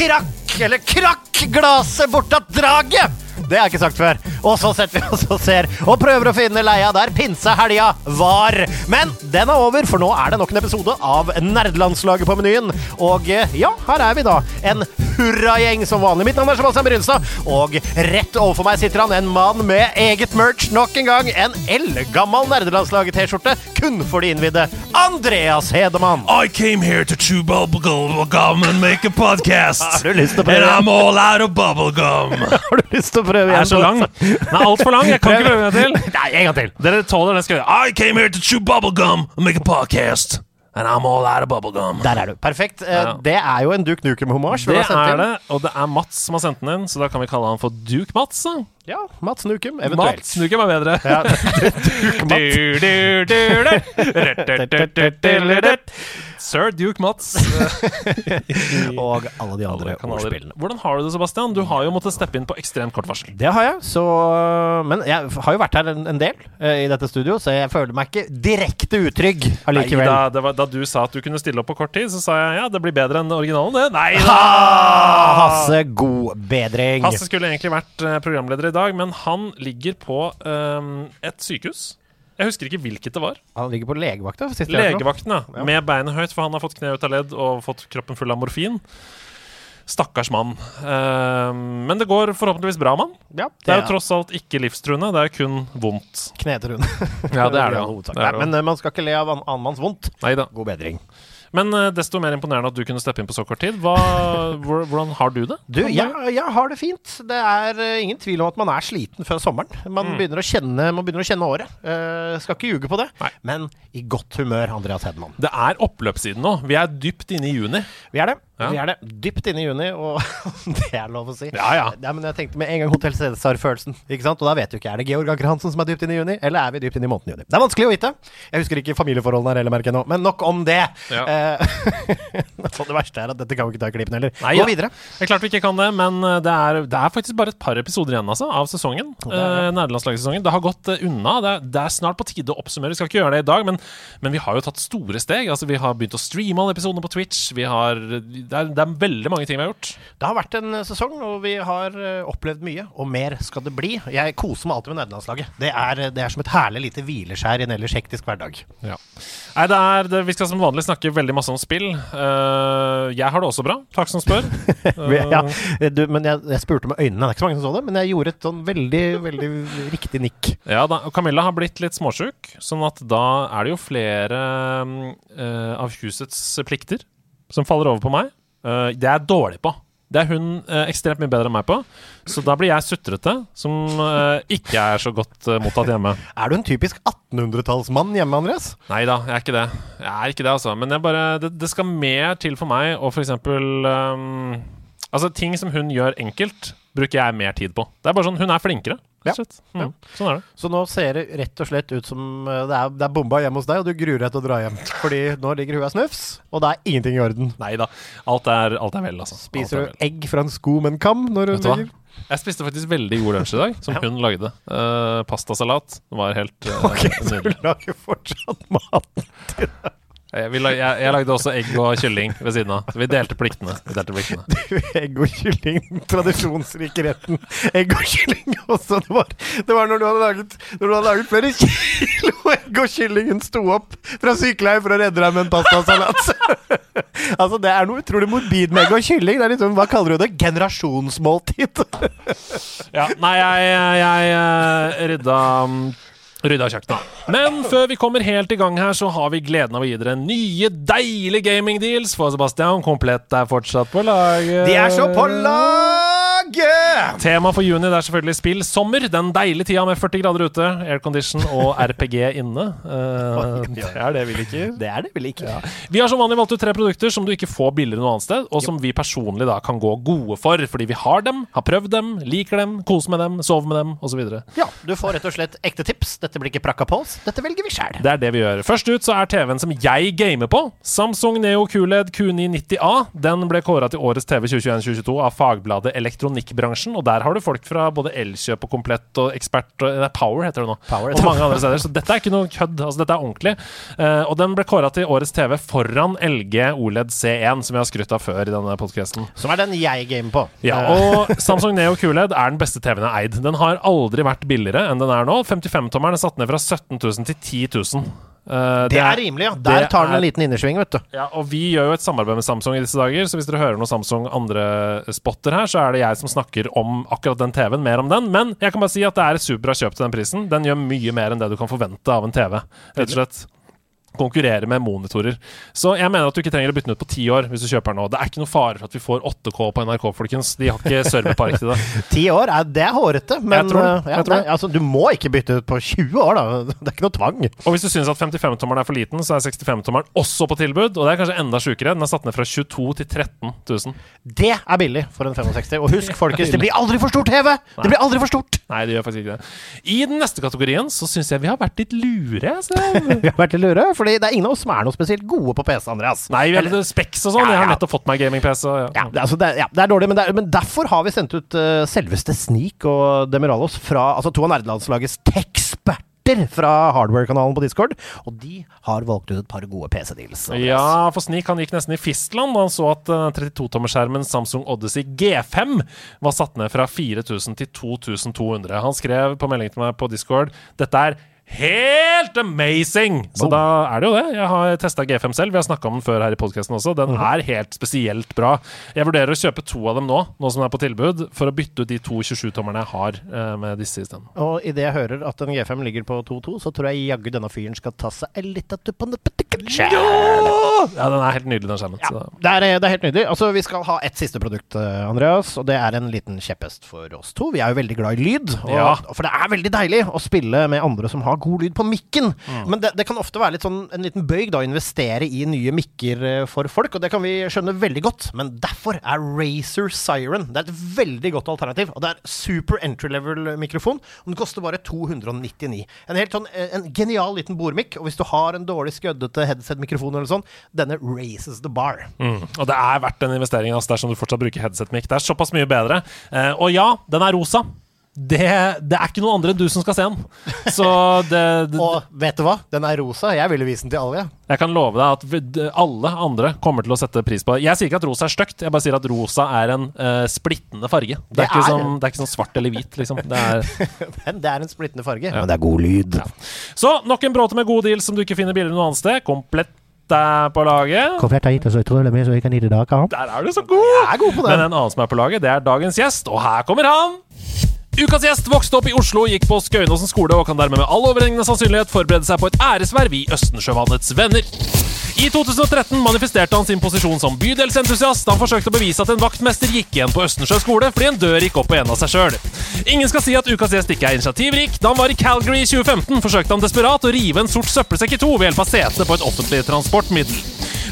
Krakk, eller krakk glaset bort av draget! Det har jeg ikke sagt før. Og så setter vi oss og ser og prøver å finne leia der pinsehelga var. Men den er over, for nå er det nok en episode av Nerdelandslaget på menyen. Og eh, ja, her er vi da. En hurragjeng som vanlig. Mitt navn er Sebastian Brynstad, og rett overfor meg sitter han en mann med eget merch nok en gang. En eldgammel Nerdelandslaget-T-skjorte kun for de innvidde. Andreas Hedemann. I came here to chew bubblegum and make a podcast. Har du lyst til å And? I'm all out of bubblegum. Har du lyst til å prøve Den igjen? er så lang. Den er altfor lang. Jeg kan ikke prøve en gang til. Nei, en gang til. Dere tåler det. Skal I came here to chew bubblegum and make a podcast. And I'm all out of bubblegum. Der er du. Perfekt. Eh, Ja. Det er jo en Duke Nukem-homasj. Det er det, og det er Mats som har sendt den inn, så da kan vi kalle han for Duke Mats. da. Ja, Mats Nukem, eventuelt. Mats Nukem er bedre. Ja, Sir Duke Mats. Og alle de andre ordspillene. Hvordan har du det, Sebastian? Du har jo måttet steppe inn på ekstremt kort varsel. Det har jeg, så Men jeg har jo vært her en, en del eh, i dette studio, så jeg føler meg ikke direkte utrygg allikevel. Nei, da, det var, da du sa at du kunne stille opp på kort tid, så sa jeg ja, det blir bedre enn originalen, det. Nei da! Ah, Hasse, god bedring. Hasse skulle egentlig vært eh, programleder i dag, men han ligger på um, et sykehus. Jeg husker ikke hvilket det var. Han ligger på legevakta. Legevakten, ja. Ja. Med beinet høyt, for han har fått kne ut av ledd og fått kroppen full av morfin. Stakkars mann. Uh, men det går forhåpentligvis bra med. Ja, Det er jo tross alt ikke livstruende, det er kun vondt. Knetrund. Ja, det er det. Det er det Nei, Men eh, man skal ikke le av an annen manns vondt. Neida. God bedring. Men eh, desto mer imponerende at du kunne steppe inn på så kort tid. Hva, hvordan har du det? Du, jeg, jeg har det fint. Det er eh, ingen tvil om at man er sliten før sommeren. Man, begynner, å kjenne, man begynner å kjenne året. Uh, skal ikke ljuge på det. Nei. Men i godt humør, Andreas Hedman. Det er oppløpssiden nå. Vi er dypt inne i juni. Vi er det. Ja. Vi er det. Dypt inne i juni, og det er lov å si. Ja, ja. men jeg tenkte med en gang Hotell Cæsar-følelsen. Ikke sant? Og da vet du ikke. Er det Georg Anker Hansen som er dypt inne i juni, eller er vi dypt inne i måneden juni? Det er vanskelig å vite. Jeg husker ikke familieforholdene her heller, merker jeg nå. Men nok om det. Ja. Eh, det verste er at dette kan vi ikke ta i klippen heller. Nei, Gå ja. videre. Det er klart vi ikke kan det, men eh, det er, det er faktisk bare et par episoder igjen altså, av sesongen. Eh, Nederlandslagssesongen. Det har gått eh, unna. Det er, det er snart på tide å oppsummere. Vi skal ikke gjøre det i dag, men, men vi har jo tatt store steg. Altså, vi har begynt å streame alle episodene på Twitch. Vi har, det, er, det er veldig mange ting vi har gjort. Det har vært en eh, sesong, og vi har eh, opplevd mye. Og mer skal det bli. Jeg koser meg alltid med nederlandslaget. Det er, det er som et herlig lite hvileskjær i en ellers hektisk hverdag. Ja. Nei, det er, vi skal som vanlig snakke veldig masse om spill. Uh, jeg har det også bra. Takk som spør. ja, du, men jeg, jeg spurte med øynene, det er ikke så mange som så det, men jeg gjorde et sånn veldig, veldig riktig nikk. Ja da, og Camilla har blitt litt småsjuk, sånn at da er det jo flere eh, av husets plikter som faller over på meg. Eh, det er jeg dårlig på. Det er hun uh, ekstremt mye bedre enn meg på. Så da blir jeg sutrete, som uh, ikke er så godt mottatt hjemme. Er du en typisk 1800-tallsmann hjemme, Andreas? Nei da, jeg er ikke det. Jeg er ikke det, altså. Men bare, det, det skal mer til for meg å for eksempel ehm, Altså, ting som hun gjør enkelt, bruker jeg mer tid på. Det er bare sånn, Hun er flinkere, Ja. Mm. Mm, Sånn er det. Så nå ser det rett og slett ut som eh, det er, det er bomba hjemme hos deg, og du gruer deg til å dra hjem. Fordi nå ligger huet snufs, og det er ingenting i orden. Nei da. Alt er, alt er vel, altså. Spiser er du egg fra en sko med en kam når hun ligger? Jeg spiste faktisk veldig god lunsj i dag, som Ja. hun lagde. Uh, pastasalat. Det var helt uh, Ok, så hun lager fortsatt mat. Jeg, lag- jeg, jeg lagde også egg og kylling ved siden av. Så vi delte pliktene. Vi delte pliktene. Egg og kylling, tradisjonsrike retten. Egg og kylling også. Det var, det var når, du hadde laget, når du hadde laget flere kilo egg og kyllingen sto opp fra sykeleie for å redde deg med en pastasalat. altså, det er noe utrolig morbid med egg og kylling. Det er liksom, hva kaller du det? Generasjonsmåltid. Ja, nei, jeg, jeg, jeg rydda um, Rydda kjøkkenet. Men før vi kommer helt i gang her, så har vi gleden av å gi dere nye, deilige gamingdeals. For Sebastian, komplett er fortsatt på lag. De er så på lag! Jaggu! Tema for juni det er selvfølgelig spill sommer. Den deilige tida med 40 grader ute, aircondition og RPG inne. Uh, det er det vi liker. Det er det vel ikke. Vi har som vanlig valgt ut tre produkter som du ikke får billigere noe annet sted, og som vi personlig da kan gå gode for, fordi vi har dem, har prøvd dem, liker dem, koser med dem, sover med dem, osv. Ja, du får rett og slett ekte tips. Dette blir ikke prakka på oss, dette velger vi sjæl. Det er det vi gjør. Først ut så er TV-en som jeg gamer på. Samsung Neo QLED Q990A. Den ble kåra til årets TV 2021-2022 av fagbladet Elektronikkbransjen. Og der har du folk fra både Elkjøp og Komplett og Ekspert og Nei, Power heter det nå. Power, og mange andre steder. Så dette er ikke noe kødd. Altså, dette er ordentlig. Eh, og den ble kåra til årets TV foran LG OLED C1, som jeg har skrytt av før i denne podkasten. Som er den jeg gamer på. Ja, Eh, og Samsung Neo QLED er den beste TV-en jeg har eid. Den har aldri vært billigere enn den er nå. 55-tommeren er satt ned fra 17 000 til 10 000. Eh, det er rimelig, ja. Der tar den en liten innersving, vet du. ja, og vi gjør jo et samarbeid med Samsung i disse dager, så hvis dere hører noe Samsung andre spotter her, så er det jeg som snakker om akkurat den TV-en, mer om den. Men jeg kan bare si at det er et superbra kjøp til den prisen. Den gjør mye mer enn det du kan forvente av en TV, rett og slett. Konkurrere med monitorer. Så jeg mener at du ikke trenger å bytte den ut på ti år hvis du kjøper den nå. Det er ikke noe fare for at vi får 8K på NRK, folkens. De har ikke serverpark til det. Ti år, er, det er hårete, men Jeg tror det. eh, ja, Jeg tror nei, altså, du må ikke bytte ut på 20 år, da. Det er ikke noe tvang. Og hvis du syns at 55-tommeren er for liten, så er 65-tommeren også på tilbud. Og det er kanskje enda sjukere. Den er satt ned fra 22 til 13 000. Det er billig for en 65. Og husk, folkens, det blir aldri for stort TV! Det blir aldri for stort! Nei, det gjør faktisk ikke det. I den neste kategorien så syns jeg vi har vært litt lure. Så. Vi har vært litt lure, fordi det er ingen av oss som er noe spesielt gode på PC, Andreas. Nei, vi har litt Specs og sånn. Ja, Jeg har nettopp fått meg gaming-PC. Ja. Ja, det, altså, det, ja, det er dårlig, men, er, men derfor har vi sendt ut uh, selveste Sneak og Demiralos fra altså, to av nerdelandslagets tech-eksperter fra Hardware-kanalen på Discord. Og de har valgt ut et par gode PC-deals. Ja, for Sneak han gikk nesten i fistland da han så at eh, 32-tommerskjermen Samsung Odyssey G5 var satt ned fra 4000 til 2200. Han skrev på melding til meg på Discord dette er helt amazing! Så da er det jo det. Jeg har testa G5 selv. Vi har snakka om den før her i podkasten også. Den er helt spesielt bra. Jeg vurderer å kjøpe to av dem nå, nå som den er på tilbud, for å bytte ut de to 27-tommerne jeg har eh, med disse isteden. Og idet jeg hører at en G5 ligger på 2-2, så tror jeg jaggu denne fyren skal ta seg en liten tur på ja! Ja, den er helt nydelig, den skjermen. Ja, Det er, det er helt nydelig. Altså, vi skal ha ett siste produkt, eh, Andreas, og det er en liten kjepphest for oss to. Vi er jo veldig glad i lyd, og, Ja. for det er veldig deilig å spille med andre som har god lyd på mikken. Mm. Men det, det kan ofte være litt sånn, en liten bøyg da, å investere i nye mikker eh, for folk, og det kan vi skjønne veldig godt. Men derfor er Razer Siren det er et veldig godt alternativ. Og det er super entry level-mikrofon, og den koster bare 299. En helt sånn, eh, en genial liten bordmikk, og hvis du har en dårlig skøddete headset-mikrofon eller sånn, denne raises the bar. Mm. Og det er verdt den investering altså, dersom du fortsatt bruker headset-mikk. Det er såpass mye bedre. Eh, og ja, den er rosa. Det, det er ikke noen andre enn du som skal se den. Så det, det, Og vet du hva? Den er rosa. Jeg ville vise den til alle. jeg. jeg kan love deg at alle andre kommer til å sette pris på det. Jeg sier ikke at rosa er stygt, jeg bare sier at rosa er en uh, splittende farge. Det Det er, ikke er sånn, det er ikke sånn svart eller hvit, liksom. Det er, Men det er en splittende farge. Men det er god lyd. så nok en bråte med gode deals som du ikke finner billigere noe annet sted. Komplett på laget. Komplett har gitt oss utrolig mye, så vi kan gi det dere. Der er du så god! Jeg er god på det. Men en annen som er på laget, det er dagens gjest, og her kommer han. Ukas gjest vokste opp i Oslo, gikk på Skøyenåsen skole og kan dermed med all overhengende sannsynlighet forberede seg på et æresverv i Østensjøvannets Venner. I 2013 manifesterte han sin posisjon som bydelsentusiast han forsøkte å bevise at en vaktmester gikk igjen på Østensjø skole fordi en dør gikk opp på en av seg sjøl. Ingen skal si at ukas gjest ikke er initiativrik. Da han var i Calgary i 2015, forsøkte han desperat å rive en sort søppelsekk i to ved hjelp av setet på et offentlig transportmiddel.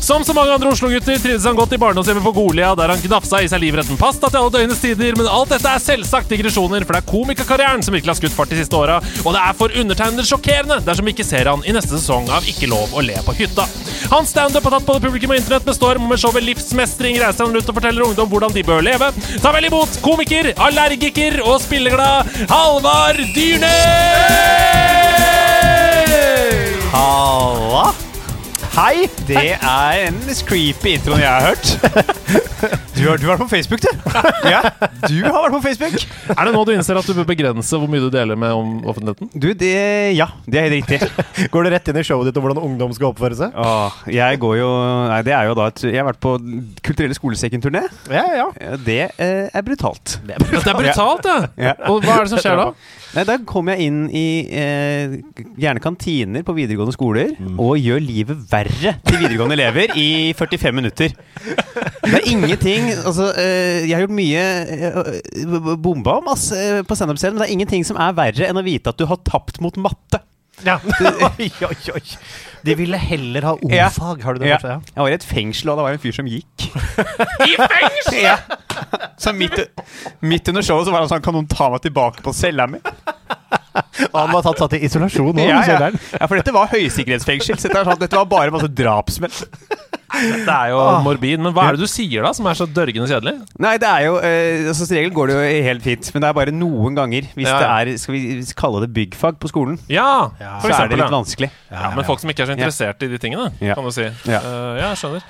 Som så mange andre Oslo-gutter trivdes han godt i barndomshjemmet på Golia, der han gnafsa i seg livretten pasta til alle døgnets tider, men alt dette er selvsagt digresjoner, for det er komikerkarrieren som virkelig har skutt fart de siste åra, og det er for undertegnede sjokkerende dersom vi ikke ser han i neste sesong av Ikke lov å le på hytta. Hans standup har tatt både publikum og internett med storm, og med showet Livsmestring reiser han rundt og forteller ungdom hvordan de bør leve. Ta vel imot komiker, allergiker og spilleglad Halvard Dyrnes! Halla! Hei! Det er en litt creepy introen jeg har hørt. Du har, du har vært på Facebook, du. Ja, du har vært på Facebook. Er det nå du innser at du bør begrense hvor mye du deler med om offentligheten? Du, det Ja, det er helt riktig. Går det rett inn i showet ditt om hvordan ungdom skal oppføre seg? Åh, jeg går jo Nei, det er jo da et Jeg har vært på Kulturelle skolesekken-turné. Ja, ja. Det eh, er brutalt. Det er brutalt, det! Ja. Og hva er det som skjer da? Nei, Da kom jeg inn i eh, gjerne kantiner på videregående skoler og gjør livet verre til videregående elever i 45 minutter. Det er ingenting altså, eh, Jeg har gjort mye uh, bomba om ass, på standup-serien, men det er ingenting som er verre enn å vite at du har tapt mot matte. Ja. oi, oi, oi. De ville heller ha Ja. ordfag, har du det? Ja. kanskje? Ja. Jeg var i et fengsel, og det var en fyr som gikk. I fengsel?! Ja. Så midt, midt under showet så var han sånn Kan noen ta meg tilbake på cella mi? Og han var tatt, satt i isolasjon nå. Ja, ja. ja, for dette var høysikkerhetsfengsel. Dette, var sånn, dette var bare masse drapsmenn. Det er jo morbid. Men hva er det du sier da, som er så dørgende kjedelig? Nei, det er jo eh, altså, Som regel går det jo helt fint, men det er bare noen ganger. Hvis Ja. det er Skal vi kalle det byggfag på skolen, Ja, Ja. for så er det litt Ja. vanskelig. Ja, men folk som ikke er så interessert i de tingene, Ja. kan du si. Ja. uh, ja, jeg skjønner.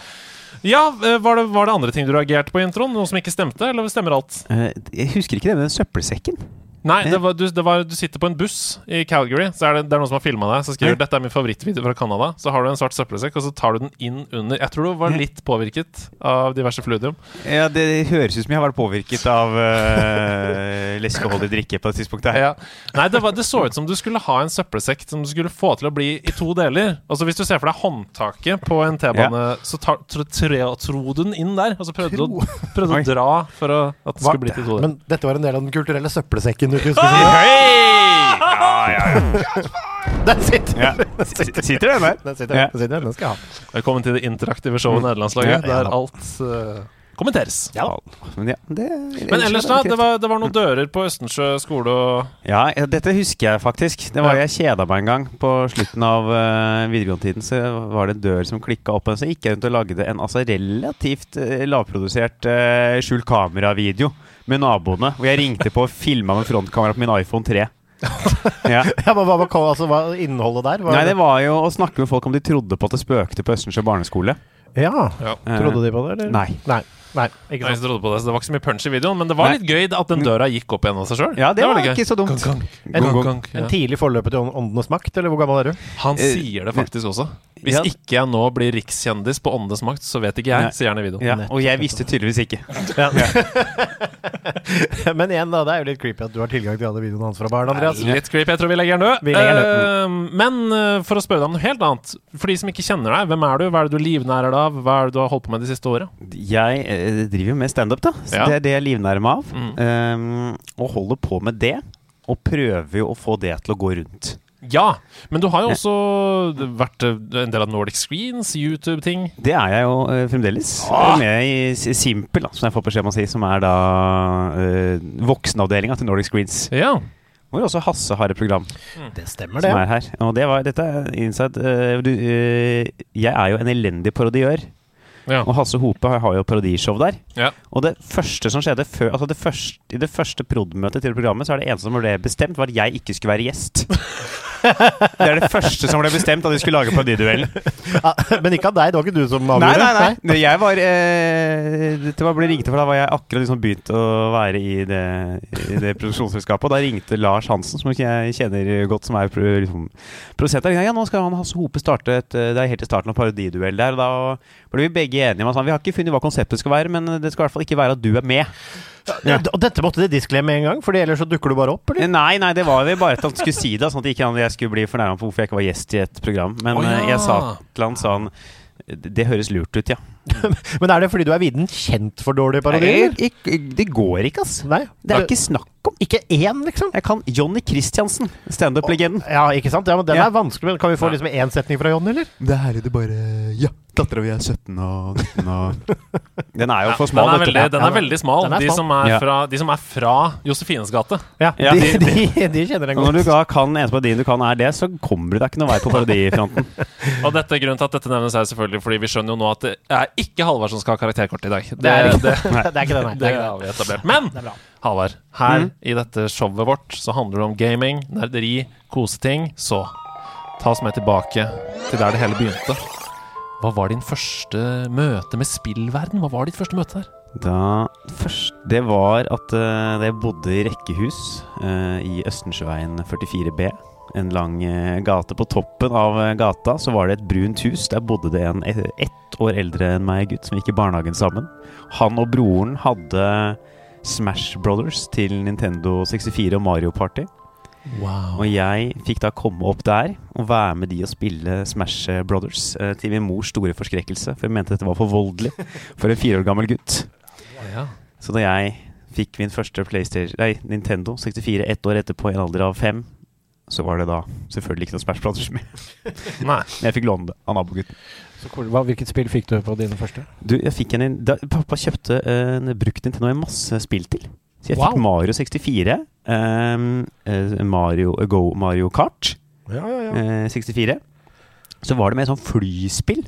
Ja, eh, var det, var det andre ting du reagerte på i introen? Noe som ikke stemte, eller stemmer alt? Eh, jeg husker ikke det med den søppelsekken. Nei, det var, du, det var, du sitter på en buss i Calgary, så er det, det er noen som har filma deg. Så skriver Ja. dette er min favorittvideo fra Canada. Så har du en svart søppelsekk, og så tar du den inn under Jeg tror du var litt påvirket av diverse fluidium. Ja, Det høres ut som jeg har vært påvirket av uh, leskeholdig drikke på det tidspunktet. her Ja. Nei, det, var, det så ut som du skulle ha en søppelsekk som du skulle få til å bli i to deler. Altså Hvis du ser for deg håndtaket på en T-bane, så tar, tro, tre, tro du den inn der. Og så prøvde du å, prøvde å dra for å, at det skulle bli til to deler. Men dette var en del av den kulturelle søppelsekken du ikke skulle si. Ja, ja, ja. Den sitter ja. Sitter den der? Den sitter, Ja. den sitter, den skal jeg ha. Velkommen til det interaktive showet Nederlandslaget, Ja, ja. der alt uh, kommenteres. Ja. Men, ja, det, Men ellers, da? Det var, det var noen dører på Østensjø skole og Ja, ja, dette husker jeg faktisk. Det var Jeg kjeda meg en gang. På slutten av uh, videregående-tiden så var det en dør som klikka opp. Og Så gikk jeg rundt og lagde en altså, relativt uh, lavprodusert uh, skjult kamera-video med naboene. Hvor jeg ringte på og filma med frontkamera på min iPhone 3. ja. Ja, men hva var altså, hva innholdet der? Var Nei, det var jo å snakke med folk om de trodde på at det spøkte på Østensjø barneskole. Ja. ja. Trodde de på det, eller? Nei. Nei, Nei ikke Nei, sant. jeg trodde på det, så det var ikke så mye punch i videoen, men det var Nei. litt gøy at den døra gikk opp igjen av seg sjøl. Ja, det, var, ikke så dumt. Gang, En, gang, gang, en tidlig forløper til Åndenes makt, eller hvor gammel er du? Han Eh, sier det faktisk også. Hvis ja. ikke jeg nå blir rikskjendis på Åndenes makt, så vet ikke jeg, Nei. sier video. Ja, og jeg visste tydeligvis ikke. Ja. Men igjen, da. Det er jo litt creepy at du har tilgang til alle videoene hans fra barn, Andreas. Litt creepy. Jeg tror vi legger den død. Vi legger den Eh, men eh, for å spørre deg om noe helt annet. For de som ikke kjenner deg, hvem er du? Hva er det du livnærer deg av? Hva er det du har holdt på med de siste året? Jeg eh, driver jo med standup, da. Så Ja. Det er det jeg livnærer meg av. Mm. Um, og holder på med det. Og prøver jo å få det til å gå rundt. Ja, men du har jo også vært eh, en del av Nordic Screens, YouTube-ting. Det er jeg jo uh, fremdeles. Ah! Med i Simpel, da, som jeg får beskjed om å si, som er da uh, voksenavdelinga til Nordic Screens. Ja. Hvor også Hasse har et program Det stemmer, det. som er her. Og det var dette er inside uh, du, uh, Jeg er jo en elendig parodiør. ja. Og Hasse Hope har, har jo parodishow der. Ja. Og det første som skjedde før, altså det første, I det første prod.møtet til programmet Så er det eneste som ble bestemt, var at jeg ikke skulle være gjest. det er det første som ble bestemt, at vi skulle lage parodiduellen. Ja, men ikke av deg. Det var ikke du som Nei, avgjorde. nei, nei. Jeg var eh, Dette var ble ringte, for da var jeg akkurat liksom begynt å være i det, i det produksjonsselskapet. Og da ringte Lars Hansen, som jeg kjenner godt, som er liksom, produsent der. Ja, nå skal han Hasse Hope starte et Det er helt i starten av parodiduell der. Og da ble vi begge enige om at vi har ikke funnet hva konseptet skal være, men det skal i hvert fall ikke være at du er med. Ja. Og dette måtte de disklemme med en gang, for ellers så dukker du bare opp? Eller? Nei, nei, det var vel bare at han skulle si det, sånn at ikke jeg skulle bli fornærma på hvorfor jeg ikke var gjest i et program. Men oh, ja. eh, jeg sa til han sånn Det det høres lurt ut, ja. Men er det fordi du er viden kjent for dårlige parodier? Det går ikke, ass. Nei. Det er ikke snakk om. Ikke én, liksom? Jeg kan Johnny Christiansen, standup-legenden. Ja, ikke sant? Ja, men Den Ja. er vanskelig. Men kan vi få liksom én setning fra Jonny, eller? Det er det bare Ja, dattera mi er 17 og 19 og Den er jo for Den smal. er veldig, den er veldig smal. den er De, som er fra, de som er fra Josefines gate. Ja, Ja. De, de, de kjenner den Og når godt. du da kan eneste parodien du kan er det, så kommer du deg ikke noe vei på parodifronten. Og dette grunnen til at dette nevnes, er selvfølgelig fordi vi skjønner jo nå at det er ikke Halvard som skal ha karakterkort i dag. Det, Det er, det, ikke, det er ikke det, nei. det Det er har vi etablert. Men det. Det er. Halvard, her Mm. i dette showet vårt så handler det om gaming, nerderi, koseting. Så ta oss med tilbake til der det hele begynte. Hva var din første møte med spillverden? Hva var ditt første møte der? Da først Det var at uh, jeg bodde i rekkehus uh, i Østensjøveien 44B. En lang uh, gate. På toppen av gata så var det et brunt hus. Der bodde det en ett år eldre enn meg gutt som gikk i barnehagen sammen. Han og broren hadde Smash Brothers til Nintendo 64 og Mario Party. Og jeg fikk da komme opp der og være med de og spille Smash Brothers. eh, til min mors store forskrekkelse, for jeg mente dette var for voldelig for en fire år gammel gutt. Ja. Så da jeg fikk min første PlayStation, nei, Nintendo 64 ett år etterpå, i en alder av fem, så var det da selvfølgelig ikke noe Smash Brothers mer. Nei. Men jeg fikk låne det av nabogutten. Cool. Hva, hvilket spill fikk du på dine første? Du, jeg fikk en, da, Pappa kjøpte en brukt Nintendo med masse spill til. Så jeg Wow. fikk Mario 64, ehm, eh, Mario, Go Mario Kart Ja, ja, ja. eh, 64. Så var det med sånn flyspill.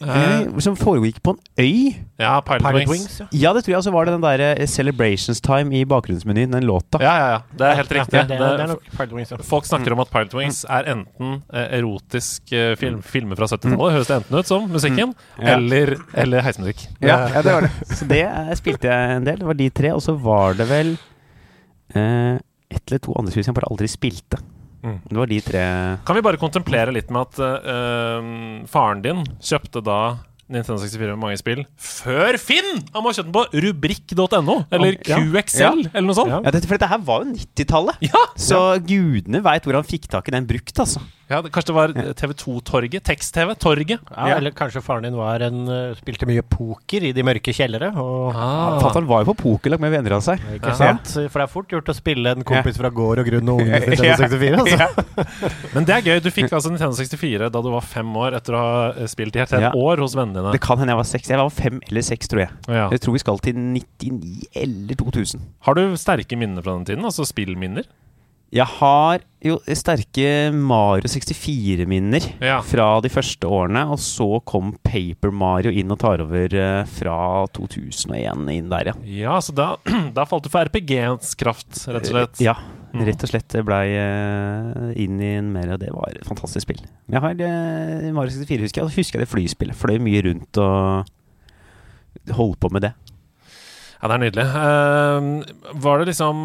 Eh, som foregikk på en øy. Ja, Pilot, Pilot Wings. Wings, ja. Ja, det tror jeg. Og så var det den derre eh, Celebrations Time i bakgrunnsmenyen, den låta. Ja, ja, ja. Det er helt Ja, riktig. det, det, Det- er nok Pilot Wings, ja. Folk snakker om at Pilot Wings er enten erotisk film, filmer fra 70-tallet, høres det enten ut som musikken, Ja. eller, eller heismusikk. Ja, ja, det var det. Så det spilte jeg en del. Det var de tre. Og så var det vel eh, ett eller to andre spill som jeg bare aldri spilte. Mm. Det var de tre Kan vi bare kontemplere litt med at uh, faren din kjøpte da Nintendo 64 med mange spill før Finn! Han må ha kjøpt den på rubrikk.no, eller Ja. QXL, eller noe sånt. Ja. Ja, dette, for dette her var jo 90-tallet. Ja! Så gudene veit hvor han fikk tak i den brukt, altså. Ja, det, Kanskje det var TV2-torget? Tekst-TV? Torget? Ja, Ja. Eller kanskje faren din var en, uh, spilte mye poker i de mørke kjellere. Og, Ah. Fatter'n var jo på pokerlag med venner av seg. Ikke Ja. sant? For det er fort gjort å spille en kompis fra gård og grunn og unge Ja. 64. Altså. Ja. Men det er gøy. Du fikk altså Nintendo 64 da du var fem år etter å ha eh, spilt i helt et Ja. år hos vennene dine. Det kan hende jeg var seks. Jeg var fem eller seks, tror jeg. Ja. Jeg tror vi skal til 99 eller 2000. Har du sterke minner fra den tiden? Altså spillminner? Jeg har jo sterke Mario 64-minner Ja. fra de første årene, og så kom Paper Mario inn og tar over eh, fra 2001 inn der, ja. Ja, så da, da falt du for RPG-ens kraft, rett og slett. Ja, Mm. rett og slett. Blei eh, inn i en mer, og det var et fantastisk spill. Jeg har eh, Mario 64, husker jeg, og husker jeg det flyspillet. Fløy mye rundt og holdt på med det. Ja, det er nydelig. Uh, var det liksom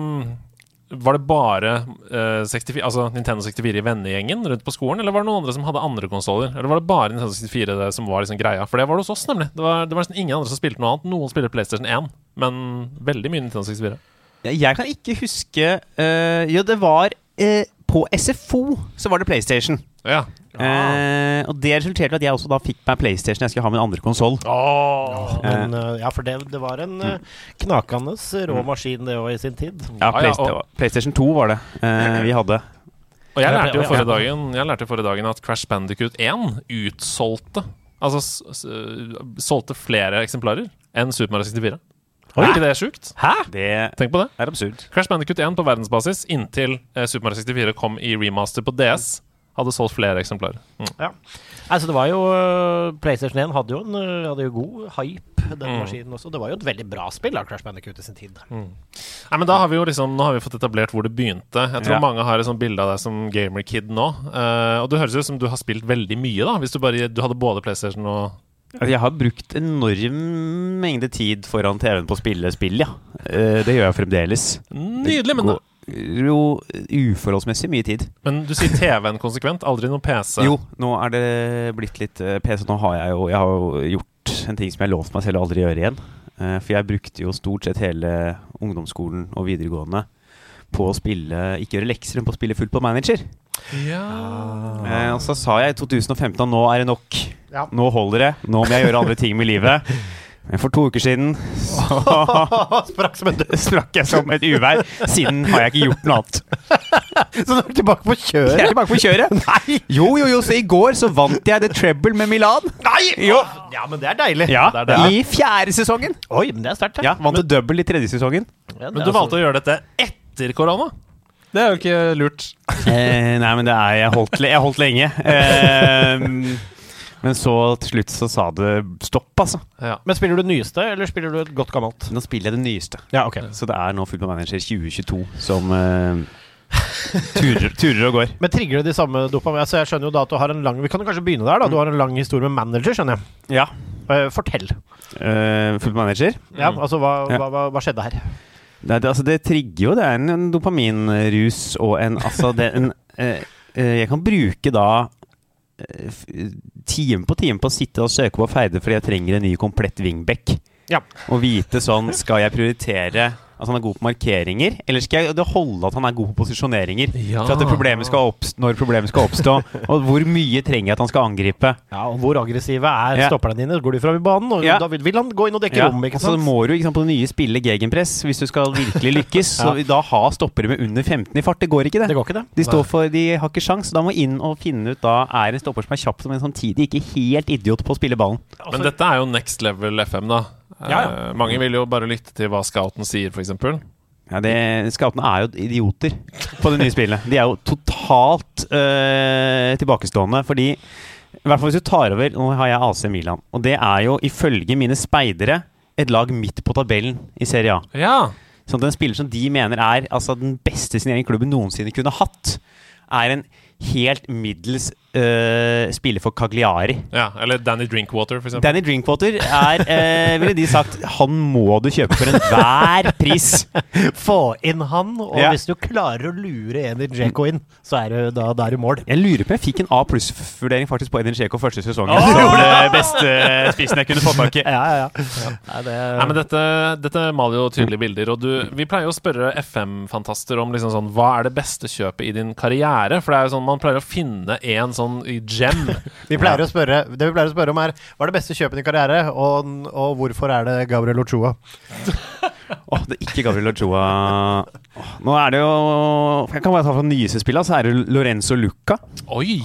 Var det bare uh, 64, altså Nintendo 64 i vennegjengen rundt på skolen, eller var det noen andre som hadde andre konsoller? Eller var det bare Nintendo 64 det som var liksom greia? For det var det hos oss, nemlig. Det var, det var nesten ingen andre som spilte noe annet. Noen spiller PlayStation 1, men veldig mye Nintendo 64. Jeg kan ikke huske uh, Jo, det var uh, På SFO så var det PlayStation. Ja. Eh, og det resulterte i at jeg også da fikk meg PlayStation. Jeg skulle ha min andre konsoll. Men, uh, ja, for det, det var en uh, knakende rå maskin, det òg, i sin tid. Ja, Ja, ja, og- PlayStation 2 var det eh, vi hadde. Og jeg lærte jo forrige dagen Jeg lærte forrige dagen at Crash Bandicoot 1 utsolgte Altså solgte flere eksemplarer enn Super Mario 64. Er ikke det sjukt? Hæ?! Det Tenk på det. er absurd. Crash Bandicoot 1 på verdensbasis inntil eh, Super Mario 64 kom i remaster på DS, hadde solgt flere eksemplarer. Mm. Altså, det var jo uh, PlayStation 1 hadde jo, en, uh, hadde jo god hype, den Mm. maskinen også. Det var jo et veldig bra spill av Crash Bandicoot i sin tid. Nei, men da har vi jo liksom Nå har vi fått etablert hvor det begynte. Jeg tror Ja. mange har et sånt bilde av deg som gamer-kid nå. Uh, og det høres ut som du har spilt veldig mye, da. Hvis du bare Du hadde både PlayStation og Altså, Jeg har brukt enorm mengde tid foran TV-en på å spille spill, ja. Eh, det gjør jeg fremdeles. Nydelig, men, Går jo uforholdsmessig mye tid. men du sier TV-en konsekvent, aldri noen PC. Jo, nå er det blitt litt eh, PC. Nå har jeg jo Jeg har jo gjort en ting som jeg lovte lovt meg selv å aldri gjøre igjen. Eh, For jeg brukte jo stort sett hele ungdomsskolen og videregående på å spille Ikke gjøre lekser, men på å spille Football Manager. Ja. Eh, og så sa jeg i 2015 at nå er det nok. Ja. Nå holder det. Nå må jeg gjøre andre ting med livet. Men for to uker siden så Sprakk som en død. sprakk jeg som et uvær. Siden har jeg ikke gjort noe annet. Så du er tilbake på kjøret? Jeg er tilbake på kjøret. Nei! Jo, jo, jo, så i går så vant jeg The Treble med Milan. Nei! Jo. Ja, men det er deilig. Ja, det er det. I fjerde sesongen. Oi, men det er sterkt, Ja, Vant det double i tredje sesongen. Men du valgte å gjøre dette etter korona? Det er jo ikke lurt. Eh, nei, men det er Jeg holdt, jeg holdt lenge. Eh, men så til slutt så sa det stopp, altså. Ja. Men spiller du det nyeste, eller spiller du et godt gammelt? Nå spiller jeg det nyeste. Ja, ok. Så det er nå Football Manager 2022 som uh, turer, turer og går. Men trigger det de samme dopamin? Altså, jeg skjønner jo da at du har en lang Vi kan jo kanskje begynne der, da. Du har en lang historie med manager, skjønner jeg. Ja. uh, fortell. Uh, Football Manager. Ja, altså, hva, Ja. hva, hva, hva skjedde her? Det, det, altså, det trigger jo. Det er en, en dopaminrus og en Altså, det en eh, eh, Jeg kan bruke da eh, time på time på å sitte og søke på Feide fordi jeg trenger en ny komplett wingback. Ja. Og vite sånn Skal jeg prioritere At han er god på markeringer? Eller skal jeg det holde at han er god på posisjoneringer? Ja. For at det problemet skal oppstå, når problemet skal oppstå? og hvor mye trenger jeg at han skal angripe? Ja, og Hvor aggressive er Ja. stopperne dine? Går de fram i banen? Og Ja. Da vil, han gå inn og dekke Ja, rommet, ikke så må du ikke sant, på det nye spille gegenpress hvis du skal virkelig lykkes. Så da ha stoppere med under 15 i fart. Det går ikke, det. Det går ikke, det. De, står for, de har ikke sjans, så da må inn og finne ut da er en stopper som er kjapp, men samtidig ikke helt idiot på å spille ballen. Men dette er jo next level FM, da. Ja, ja. Eh, mange vil jo bare lytte til hva scouten sier, f.eks. Ja, det, Scoutene er jo idioter på det nye spillet. De er jo totalt øh, tilbakestående, fordi i hvert fall hvis du tar over Nå har jeg AC Milan, og det er jo ifølge mine speidere et lag midt på tabellen i Serie A. Ja. Sånn at en spiller som de mener er altså, den beste signeringen klubben noensinne kunne hatt, er en helt middels øh, spiller for Cagliari. ja. Eller Danny Drinkwater, f.eks. Danny Drinkwater er, uh, ville de sagt, han må du kjøpe for enhver pris. Få inn han, og Ja. hvis du klarer å lure en Djeko inn, så er du da, da er du mål. Jeg lurer på jeg fikk en A pluss-vurdering faktisk på Edin Djeko første sesongen. Som det beste spissen jeg kunne fått tak i. Ja, ja, ja. Nei, det, Nei, men dette, dette maler jo tydelige bilder. Og du, vi pleier å spørre FM-fantaster om liksom sånn, hva er det beste kjøpet i din karriere. For det er jo sånn, man pleier å finne en sånn gem. vi pleier å spørre, det vi pleier å spørre om, er hva er det beste kjøpet i karriere, og, og hvorfor er det Gabriel Ochoa? Åh, det er ikke Gabriel Ochoa. Oh, nå er det jo Jeg kan bare ta fra nyeste spillet, så er det Lorenzo Luca. Oi!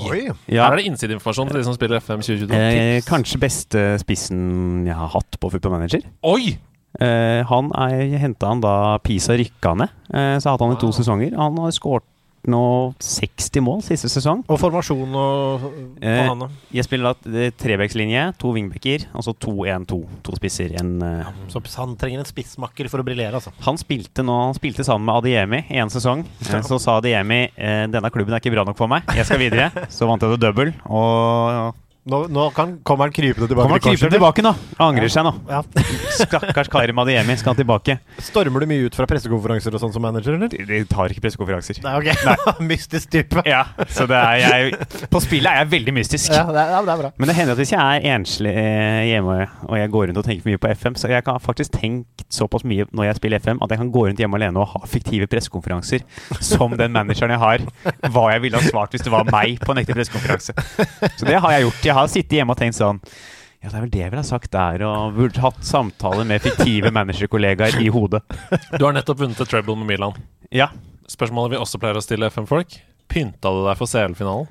Ja. Her er det innsideinformasjon til de som spiller FM 2022. Eh, kanskje beste spissen jeg har hatt på Football Manager. Oi! Eh, han er henta han da Pisa rykka ned. Eh, så har hatt han i to Wow. sesonger. Han har skåret nå 60 mål siste sesong. Og formasjon og på Eh, han, da. Jeg spiller da trebekslinje, to wingbacker, altså 2-1-2. To spisser. En, eh, Så han trenger en spissmakker for å briljere, altså. Han spilte nå Han spilte sammen med Adiemi én en sesong. Ja. Så sa Adiemi eh, denne klubben er ikke bra nok for meg, jeg skal videre. Så vant jeg til double. Og Nå, nå kan, kommer han krypende tilbake kommer han krypende tilbake nå. Angrer seg nå. Ja. Stakkars Karim Madiemi skal tilbake. Stormer du mye ut fra pressekonferanser og sånn som manager, eller? De, de tar ikke pressekonferanser. Nei, ok. Mystisk type. Ja, så det er jeg På spillet er jeg veldig mystisk. Ja, det er, det er bra. Men det hender at hvis jeg er enslig eh, hjemme og jeg går rundt og tenker for mye på FM, så jeg kan faktisk tenkt såpass mye når jeg spiller FM, at jeg kan gå rundt hjemme alene og ha fiktive pressekonferanser som den manageren jeg har. Hva jeg ville ha svart hvis det var meg på en ekte pressekonferanse. Så det har jeg gjort. Jeg har sittet hjemme og tenkt sånn ja, det er vel det jeg ville ha sagt der, og burde hatt samtaler med fiktive managerkollegaer i hodet. Du har nettopp vunnet et treble med Milan. Ja. Spørsmålet vi også pleier å stille FM-folk. Pynta du deg for CL-finalen?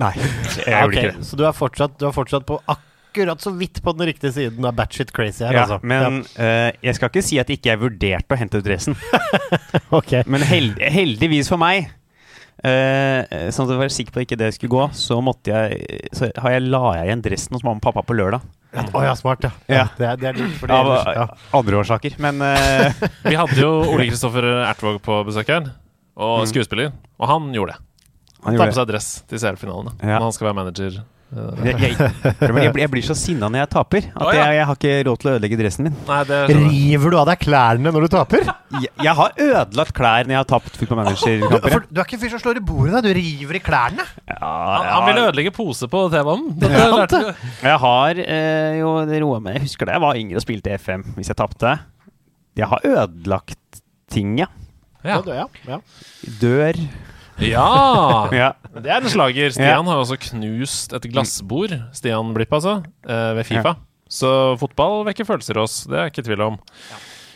Nei, jeg Ja, gjorde ikke det. Så du er, fortsatt, du er fortsatt på akkurat så vidt på den riktige siden av batshit crazy her, Ja, altså. men eh, jeg skal ikke si at jeg ikke jeg vurderte å hente ut dressen. okay. Men held, heldigvis for meg, eh, sånn at jeg var sikker på at ikke det skulle gå, så måtte jeg Så har jeg, la jeg igjen dressen hos mamma og pappa på lørdag. Å ja, smart, ja. Ja. Det, er, det er lurt, Av ja. andre årsaker. Men eh, Vi hadde jo Ole Kristoffer Ertvåg på besøk her, og Mm. skuespiller. Og han gjorde det. han tar gjorde på seg dress til CL-finalen. Ja. Han skal være manager. Jeg, jeg, jeg, blir- jeg blir så sinna når jeg taper, at oh, ja. jeg, jeg har ikke råd til å ødelegge dressen min. Nei, det. River du av deg klærne når du taper? Jeg, jeg har ødelagt klær når jeg har tapt Football Du, Manager-kamper. for, du er ikke en fyr som slår i bordet, da. Du river i klærne. Ja, Han, han ville ødelegge pose på TV-en. Ja. Jeg har eh, jo det roa meg. Jeg husker da jeg var yngre og spilte FM hvis jeg tapte. Jeg har ødelagt ting, ja. Ja. Ja, ja. Dør. Ja! Ja. Det er en slager. Stian har også knust et glassbord. Stian Blipp, altså. eh, Ved Fifa. Så fotball vekker følelser i oss. Det er jeg ikke tvil om.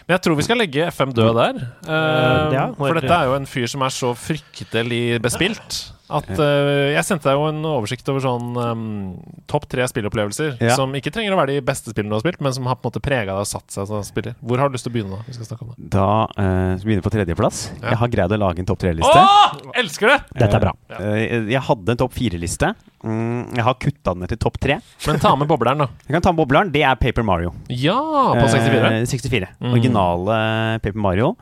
Men jeg tror vi skal legge FM død der. Uh, ja, for dette er jo en fyr som er så fryktelig bespilt at uh, Jeg sendte deg jo en oversikt over sånn um, topp tre spillopplevelser Ja. som ikke trenger å være de beste spillene du har spilt, men som har på en måte prega deg og satt seg som spiller. Hvor har du lyst til å begynne, da? Vi skal snakke om det. Da uh, begynner vi på tredjeplass. Ja. Jeg har greid å lage en topp tre-liste. Elsker det! Dette er bra. Eh, jeg hadde en topp fire-liste. Mm, jeg har kutta den ned til topp tre. Men ta med bobleren, da. Jeg kan ta med bobleren. Det er Paper Mario. Ja, på 64. Eh, 64. Mm. Originale Paper Mario.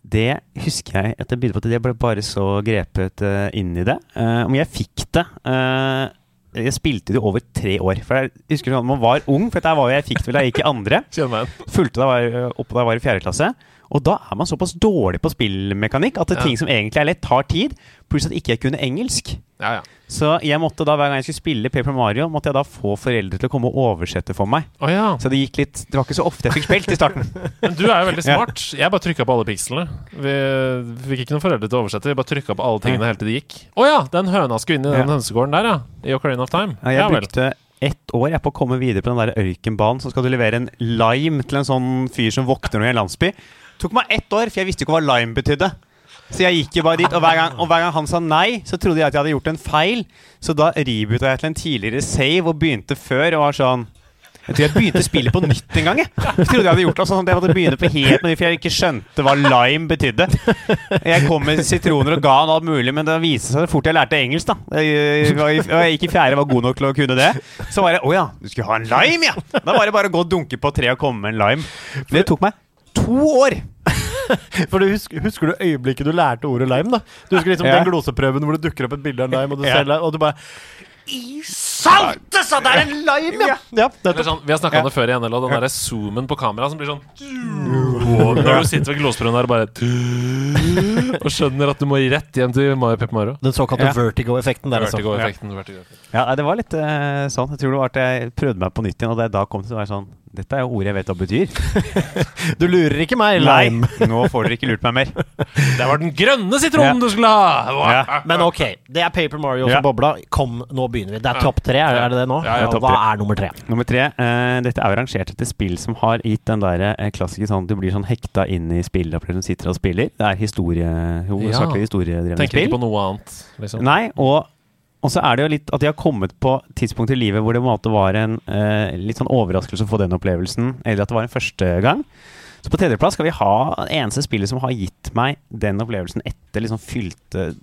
Det husker jeg at jeg begynte på at jeg ble bare så grepet eh, inn i det. Eh, om jeg fikk det eh, Jeg spilte det over tre år. For jeg husker sånn, Man var ung, for dette var jo jeg fikk det vel da jeg gikk i andre. Fulgte da jeg var oppe da jeg var i fjerde klasse. Og da er man såpass dårlig på spillmekanikk at det Ja. ting som egentlig er lett, tar tid. Pluss at ikke jeg kunne engelsk. Ja, ja. Så jeg måtte da, hver gang jeg skulle spille Paper Mario, måtte jeg da få foreldre til å komme og oversette for meg. Oh, ja. Så det gikk litt Det var ikke så ofte jeg fikk spilt i starten. Men du er jo veldig smart. Jeg bare trykka på alle pikslene. Vi fikk ikke noen foreldre til å oversette. Vi bare trykka på alle tingene helt til det gikk. Å ja! Den høna skulle inn i den hønsegården der, ja. I Ocarina of Time. Ja, jeg brukte ett år jeg på å komme videre på den der ørkenbanen. Så skal du levere en lime til en sånn fyr som våkner noe i en landsby. Tok meg ett år, for jeg visste ikke hva lime betydde. Så jeg gikk jo bare dit, og hver, gang, og hver gang han sa nei, så trodde jeg at jeg hadde gjort en feil. Så da reboota jeg til en tidligere save og begynte før og var sånn jeg tror jeg begynte spillet på nytt en gang. Jeg, jeg trodde jeg hadde gjort det sånn at jeg måtte begynne på helt nytt, for jeg ikke skjønte hva lime betydde. Jeg kom med sitroner og ga han alt mulig, men det viste seg fort jeg lærte engelsk. da Jeg, var jeg gikk i fjerde, var god nok til å kunne det. Så var det Å ja, du skulle ha en lime, ja! Da var det bare å gå og dunke på treet og komme med en lime. Det tok meg to år. For du husker, husker du øyeblikket du lærte ordet lime? da? Du husker liksom Ja. den gloseprøven hvor det dukker opp et bilde av en lime, og du Ja. ser lime, og du bare I salte, sa det er en lime, ja! ja det nettopp. sånn, vi har snakka om det før i NL, og den derre zoomen på kamera som blir sånn Når du sitter ved gloseprøven der og bare Og skjønner at du må rett hjem til Mario Pep Mario. Den såkalte Ja. vertigo-effekten der, altså. Vertigo-effekten. vertigo-effekten. Ja, det var litt uh, sånn. Jeg tror det var at jeg prøvde meg på nytt igjen, og da jeg da kom til å være sånn Dette er jo ord jeg vet hva betyr. Du lurer ikke meg, lime. nå får dere ikke lurt meg mer. Det var den grønne sitronen Ja. du skulle ha! Ja. Men ok, det er Paper Mario Ja. som bobla. Kom, nå begynner vi. Det er topp tre, er det det nå? Ja, ja, topp Hva er nummer tre? Nummer tre. uh, dette er jo rangert etter spill som har gitt den der uh, klassiske sånn Du blir sånn hekta inn i spillopplevelsen, sitter og spiller. Det er historie, hovedsakelig historiedrevne Tenker spill. ikke på noe annet, liksom. Nei, og, og så er det jo litt at de har kommet på tidspunkt i livet hvor det på en måte var en eh, litt sånn overraskelse å få den opplevelsen, eller at det var en første gang. Så på tredjeplass skal vi ha eneste spillet som har gitt meg den opplevelsen etter liksom fylte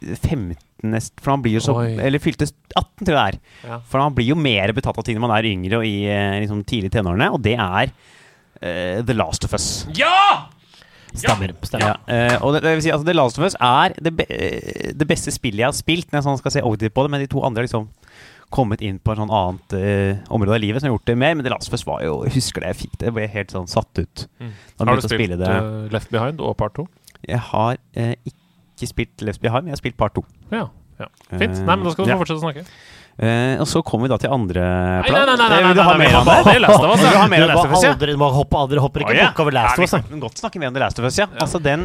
15 nest, For man blir jo så Oi. Eller fylte 18, tror jeg det er. Ja. For man blir jo mer betatt av ting når man er yngre og i eh, liksom tidlig tenårene, og det er eh, The Last of Us. Ja! Stemmer. stemmer. Ja, Uh, og det, det vil si, altså, The Last of Us er det, be eh, det beste spillet jeg har spilt, når jeg sånn skal se objektivt på det, men de to andre har liksom kommet inn på et sånn annet uh, område av livet som har gjort det mer. Men The Last of Us var jo Jeg husker det jeg fikk det. Jeg ble helt sånn satt ut. Mm. Har du spilt eh, Left Behind og Part 2? Jeg har ikke spilt Left Behind, men jeg har spilt part 2. Ja. ja. Fint. Nei, men da skal du ja. få fortsette å snakke. Eh, og så kommer vi da til andre Nei, nei, nei, nei, nei, Vil du nei, ha nei, mer vi av det? du må aldri, hoppe, aldri hopper ikke bukk over Last of Us. Vi kan godt snakke mer om The Last of Us, ja. Altså den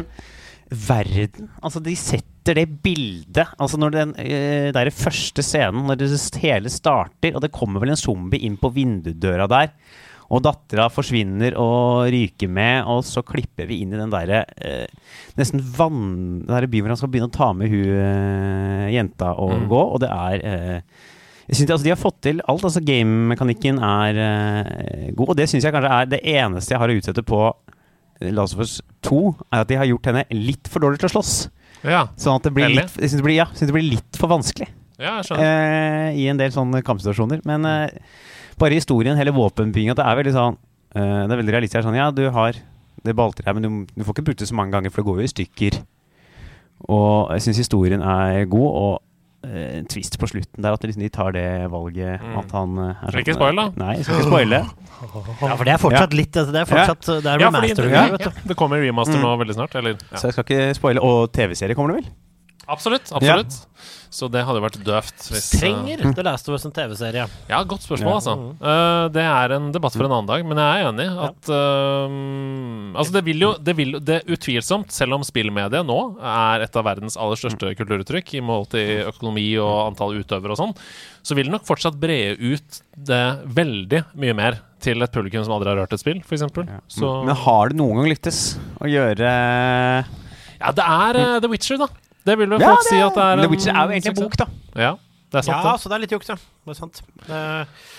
verden Altså, de setter det bildet Altså, når den eh, der første scenen, når det hele starter, og det kommer vel en zombie inn på vindudøra der, og dattera forsvinner og ryker med, og så klipper vi inn i den derre eh, nesten vann... Den derre byen hvor han skal begynne å ta med hun eh, jenta og Mm. gå, og det er eh, jeg synes altså De har fått til alt. altså Game-mekanikken er uh, god, og det syns jeg kanskje er det eneste jeg har å utsette på eh, Last of Us 2, er at de har gjort henne litt for dårlig til å slåss. Ja, Sånn at det blir litt, jeg synes det blir, ja, synes det blir litt for vanskelig ja jeg eh, i en del sånne kampsituasjoner. Men uh, bare historien, hele våpenbygginga, det er veldig sånn Det er veldig realistisk. Sånn, ja, du har det balltreet, men du, du får ikke brukt det så mange ganger, for det går jo i stykker. Og jeg syns historien er god, og en twist på slutten der, at liksom de tar det valget Mm. at han eh, er Skal ikke spoil, da? Nei, skal ikke spoile. Ja, for det er fortsatt litt Det er fortsatt Det er Ja, fordi remaster. det, det kommer remaster Mm. nå veldig snart. Eller? Ja. Så jeg skal ikke spoile. Og TV-serie kommer det vel? Absolutt. absolutt Så det hadde vært døvt. Hvis, eh, Trenger The Last of Us en TV-serie? Ja, godt spørsmål, Ja. altså. Uh, det er en debatt for en annen dag, men jeg er enig at uh, Altså, det vil jo det vil, det Utvilsomt, selv om spillmediet nå er et av verdens aller største kulturuttrykk i mål til økonomi og antall utøvere og sånn, så vil det nok fortsatt brede ut det veldig mye mer til et publikum som aldri har rørt et spill, f.eks. Ja. Men har det noen gang lyktes å gjøre Ja, det er uh, The Witcher, da. Det vil vel Ja, folk si at det er The Witcher er jo egentlig en bok, da. Ja, det er sant, Ja, det. så det er litt juks, ja. Det er sant. Det,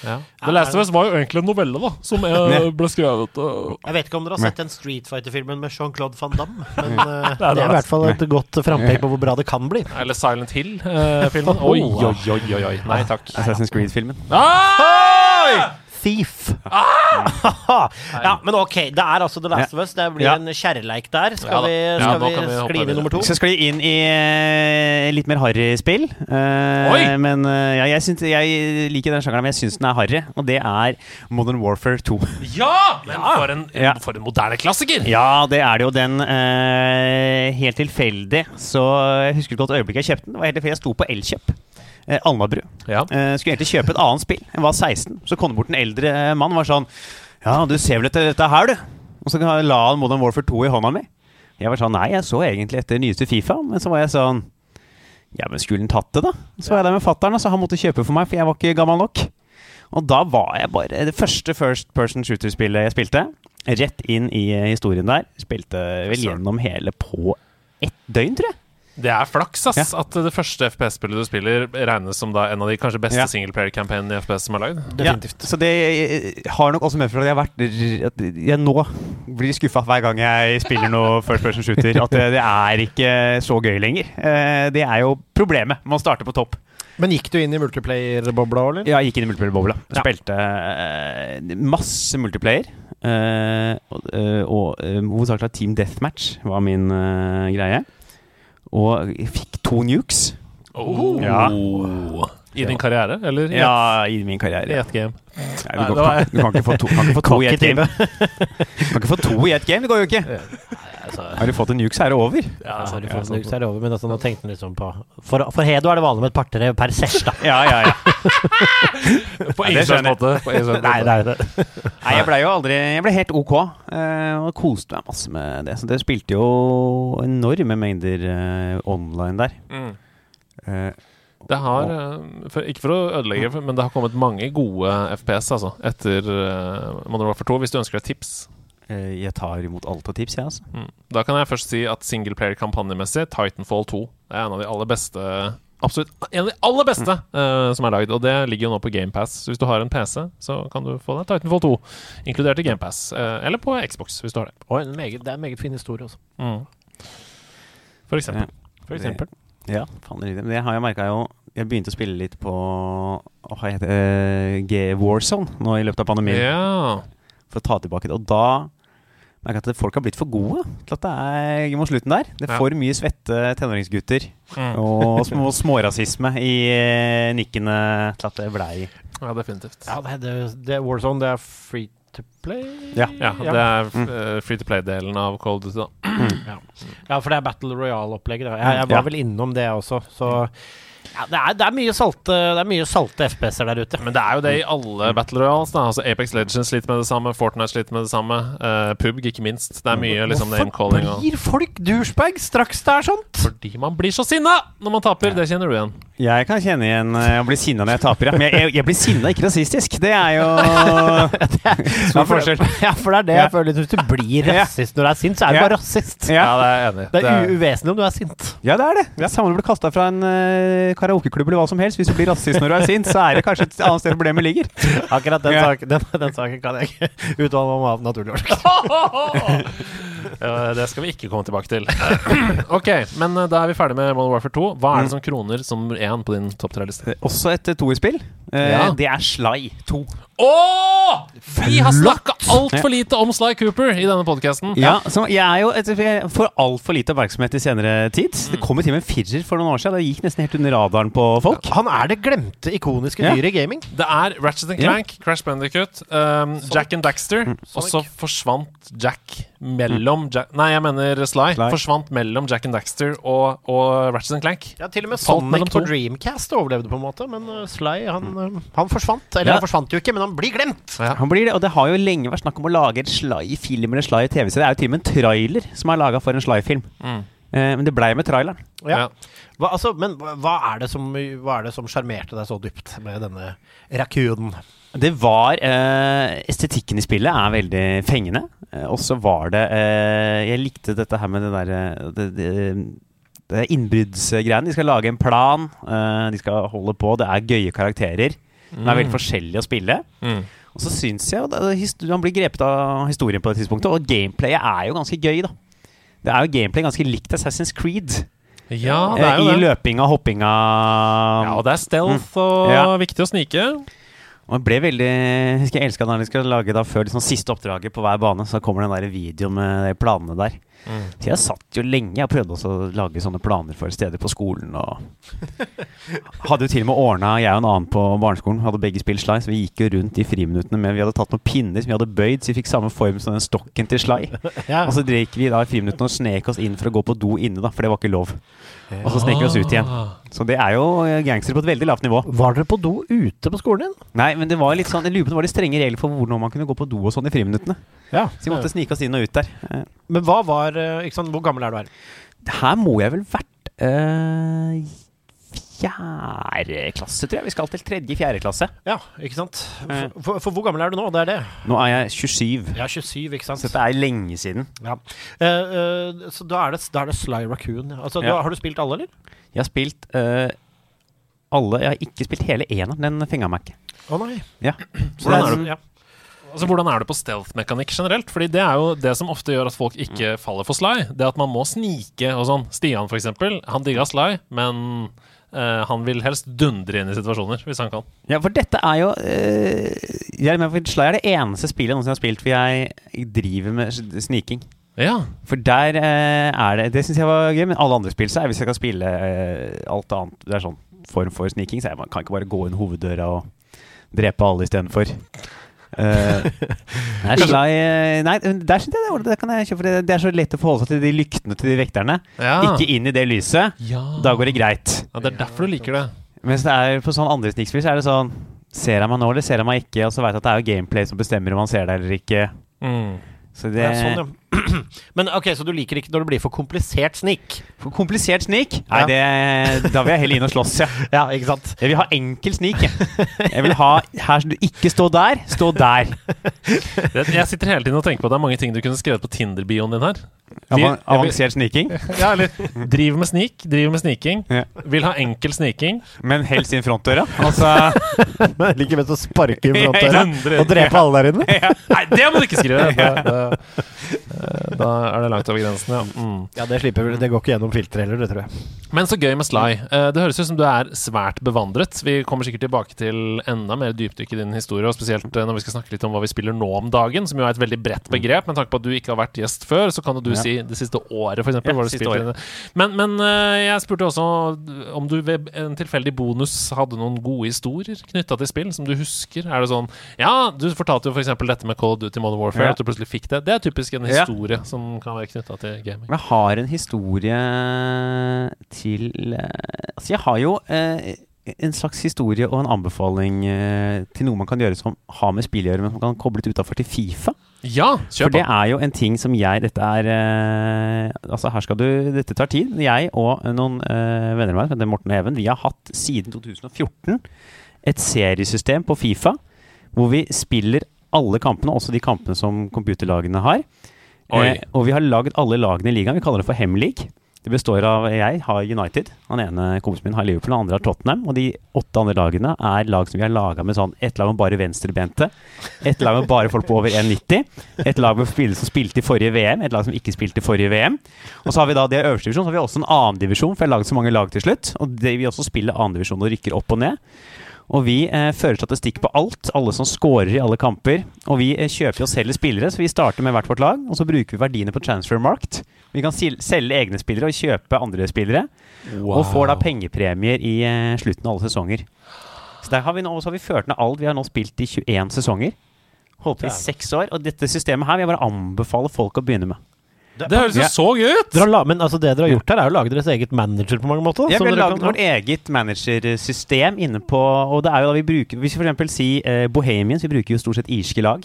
Ja. The Last of Us var jo egentlig en novelle, da, som eh, ble skrevet uh, Jeg vet ikke om dere har sett den Street Fighter-filmen med Jean-Claude van Damme, men eh, er det er i hvert fall et godt frampek på hvor bra det kan bli. Eller Silent Hill-filmen. oi, oi, oi, oi, oi. Nei takk. Assassin's Creed-filmen. Ah! Thief. ja, men ok, det er altså The Last of Us. Det blir Ja. en kjærleik der. Skal vi, skal vi vi skli inn i nummer to? Skal vi inn i uh, litt mer harry spill. Uh, Oi! Men uh, ja, jeg, synes, jeg liker den sjangeren, men jeg syns den er harry. Og det er Modern Warfare 2. Ja! Men for en, for en moderne klassiker! Ja, det er det jo den eh, Helt tilfeldig. Så jeg husker godt øyeblikk jeg kjøpte den. Det var helt tilfeldig Jeg sto på Elkjøp. Eh, Alnabru. Ja. Eh, skulle egentlig kjøpe et annet spill. Jeg var 16. Så kom det bort en eldre mann og var sånn Ja, du ser vel etter dette her, du? Og så la han Modern Warfare 2 i hånda mi. Jeg var sånn Nei, jeg så egentlig etter nyeste Fifa. Men så var jeg sånn Ja, men skulle han tatt det, da? Så var jeg der med fatter'n, så han måtte kjøpe for meg, for jeg var ikke gammel nok. Og da var jeg bare Det første First Person Shooter-spillet jeg spilte, rett inn i eh, historien der. Spilte vel gjennom hele på ett døgn, tror jeg. Det er flaks ass, at det første FPS-spillet du spiller, regnes som da en av de kanskje beste Ja. singleplayer-campaignene i FPS som er lagd. Ja, så det har nok også medført at jeg har vært at Jeg nå blir skuffa hver gang jeg spiller noe First Person Shooter. At det, det er ikke så gøy lenger. Eh, Det er jo problemet med å starte på topp. Men gikk du inn i multiplayer-bobla, eller? Ja, Jeg gikk inn i multiplayer-bobla. Ja. Spilte eh, masse multiplayer. eh, og hovedsakelig Team Deathmatch var min greie. Og fikk to nukes. Oh. Ja. I din karriere, eller i Ja, i min karriere. i ett game? Nei, du, kan, du kan ikke få to, kan ikke få to i ett game. Du kan ikke få to i ett game, det går jo ikke. Altså, Har du fått en nuke, så er det over. ja, så har du fått en så er det over, men altså, nå tenkte han liksom på For, for Hedo er det vanlig med et par-tre per sesh, da. Ja, ja, ja. På en ingen slags måte. Nei, det er det. Nei, jeg blei jo aldri Jeg ble helt ok, eh, og koste meg masse med det. Så det spilte jo enorme mengder eh, online der. Mm. Eh, Det har, eh, for, ikke for å ødelegge, men det har kommet mange gode FPS altså, etter uh, Modern Warfare 2, hvis du ønsker deg tips. eh, jeg tar imot alt av tips, jeg, altså. Mm. Da kan jeg først si at singleplayer-kampanjemessig, Titanfall 2 er en av de aller beste Absolutt en av de aller beste eh, som er lagd, og det ligger jo nå på GamePass. Så hvis du har en PC, så kan du få deg Titanfall 2 inkludert i GamePass. Uh, eller på Xbox, hvis du har det. Og en meget, det er en meget fin historie også. Mm. For eksempel. For eksempel. Ja, faen det riktig. Men det har jeg merka jo Jeg begynte å spille litt på Hva heter det? eh, G Warzone nå i løpet av pandemien. Ja. For å ta tilbake det. Og da merker jeg at folk har blitt for gode til at det er mot slutten der. Det er Ja. for mye svette tenåringsgutter Mm. og små, smårasisme i eh, nikkene til at det blei ja, definitivt. Ja, det, det, det Warzone, det er free to play? Ja. Ja, det er mm. free to play-delen av Cold Duty. da. Ja, for det er Battle Royale-opplegget. Jeg, jeg var Ja. vel innom det også, så ja, det, er, det er mye salte Det er mye salte FPS-er der ute. Men det er jo det i alle Battle Royals. da Altså Apex Legends sliter med det samme, Fortnite sliter med det samme. Uh, PUBG, ikke minst. Det er mye liksom name-calling. Hvorfor blir folk douchebags straks det er sånt? Fordi man blir så sinna når man taper. Det kjenner du igjen. Jeg kan kjenne igjen eh, å bli sinna når jeg taper, ja. Men jeg, jeg, jeg blir sinna, ikke rasistisk. Det er jo Det stor forskjell. Ja, for det er det jeg føler. Hvis du blir rasist når du er sint, så er du bare rasist. Ja. det er enig. Det er uvesentlig om du er sint. Ja, det er det. Er samme om du blir kasta fra en uh, karaokeklubb eller hva som helst. Hvis du blir rasist når du er sint, så er det kanskje et annet sted problemet ligger. Akkurat den, Ja. saken, den, den saken kan jeg ikke uttale meg om av naturlige årsaker. Ja, det skal vi ikke komme tilbake til. ok, men eh, da er vi ferdig med Modern Warfare 2. Hva er det som kroner som nummer én på din topp tre-liste? Også et uh, toerspill. Eh, Ja. Det er Sly 2. Åh! Vi har snakka altfor lite om Sly Cooper i denne podkasten. Ja, så jeg er jo et, jeg får altfor lite oppmerksomhet i senere tid. Det kom jo til og med en firer for noen år siden. Det gikk nesten helt under radaren på folk. Han er det glemte, ikoniske Ja. dyret i gaming. Det er Ratchet and Ja. Clank, Crash Bandicoot, um, Jack and Daxter, og så forsvant Jack mellom Jack, Nei, jeg mener Sly. Sly. Forsvant mellom Jack and Daxter og, og Ratchet and Clank. Ja, Til og med Falt Sonic på. Dreamcast overlevde, på en måte. Men uh, Sly, han, mm. han forsvant. Eller Ja. han forsvant jo ikke, men han blir glemt. Ja. Han blir det, og det har jo lenge vært snakk om å lage en Sly-film eller Sly-TV-serie. Det er jo til og med en trailer som er laga for en Sly-film. Mm. Eh, men det blei med traileren. Ja. Ja. Hva, altså, men Hva er det som sjarmerte deg så dypt med denne rakunen? Det var eh, Estetikken i spillet er veldig fengende. Eh, og så var det eh, Jeg likte dette her med det derre det, det, det er innbruddsgreiene. De skal lage en plan. eh, de skal holde på. Det er gøye karakterer. De er veldig forskjellige å spille. Mm. Og så syns jeg det- Man blir grepet av historien på det tidspunktet, og gameplayet er jo ganske gøy, da. Det er jo gameplay ganske likt Assassin's Creed. Ja, det er jo I det. løpinga, hoppinga Ja, og det er stealth og Ja. viktig å snike. Og jeg ble veldig jeg elska når de skal lage da før liksom siste oppdraget på hver bane, så kommer den der videoen med planene der. Så jeg satt jo lenge Jeg prøvde også å lage sånne planer for steder på skolen. Hadde jo til og med ordna, jeg og en annen på barneskolen, hadde begge spilt Sly, så vi gikk jo rundt i friminuttene med Vi hadde tatt noen pinner som vi hadde bøyd, så vi fikk samme form som den stokken til Sly. Ja. Og så gikk vi da i friminuttene og snek oss inn for å gå på do inne, da, for det var ikke lov. Og så snek vi oss ut igjen. Så det er jo gangstere på et veldig lavt nivå. Var dere på do ute på skolen din? Nei, men det var litt sånn Jeg lurer på det var litt strenge regler for hvordan man kunne gå på do og sånn i friminuttene. Ja. Så vi måtte snike oss inn og ut der. Eh, Men hva var eh, ikke sant, Hvor gammel er du her? Her må jeg vel vært øh, fjerde klasse, tror jeg. Vi skal til tredje-fjerde klasse. Ja, ikke sant? Eh. For, for, for hvor gammel er du nå? Det er det. Nå er jeg 27. Jeg er 27, ikke sant? Så dette er lenge siden. Ja. Uh, uh, så da er, det, da er det Sly Raccoon. Altså, Ja. da, har du spilt alle, eller? Jeg har spilt alle Jeg har ikke spilt hele eneren. Den meg ikke. Å nei. Ja. Så Hvordan er, du? Ja. Altså, Hvordan er det på stealth-mekanikk generelt? Fordi Det er jo det som ofte gjør at folk ikke faller for Sly. Det at man må snike og sånn. Stian, for eksempel, han digga Sly, men Uh, han vil helst dundre inn i situasjoner hvis han kan. ja, for dette er jo uh, jeg er for Sly er det eneste spillet jeg noensinne har spilt hvor jeg driver med sniking. Ja, For der uh, er det Det syns jeg var gøy, men alle andre spill så er hvis jeg kan spille alt annet Det er sånn form for sniking, så jeg, man kan ikke bare gå inn hoveddøra og drepe alle istedenfor. Uh, Sly, eh, nei, der syns jeg det, det kan jeg kjøpe, for det, det er så lett å forholde seg til de lyktene til de vekterne. ja. Ikke inn i det lyset. ja. Da går det greit. ja, Det er derfor du liker det. Mens det er på sånn andre snikspill, så er det sånn Ser jeg meg nå, eller ser jeg meg ikke? Og så veit jeg at det er jo gameplay som bestemmer om man ser deg eller ikke. Mm. Så det Det er sånn, ja. Men ok, så du liker ikke når det blir for komplisert snik? For komplisert snik? Nei, Ja. det, da vil jeg heller inn og slåss, ja. Ja, ikke sant? Jeg vil ha enkel snik. Jeg, jeg vil ha her ikke stå der, stå der. Jeg sitter hele tiden og tenker på at det er mange ting du kunne skrevet på Tinder-bioen din her. Avan avansert sniking, Ja, eller driver med snik, driver med sniking. Ja. Vil ha enkel sniking. men helst inn frontdøra. Altså Men liker best å sparke i frontdøra og drepe alle der inne. Nei, det må du ikke skrive! Det, da, eh, da er det langt over grensen, ja. Mm. Ja, det slipper. Det går ikke gjennom filteret heller, det tror jeg. Men så gøy med Sly. Eh, Det høres ut som du er svært bevandret. Vi kommer sikkert tilbake til enda mer dypdykk i din historie, og spesielt eh, når vi skal snakke litt om hva vi spiller nå om dagen, som jo er et veldig bredt begrep. Med tanke på at du ikke har vært gjest før, så kan jo du Ja. si det siste året, for eksempel. Ja, siste året. Men, men eh, jeg spurte også om du ved en tilfeldig bonus hadde noen gode historier knytta til spill, som du husker. Er det sånn Ja, du fortalte jo f.eks. dette med of Duty Modern Warfare, Ja. at du plutselig fikk det. Det er typisk en Ja. Historie som kan være knytta til gaming. Jeg har en historie til eh, Altså, jeg har jo eh, en slags historie og en anbefaling eh, til noe man kan gjøre som har med spill å gjøre, men som kan koble utafor til Fifa. Ja, For det er jo en ting som jeg Dette er eh, Altså, her skal du Dette tar tid. Jeg og noen eh, venner av meg, som heter Morten og Even, vi har hatt siden 2014 et seriesystem på Fifa hvor vi spiller alle kampene, også de kampene som computerlagene har. Eh, og vi har lagd alle lagene i ligaen. Vi kaller det for Hemleague. Det består av Jeg har United, han ene kompisen min har Liverpool, den andre har Tottenham. Og de åtte andre lagene er lag som vi har laga med sånn ett lag med bare venstrebente, ett lag med bare folk på over 1,90, et lag med spillere som spilte i forrige VM, et lag som ikke spilte i forrige VM. Og så har vi da det er øverste divisjon, så har vi også en annen divisjon, for jeg har laget så mange lag til slutt. Og det, vi også spiller annen divisjon og rykker opp og ned. Og vi eh, fører statistikk på alt, alle som scorer i alle kamper. Og vi eh, kjøper og selger spillere, så vi starter med hvert vårt lag. Og så bruker vi verdiene på transfermarkt. Vi kan selge egne spillere og kjøpe andre spillere. Og får da pengepremier i eh, slutten av alle sesonger. Så der har vi nå så har vi ført ned alt. Vi har nå spilt i 21 sesonger. Holdt på i seks år. Og dette systemet her vil jeg bare anbefale folk å begynne med. Det høres jo Ja. så gøy ut! Dere har la, men altså det dere har gjort her, er å lage deres eget manager på mange måter. Ja, vi har laget vårt eget managersystem inne på Og det er jo da vi bruker Hvis vi f.eks. sier eh, Bohemians, vi bruker jo stort sett irske lag.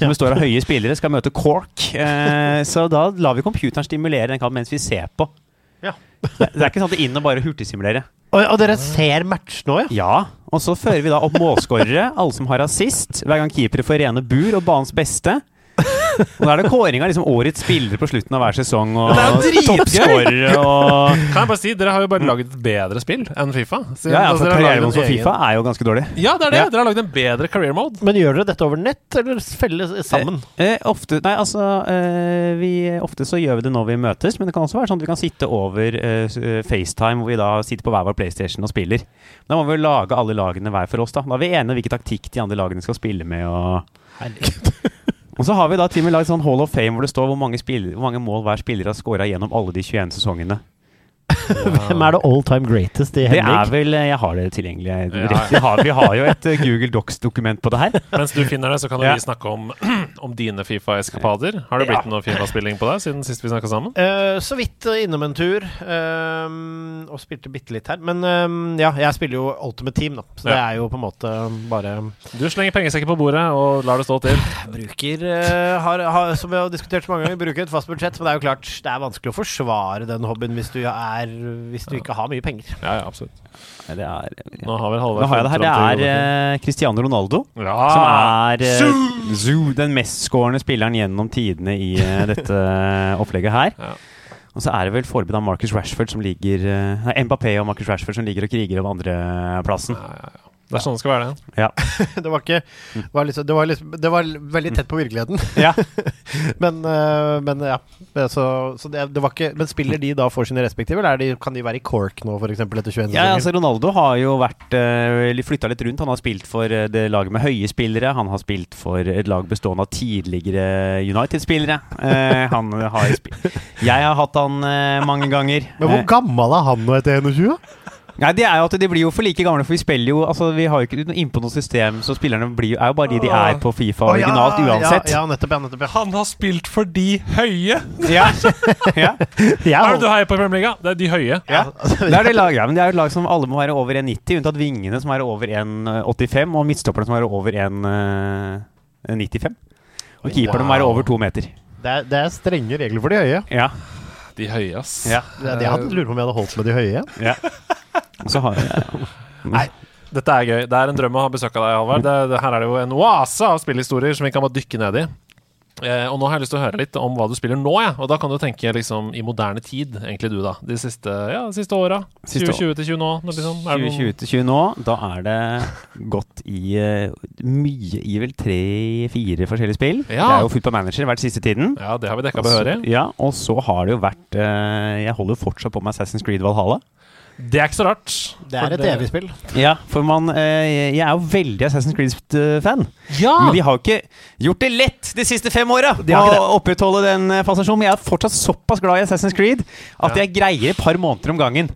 Som består av høye spillere, skal møte Cork. Eh, så da lar vi computeren stimulere den kampen mens vi ser på. Ja. Det det er ikke sånn at det er inn og bare hurtigsimulere. Og, og dere ser match nå, ja? Ja, og så fører vi da opp målskårere, alle som har assist, hver gang keepere får rene bur og banens beste. Og da er det kåring av liksom årets spillere på slutten av hver sesong, og er toppskårere og Kan jeg bare si, Dere har jo bare laget et bedre spill enn Fifa. Så- Ja, ja, altså, for dere har laget karrieremodus en for Fifa er jo ganske dårlig. Ja, det er det. Ja. Dere har lagd en bedre career mode. Men gjør dere dette over nett, eller felles sammen? Eh, ofte, nei, altså eh, vi, Ofte så gjør vi det når vi møtes, men det kan også være sånn at vi kan sitte over eh, eh, FaceTime, hvor vi da sitter på hver vår PlayStation og spiller. Da må vi jo lage alle lagene hver for oss, da. Da er vi enige om hvilken taktikk de andre lagene skal spille med. og... Og så har vi da til og med lagd sånn Hall of Fame hvor det står hvor mange, spiller, hvor mange mål hver spiller har scora gjennom alle de 21 sesongene. Hvem er det all time greatest i Henrik? Det er vel eh, Jeg har det tilgjengelig. Ja. vi, har, vi har jo et eh, Google Docs-dokument på det her. Mens du finner det, så kan Ja. vi snakke om, om dine Fifa-eskapader. Har det blitt noe Fifa-spilling på deg siden sist vi snakka sammen? Uh, så vidt innom en tur, ehm, og spilte bitte litt her. Men ehm, ja, jeg spiller jo Ultimate Team, da. Så det er jo på en måte bare Du slenger pengesekker på bordet og lar det stå til. Bruker har, har, Som vi har diskutert så mange ganger, bruker et fast budsjett. Men det er jo klart, det er vanskelig å forsvare den hobbyen hvis du, er, hvis du ikke har mye penger. Ja, ja, absolutt. Det er, Nå har vi nå har jeg det her. Det er eh, Cristiano Ronaldo. Ja! Som er uh, Zoo, den mestskårende spilleren gjennom tidene i uh, dette opplegget her. Ja. Og så er det vel forbud av Marcus Rashford som ligger Nei, Mbappé og Marcus Rashford som ligger og kriger om andreplassen. Ja, ja, ja. Det er sånn det skal være, det. det var ikke var, liksom, det, var liksom, det var veldig tett på virkeligheten. Ja. men, eh, men ja. Så, så det, det var ikke Men spiller de da for sine respektive, eller er de, kan de være i Cork nå, f.eks. etter 21 Ja, altså Ronaldo har jo vært uh, flytta litt rundt. Han har spilt for eh, det laget med høye spillere. Han har spilt for et lag bestående av tidligere United-spillere. Eh, han har spilt Jeg har hatt han eh, mange ganger. Men hvor Eh, gammel er han nå etter 21? Nei, det er jo at De blir jo for like gamle, for vi spiller jo Altså Vi har jo ikke noe innpå noe system, så spillerne blir jo, er jo bare de de er på Fifa ja, originalt, uansett. Ja, ja, nettopp. Ja, nettopp ja. Han har spilt for de høye! Ja. ja. Hva er det du heier på i Premier League? Det er de høye. Ja. Det er det laget, ja, men det er jo et lag som alle må være over 1,90, unntatt vingene som er over 1,85, og midtstopperne som er over 1,95. Og keeperne må være over to meter. det, er, det er strenge regler for de høye. Ja. De høye, ass. ja. Det, det hadde lurt på om jeg hadde holdt med de høye. ja. Så har jeg Nei. Dette er gøy. Det er en drøm å ha besøk av deg, Halvard. Det, det, her er det jo en oase av spillhistorier som vi kan bare dykke ned i. Eh, og nå har jeg lyst til å høre litt om hva du spiller nå, jeg. Og da kan du tenke liksom i moderne tid, egentlig du, da. De siste, ja, de siste åra. 2020 til 20 nå. Liksom. Er 2020 til 20 nå, da er det gått i uh, mye i vel tre-fire forskjellige spill. Ja. Det er jo Football Manager hvert siste tiden. Ja, det har vi dekka behørig. Ja, og så har det jo vært uh, Jeg holder jo fortsatt på med Assassin's Creed Valhalla. Det er ikke så rart. Det er et evig spill. Ja, for man eh, Jeg er jo veldig Assassin's Creed-fan. Ja! Men de har jo ikke gjort det lett de siste fem åra De har ikke å opprettholde den eh, fascinasjonen. Men jeg er fortsatt såpass glad i Assassin's Creed at jeg greier et par måneder om gangen.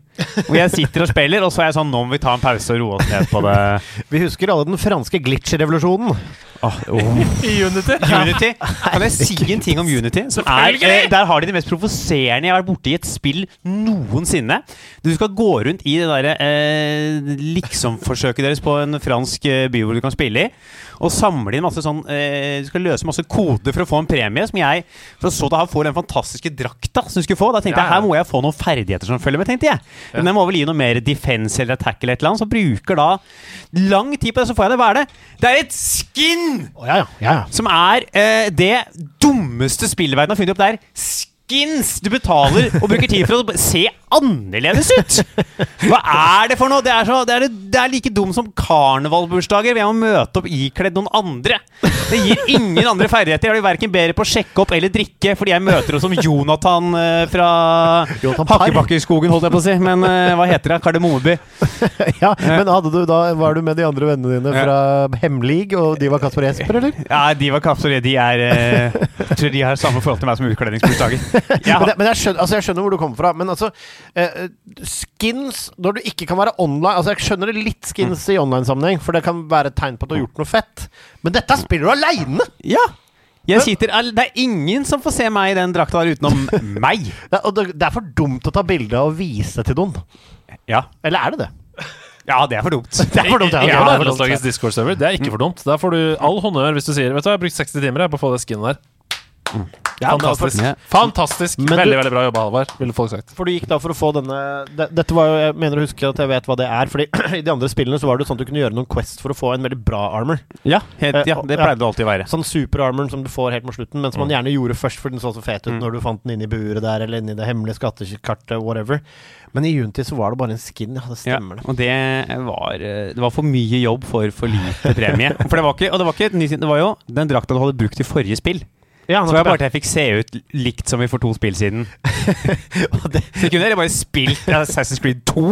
Hvor jeg sitter og spiller, og så er jeg sånn Nå må vi ta en pause og roe oss ned på det. Vi husker alle den franske glitch-revolusjonen. Oh, oh. I Unity. Unity. Kan jeg si en ting om Unity? Som er, eh, der har de det mest provoserende jeg har vært borti i et spill noensinne. Du skal gå rundt i det derre eh, liksom-forsøket deres på en fransk eh, by hvor du kan spille i, og samle inn masse sånn eh, Du skal løse masse koder for å få en premie, som jeg For så da får den fantastiske drakta som du skulle få. Da tenkte Ja, jeg her må jeg få noen ferdigheter som følger med, tenkte jeg. Men jeg må vel gi noe mer defense eller attack eller et eller annet. Så bruker da lang tid på det, så får jeg det. Hva er det? Det er et skin! Oh, ja, ja. ja, ja. Som er eh, det dummeste spillverdenen har funnet opp. Det er skins du betaler og bruker tid for å se annerledes ut! Hva er det for noe? Det er, så, det er, det er like dum som karnevalbursdager. hvor Jeg må møte opp ikledd noen andre. Det gir ingen andre ferdigheter. Jeg blir verken bedre på å sjekke opp eller drikke fordi jeg møter henne som Jonathan eh, fra Jonathan Hakkebakkeskogen, holdt jeg på å si. Men eh, hva heter det? Kardemommeby. ja, men hadde du da Var du med de andre vennene dine fra Hemlig, og de var Kasper Jesper, eller? Ja, de var kapsler. De er eh, Jeg tror de har samme forhold til meg som utkledningsbursdager. Men, men jeg, skjønner, altså jeg skjønner hvor du kommer fra. Men altså Skins når du ikke kan være online Altså Jeg skjønner det litt skins i online-sammenheng, for det kan være et tegn på at du har gjort noe fett. Men dette spiller du aleine! Ja! Jeg sitter, det er ingen som får se meg i den drakta der utenom meg. Det, og det, det er for dumt å ta bilde og vise til noen. Ja. Eller er det det? ja, det er for dumt. Det er for dumt, ja. Ja, det er for dumt. Det er ikke for dumt. Der får du all honnør hvis du sier Vet du hva, jeg har brukt 60 timer på å få det skinnet der. Ja, Fantastisk. Fantastisk. Men veldig du- veldig bra jobba, Halvard, ville folk sagt. for du gikk da for å få denne de, Dette var jo Jeg mener å huske at jeg vet hva det er. Fordi i de andre spillene så var det sånn at du kunne gjøre noen quest for å få en veldig bra armor. Ja, helt, ja, Eh, det ja. pleide det alltid å være. Sånn super-armoren som du får helt mot slutten, men som man gjerne gjorde først fordi den så så fet ut Mm. når du fant den inni buret der, eller inni det hemmelige skattekartet, whatever. Men i Unity så var det bare en skin. Ja, det stemmer det. og det var, eh, det var for mye jobb for for lite premie. For det var ikke, og det var ikke et nytt Det var jo den drakta du hadde brukt i forrige spill. Ja, Så var det bare at jeg fikk se ut likt som vi for to spill siden. Og det, Så jeg kunne dere bare spilt Assassin's Creed 2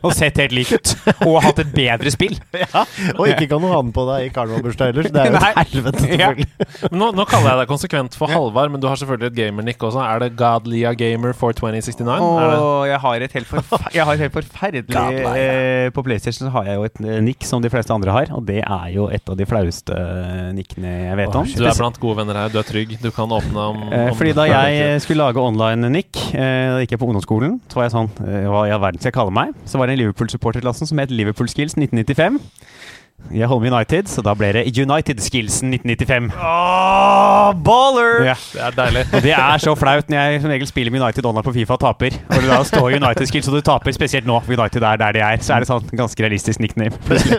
og sett helt likt ut. Og hatt et bedre spill. ja, og ikke kan noe annet på deg i karnevalbursdag ellers. det er jo et helvete, selvfølgelig. Ja. nå, nå kaller jeg deg konsekvent for Halvard, men du har selvfølgelig et gamer-nick også. Er det Godlia Gamer for 2069? Åh, jeg har et helt, jeg har et helt forferdelig eh, På PlayStation har jeg jo et nikk nick som de fleste andre har, og det er jo et av de flaueste nikkene nickene jeg vet om. Du er blant gode venner her. Du er trygg. Du kan åpne om, Eh, om fordi da jeg skulle lage online-nick, eh, da gikk jeg på ungdomsskolen, så var jeg sånn eh, Hva i all verden skal jeg kalle meg? Så var det en Liverpool-supporterklassen som het Liverpool Skills 1995. Jeg holder med United, så da ble det United Skillsen 1995. Åh, baller! Ja. Det er deilig. Og det er så flaut når jeg som regel spiller med United online på Fifa og taper. Og du da står United Skills, og du taper spesielt nå, for United er der de er. Så er det sånn ganske realistisk nickname.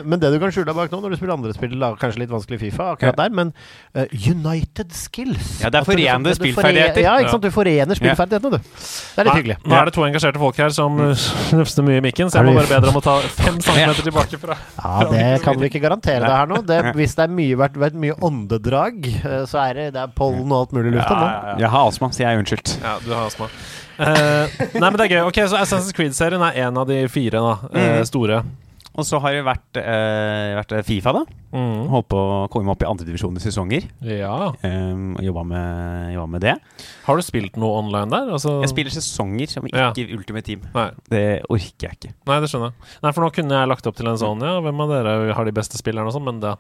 Men det du kan skjule deg bak nå når du spiller andre spill, da, kanskje litt vanskelig Fifa, akkurat der, men uh, United Skills Ja, det er liksom- forenede du spillferdigheter. Ja, ikke sant. Du forener spillferdighetene, du. Det er litt hyggelig. Nå er det to engasjerte folk her som uh, snufser mye i mikken, så jeg må bare be dere om å ta fem centimeter tilbake fra Ja, det kan vi ikke garantere deg her nå. Det, hvis det er mye, vært, vært mye åndedrag, eh, så er det, det er pollen og alt mulig i lufta nå. Jeg har astma, så jeg er unnskyldt. Ja, du har astma. Uh, nei, men det er gøy. Ok, Så Assassin's Creed-serien er en av de fire da, Mhm. store. Og så har det vært, eh, vært Fifa, da. Mm. Holdt på å komme opp i andredivisjon i sesonger. Ja. Um, jobba med, jobba med det. Har du spilt noe online der? Altså, Jeg spiller sesonger som Ja. ikke Ultimate Team. Nei. Det orker jeg ikke. Nei, det skjønner jeg. Nei, For nå kunne jeg lagt opp til en sånn Ja, hvem av dere har de beste spillerne og sånn, men det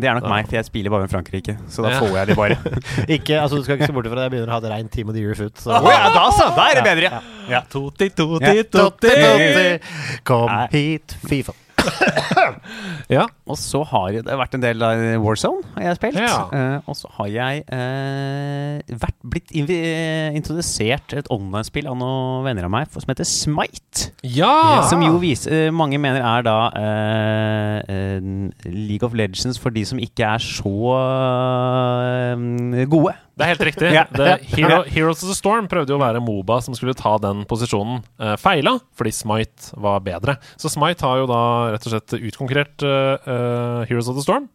Det er nok da. meg, for jeg spiller bare med Frankrike. Så da Ja. får jeg de bare. Ikke, altså, du skal ikke se bort fra at jeg begynner å ha det reint Team of the Year-foot. Så. Oh, ja, da så! Da er det bedre! Ja. Toti, toti, toti, toti. Kom Nei. hit, Fifa. Ja. Og så har det vært en del av Warzone har jeg spilt. Ja. Uh, og så har jeg uh, vært, blitt eh, introdusert et online-spill av noen venner av meg som heter Smite. Ja! Som jo viser, mange mener er da uh, League of Legends for de som ikke er så gode. Det er helt riktig. Det, Hero, Heroes of the Storm prøvde jo å være Moba som skulle ta den posisjonen. Feila, fordi Smite var bedre. Så Smite har jo da rett og slett utkonkurrert eh, eh, Heroes of the Storm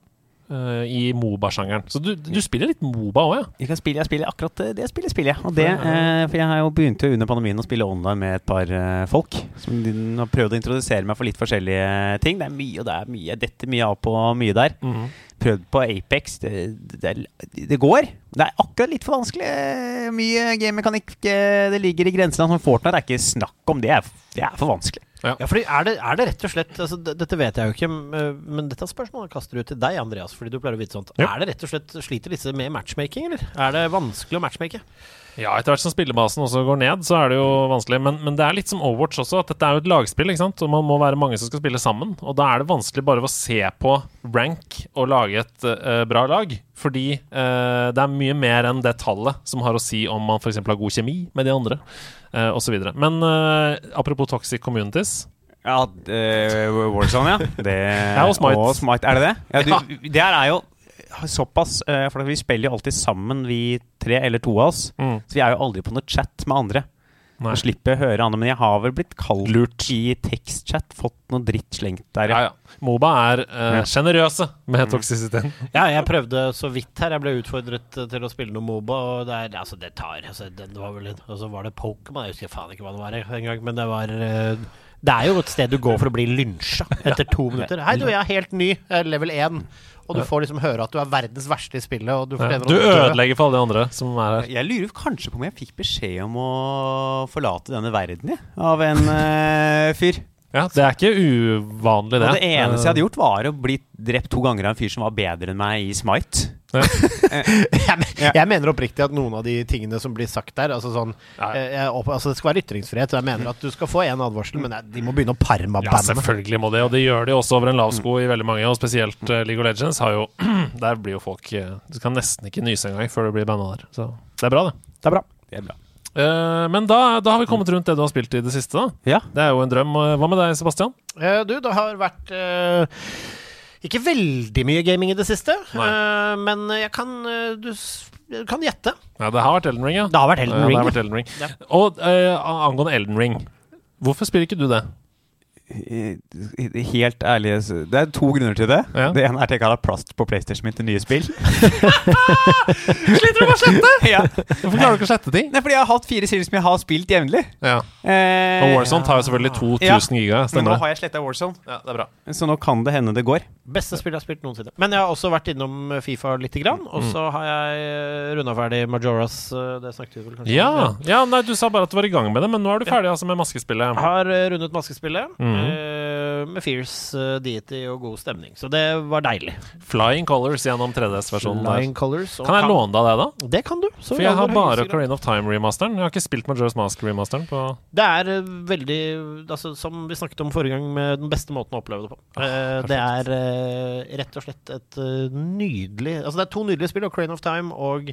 eh, i Moba-sjangeren. Så du, du spiller litt Moba òg, ja? Jeg, kan spille, jeg spiller akkurat det spillet spiller jeg. Og det, eh, for jeg har jo begynt jo under pandemien å spille online med et par eh, folk. Som har prøvd å introdusere meg for litt forskjellige ting. Det er mye, og det er mye. Jeg detter mye av på mye der. Prøvd på Apex. Det, det, det går. Det er akkurat litt for vanskelig. Eh, Mye gamemekanikk. eh, Det ligger i grenseland Fortnite. Det er ikke snakk om. Det er, det er for vanskelig. Ja, fordi er det, er det rett og slett altså, Dette vet jeg jo ikke, men dette spørsmålet kaster du til deg, Andreas. Fordi du pleier å vite sånt. Ja. Er det rett og slett Sliter disse med matchmaking, eller? Er det vanskelig å matchmake? Ja, etter hvert som spillebasen også går ned, så er det jo vanskelig. Men, men det er litt som Overwatch også, at dette er jo et lagspill, ikke sant? og man må være mange som skal spille sammen. Og da er det vanskelig bare å se på rank og lage et uh, bra lag. Fordi uh, det er mye mer enn det tallet som har å si om man f.eks. har god kjemi med de andre, uh, osv. Men uh, apropos toxic communities. Ja, Warzone, ja. Det, Ja, og Smite. Og Smite. Er det det? Ja, du, Det her er jo såpass eh, For vi spiller jo alltid sammen, vi tre eller to av oss. Mm. Så vi er jo aldri på noe chat med andre. Nei. Og slipper høre andre. Men jeg har vel blitt kalt Lurt. i tekstchat. Fått noe dritt slengt der, Ja, ja. Moba er sjenerøse uh, med toksisitet. Ja, jeg prøvde så vidt her. Jeg ble utfordret eh, til å spille noe Moba, og det er Altså, det tar altså, det, var vel Og så var det Pokémon. Jeg husker faen ikke hva det var engang, men det var eh, det er jo et sted du går for å bli lynsja etter to minutter. Hei, du, jeg er helt ny, level 1. Og du får liksom høre at du er verdens verste i spillet, og du Ja. Du ødelegger for alle de andre som er her. Jeg lurer kanskje på om jeg fikk beskjed om å forlate denne verden, jeg. Av en uh, fyr. Ja, Det er ikke uvanlig, det. Og det eneste jeg hadde Eh, gjort, var å bli drept to ganger av en fyr som var bedre enn meg i Smite. jeg, men- jeg mener oppriktig at noen av de tingene som blir sagt der altså sånn, eh, jeg, opp- altså Det skal være ytringsfrihet. Jeg mener at du skal få en advarsel, men jeg, de må begynne å parme Ja, selvfølgelig må det, og det gjør de også over en lav sko i veldig mange, og spesielt eh, League of Legends har jo Der blir jo folk eh, Du kan nesten ikke nyse engang før du blir banna der. Så det er bra, det. Det er bra. Det er bra. Uh, men da, da har vi kommet rundt det du har spilt i det siste, da. Ja. Det er jo en drøm. Eh, Hva med deg, Sebastian? Uh, du, det har vært eh, ikke veldig mye gaming i det siste, eh, men jeg kan, eh, du du kan gjette. Ja, det har vært Elden Ring, ja. Det har vært Elden Ring. Vært Elden Ring. Ja. Og uh, angående Elden Ring, hvorfor spiller ikke du det? Eh, Helt ærlig Det er to grunner til det. Ja. Det ene er at jeg ikke har plast på PlayStation min til nye spill. Sliter du med å slette? ja. Hvorfor klarer du ikke å slette ting? Nei, fordi jeg har hatt fire serier som jeg har spilt jevnlig. Ja. Eh, Og Warzone tar jo selvfølgelig 2000 giga. Men nå har jeg sletta Warzone, Ja, det er bra. så nå kan det hende det går. Beste spill jeg har spilt noensinne. Men jeg har også vært innom Fifa lite grann, og så har jeg runda ferdig Majoras. eh, Det snakket vi vel kanskje Ja, om? ja, nei, du sa bare at du var i gang med det, men nå er du ferdig altså, med maskespillet. Har eh, rundet maskespillet Mhm. Eh, med Fierce eh, deity og god stemning. Så det var deilig. Flying Colors gjennom 3DS-versjonen. der. Colors. Kan jeg låne deg det, da? Det kan du. For jeg har bare. Ocarina of Time-remasteren. Jeg har ikke spilt Majora's Mask-remasteren på Det er eh, veldig altså, Som vi snakket om forrige gang, med den beste måten å oppleve det på. Ah, det er rett og slett et nydelig Altså Det er to nydelige spill, Ocarina of Time og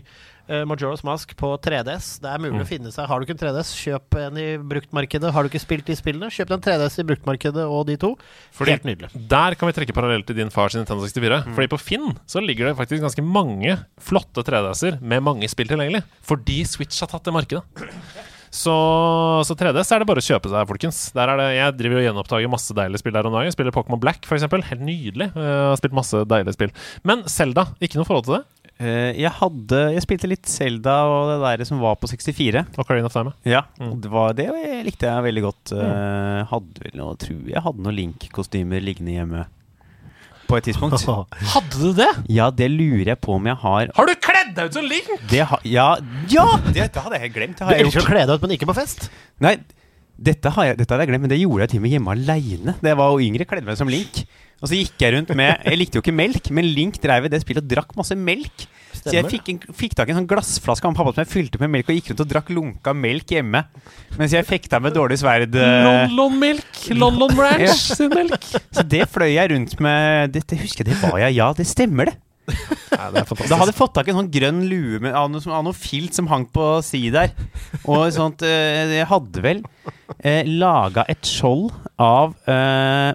uh, Majora's Mask på 3DS. Det er mulig Mm. å finne seg. Har du ikke en 3DS, kjøp en i bruktmarkedet. Har du ikke spilt de spillene, kjøp en 3DS i bruktmarkedet og de to. Fordi Helt nydelig. Der kan vi trekke parallell til din fars Nintendo 64. Fordi på Finn så ligger det faktisk ganske mange flotte 3DS-er med mange spill tilgjengelig. Fordi Switch har tatt det markedet. Så, så 3DS er det bare å kjøpe seg, folkens. Der er det, jeg driver og gjenopptaker masse deilige spill der om dagen. Spiller Pokémon Black, f.eks. Helt nydelig. Jeg har spilt masse deilige spill. Men Selda, ikke noe forhold til det? Eh, jeg hadde Jeg spilte litt Zelda og det der som var på 64. Ocarina of Time. Ja, Mm. og det, var, det likte jeg veldig godt. Mm. hadde vel noe, tror jeg hadde noen Link-kostymer liggende hjemme på et tidspunkt. Hadde du det? Ja, det lurer jeg på om jeg har. Har du kledd deg ut som Link? Det ha, ja, ja! Det, det hadde jeg helt glemt. Det Du har du elsker å kle deg ut, men ikke på fest. Nei, dette, har jeg, dette hadde jeg glemt, men det gjorde jeg til og med hjemme aleine. Da jeg var jo yngre, kledde meg som Link. Og så gikk jeg rundt med Jeg likte jo ikke melk, men Link drev i det spillet og drakk masse melk. Så jeg fikk, en, fikk tak i en sånn glassflaske av pappa som jeg fylte med melk, og gikk rundt og drakk lunka melk hjemme. Mens jeg fekta med dårlig sverd. eh, London Milk. London Ranch sin melk. Så det fløy jeg rundt med Dette husker jeg, det var jeg. Ja, det stemmer, det. Nei, det er fantastisk. Da hadde jeg fått tak i en sånn grønn lue med, av, noe, av noe filt som hang på si der. Og sånt eh, Jeg hadde vel eh, laga et skjold av eh,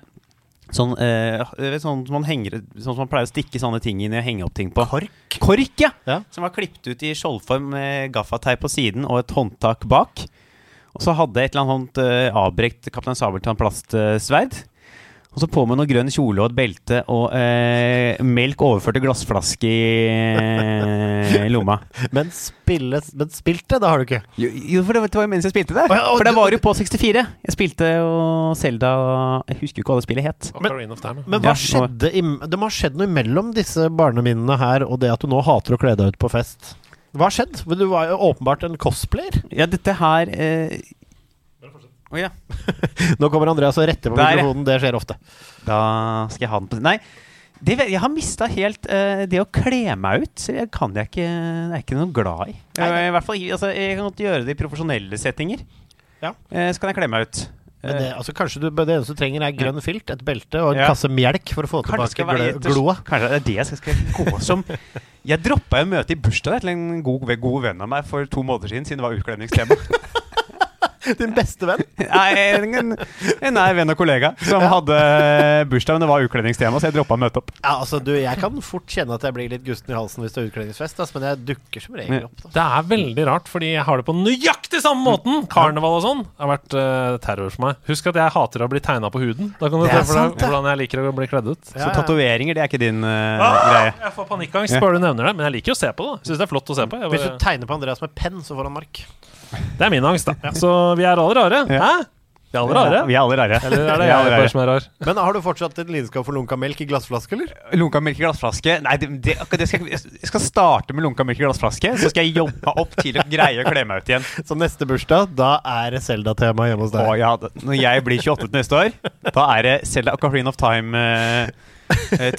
Sånn, eh, vet, sånn som man henger Sånn som man pleier å stikke sånne ting inn i og henge opp ting på. Kork? Kork, ja! Ja. Som var klippet ut i skjoldform med gaffateip på siden og et håndtak bak. Og så hadde jeg et eller annet sånt eh, avbrekt Kaptein Sabeltann-plastsverd. Og så på med noe grønn kjole og et belte og eh, melk overført til glassflaske i eh, lomma. Men, spille, men spilte, det har du ikke. Jo, jo, for det var- jo mens jeg spilte det. Og For det var jo på 64. Jeg spilte jo Selda Jeg husker jo ikke hva det spillet het. Men. Men Ja, hva skjedde i, Det må ha skjedd noe imellom disse barneminnene her og det at du nå hater å kle deg ut på fest. Hva har skjedd? Du var jo åpenbart en cosplayer. Ja, dette her eh, Å ja. Nå kommer Andreas og retter på Der, mikrofonen. Det skjer ofte. Da skal jeg ha den på Nei, det, jeg har mista helt uh, det å kle meg ut. Så jeg kan jeg ikke er ikke noe glad i. Nei, I hvert fall, altså, Jeg kan godt gjøre det i profesjonelle settinger. Ja. Uh, så kan jeg kle meg ut. Men det, Eh, altså, kanskje du, det eneste du trenger, er grønn filt, et belte og en Ja. kasse melk for å få Kanskje tilbake være gloa. Kanskje det er det jeg skal, skal gå som Jeg droppa jo møte i bursdag til en god, god venn av meg for to måneder siden, siden det var utkledningstema. Din beste venn. Nei, en, en nær venn og kollega som hadde bursdag, men det var utkledningstema, så jeg droppa å møte opp. Ja, altså, du, jeg kan fort kjenne at jeg blir litt gusten i halsen hvis det er utkledningsfest, altså, men jeg dukker som regel opp. Da. Det er veldig rart, fordi jeg har det på nøyaktig samme måten. Karneval og sånn har vært uh, terror for meg. Husk at jeg hater å bli tegna på huden. Da kan du se for deg hvordan jeg liker å bli kledd ut. Ja, Så ja. tatoveringer, det er ikke din uh, Ah, greie. jeg får panikkangst bare du nevner det, men jeg liker å se på det. Syns det er flott å se på. Jeg Hvis du tegner på Andreas med penn, så får han mark. Det er min angst, da. Så vi er alle rare. Ja. Hæ? Vi er alle rare. Vi er alle rare. Eller er det jeg bare som er rar? Men har du fortsatt en lidenskap for lunka melk i glassflaske, eller? Lunka melk i glassflaske? Nei, det, det, det skal, jeg- jeg skal starte med lunka melk i glassflaske. Så skal jeg jobbe meg opp til å greie å kle meg ut igjen. Så neste bursdag, da er det Selda-tema hjemme hos deg. Å ja, når jeg blir 28 til neste år, da er det Selda Ocarina of Time. eh,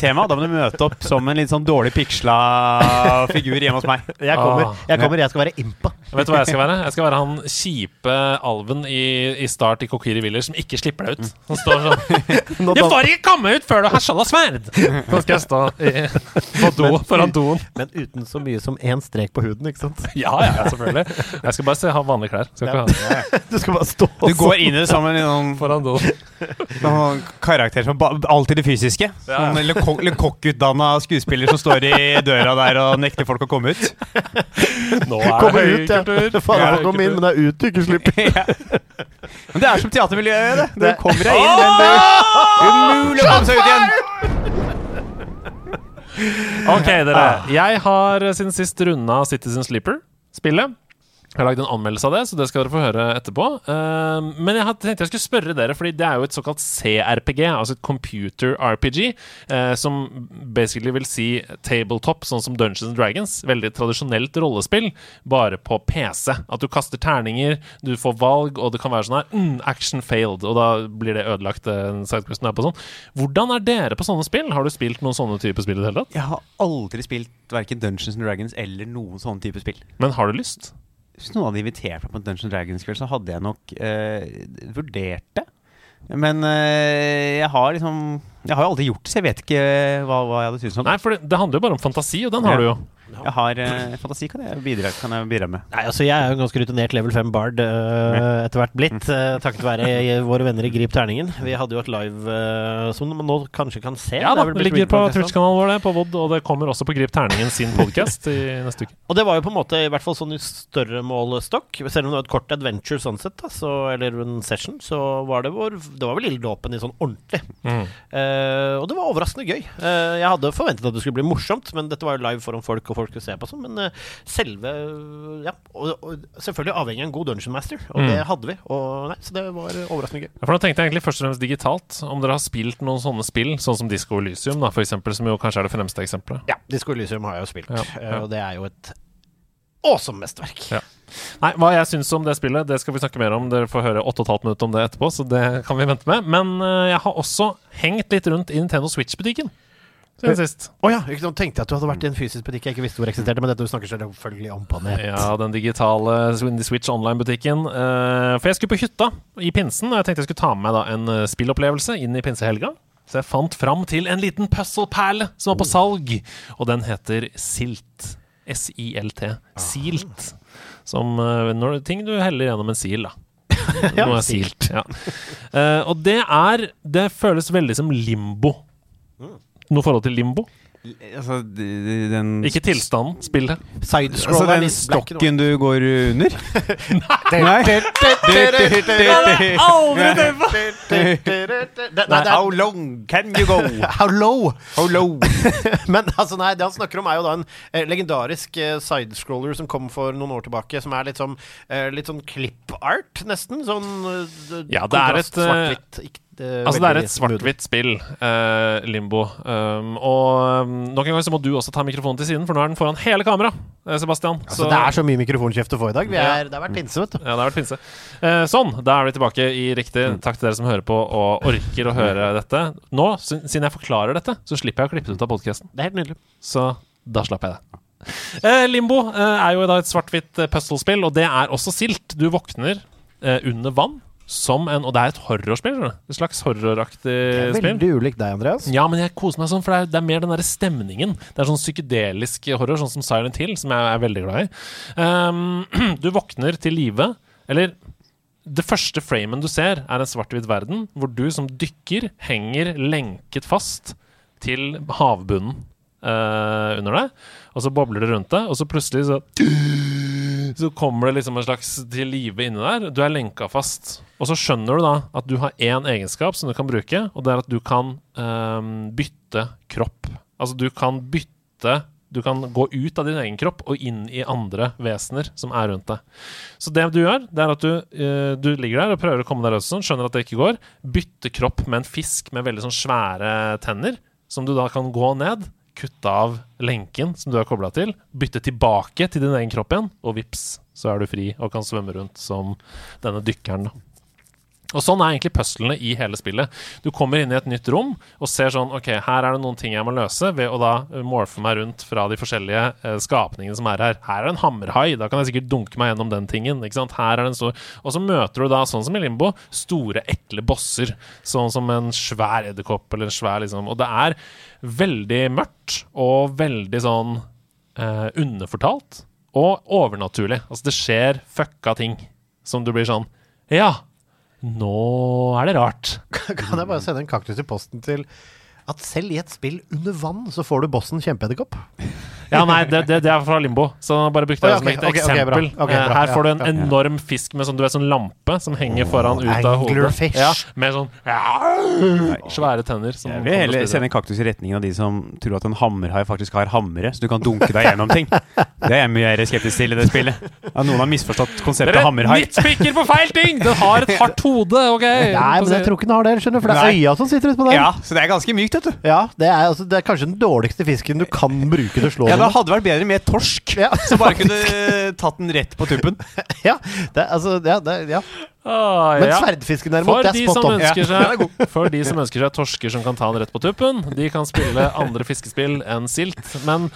tema. Da må du møte opp som en litt sånn dårlig piksla figur hjemme hos meg. Jeg kommer, Ah. jeg, kommer, jeg skal være impa. Vet du hva jeg skal være? Jeg skal være han kjipe alven i, i Start i Kokiri Village som ikke slipper deg ut. Han står sånn Du får ikke komme ut før du har skjold og sverd! Nå skal jeg stå i, på do, foran doen. Men uten så mye som én strek på huden, ikke sant? Ja, ja, ja, selvfølgelig. Jeg skal bare se, ha vanlige klær. Skal ikke ha Du skal bare stå Du går inn i det sammen en noen, foran doen. sånn karakter som ba, alltid det fysiske. Ja. Sånn lekok- lekokkutdanna skuespiller som står i døra der og nekter folk å komme ut. Nå er Kommer det ut, ja. høykultur. Faen, jeg får inn, men det er ut du ikke slipper. ja. Men det er som teatermiljøet, det. Du kommer deg inn, men det er umulig å komme seg ut igjen. Ok, dere. Jeg har siden sist runda Citizen Sleeper-spillet. Jeg har lagd en anmeldelse av det, så det skal dere få høre etterpå. Eh, men jeg hadde tenkt jeg skulle spørre dere, Fordi det er jo et såkalt CRPG, altså et computer RPG, eh, som basically vil si tabletop, sånn som Dungeons and Dragons. Veldig tradisjonelt rollespill, bare på PC. At du kaster terninger, du får valg, og det kan være sånn her mm, Action failed, og da blir det ødelagt. eh, sidequesten er på sånn. Hvordan er dere på sånne spill? Har du spilt noen sånne typer spill i det hele tatt? Jeg har aldri spilt verken Dungeons and Dragons eller noen sånne type spill. Men har du lyst? Hvis noen hadde invitert meg på en Dungeons Dragons-kveld, så hadde jeg nok eh, vurdert det. Men eh, jeg har liksom Jeg har jo aldri gjort det, så jeg vet ikke hva, hva jeg hadde syntes om det. Nei, for det, det handler jo bare om fantasi, og den har Ja. du jo. Jeg har eh, fantasi kan jeg bidra, kan jeg bidra med. Nei, altså Jeg er jo en ganske rutinert level 5 bard uh, etter hvert blitt, uh, takket være i- våre venner i Grip terningen. Vi hadde jo et live uh, som man nå kanskje kan se. Ja Det er da, vel det blitt ligger på. Twitch-kanalen vår det, på VOD, og det kommer også på Grip Terningen sin podkast i neste uke. Og det var jo på en måte i hvert fall sånn i større målestokk. Selv om det var et kort adventure sånn sett, da, så, eller en session, så var det vår Det var vel ilddåpen i sånn ordentlig. Mm. Eh, og det var overraskende gøy. Eh, jeg hadde forventet at det skulle bli morsomt, men dette var jo live foran folk, og folk skulle se på sånn. Men eh, selve Ja. Og, og selvfølgelig avhengig av en god Dungeon Master, og Mm. det hadde vi. Og nei, Så det var overraskende gøy. Ja, For nå tenkte jeg egentlig først og fremst digitalt. Om dere har spilt noen sånne spill, sånn som Disco Elysium, da, for eksempel, som jo kanskje er det fremste eksempelet. Ja, Disco Elysium har jeg jo spilt, Ja, eh, ja. og det er jo et awesome mesterverk. Ja. Nei, Hva jeg syns om det spillet, det skal vi snakke mer om. Dere får høre 8 15 minutter om det etterpå, så det kan vi vente med. Men eh, jeg har også hengt litt rundt i Nintendo Switch-butikken siden sist. Å ja, ikke sant, tenkte jeg at du hadde vært i en fysisk butikk jeg ikke visste hvor eksisterte, men dette du snakker selvfølgelig om på nett. Ja, den digitale Switch Online-butikken. Eh, for jeg skulle på hytta i pinsen, og jeg tenkte jeg skulle ta med meg da en eh, spillopplevelse inn i pinsehelga. Så jeg fant fram til en liten puzzle-perle som var på salg, og den heter Silt. S-I-L-T. Silt. Som eh, når, ting du heller gjennom en sil, da. Ja, Noe er silt. Ja. Uh, og det er Det føles veldig som limbo. Noe forhold til limbo? Altså, den Ikke tilstanden, spillet. Altså den stokken du går under? Nei. How long can you go? How low? How low? Men altså, nei, det han snakker om, er jo da en eh, legendarisk eh, sidescroller som kom for noen år tilbake, som er litt sånn, eh, litt sånn clip-art, nesten. Sånn eh, Ja, det er et, eh, Svart-hvitt. Eh, Altså Det er et svart-hvitt spill, eh, Limbo. Um, og um, nok en gang så må du også ta mikrofonen til siden, for nå er den foran hele kamera, eh, Sebastian. Altså, det er så mye mikrofonkjeft å få i dag. Ja. er, det har vært pinse, vet du. Ja, det har vært pinse. Eh, sånn, da er vi tilbake i riktig. Takk til dere som hører på og orker å høre dette. Nå, siden jeg forklarer dette, så slipper jeg å klippe det ut av podkasten. Det er helt nydelig. Så da slapp jeg det. Eh, Limbo eh, er jo da et svart-hvitt eh, puzzle-spill, og det er også silt. Du våkner under vann som en Og det er et horrorspill. Et slags horroraktig spill. veldig ulikt deg, Andreas. Ja, men jeg koser meg sånn, for det er, det er mer den derre stemningen. Det er sånn psykedelisk horror, sånn som Silent Hill, som jeg er veldig glad i. Um, du våkner til live, eller det første framen du ser, er en svart-hvitt verden, hvor du som dykker henger lenket fast til havbunnen uh, under deg, og så bobler det rundt deg, og så plutselig så så kommer det liksom en slags til live inni der. Du er lenka fast. Og så skjønner du da at du har én egenskap som du kan bruke, og det er at du kan um, bytte kropp. Altså du kan bytte Du kan gå ut av din egen kropp og inn i andre vesener som er rundt deg. Så det du gjør, det er at du, uh, du ligger der og prøver å komme deg løs, sånn, skjønner at det ikke går, Bytte kropp med en fisk med veldig sånn svære tenner, som du da kan gå ned, kutte av lenken som du er kobla til, bytte tilbake til din egen kropp igjen, og vips, så er du fri og kan svømme rundt som denne dykkeren. da. Og sånn er egentlig puslene i hele spillet. Du kommer inn i et nytt rom og ser sånn Ok, her er det noen ting jeg må løse, ved å da eh, morfe meg rundt fra de forskjellige eh, skapningene som er her. Her er det en hammerhai, da kan jeg sikkert dunke meg gjennom den tingen. Ikke sant? Her er det en stor Og så møter du da, sånn som i Limbo, store, ekle bosser. Sånn som en svær edderkopp eller en svær liksom Og det er veldig mørkt og veldig sånn eh, underfortalt og overnaturlig. Altså, det skjer fucka ting som du blir sånn Ja, nå er det rart. Kan jeg bare sende en kaktus i posten til at selv i et spill under vann, så får du bossen kjempeedderkopp? Ja, nei, det, det, det er fra Limbo, så bare brukte jeg det ja, som et eksempel. bra. Eh, bra, Her får du en enorm fisk med sånn, du vet, sånn lampe som henger foran ut av hodet. Ja, med sånn svære tenner. Som Jeg vil heller sende en kaktus i retningen av de som tror at en hammerhai faktisk har hammere, så du kan dunke deg gjennom ting. Det er jeg mye mer skeptisk til i det spillet. At noen har misforstått konseptet Dere hammerhai. midtspikker på feil ting! Den har et hardt hode, OK? Nei, men jeg tror ikke den har det, skjønner du, for det er øya som sitter utpå der. Ja, så det er ganske mykt, vet du. Ja, det er, altså, det er kanskje den dårligste fisken du kan bruke til å slå Ja, Det hadde vært bedre med torsk, Ja. som bare kunne tatt den rett på tuppen. Ja, det, altså, ja, det, ja. Ah, Men sverdfisken derimot, det er spot on. seg, for de som ønsker seg torsker som kan ta den rett på tuppen, de kan spille andre fiskespill enn silt. Men,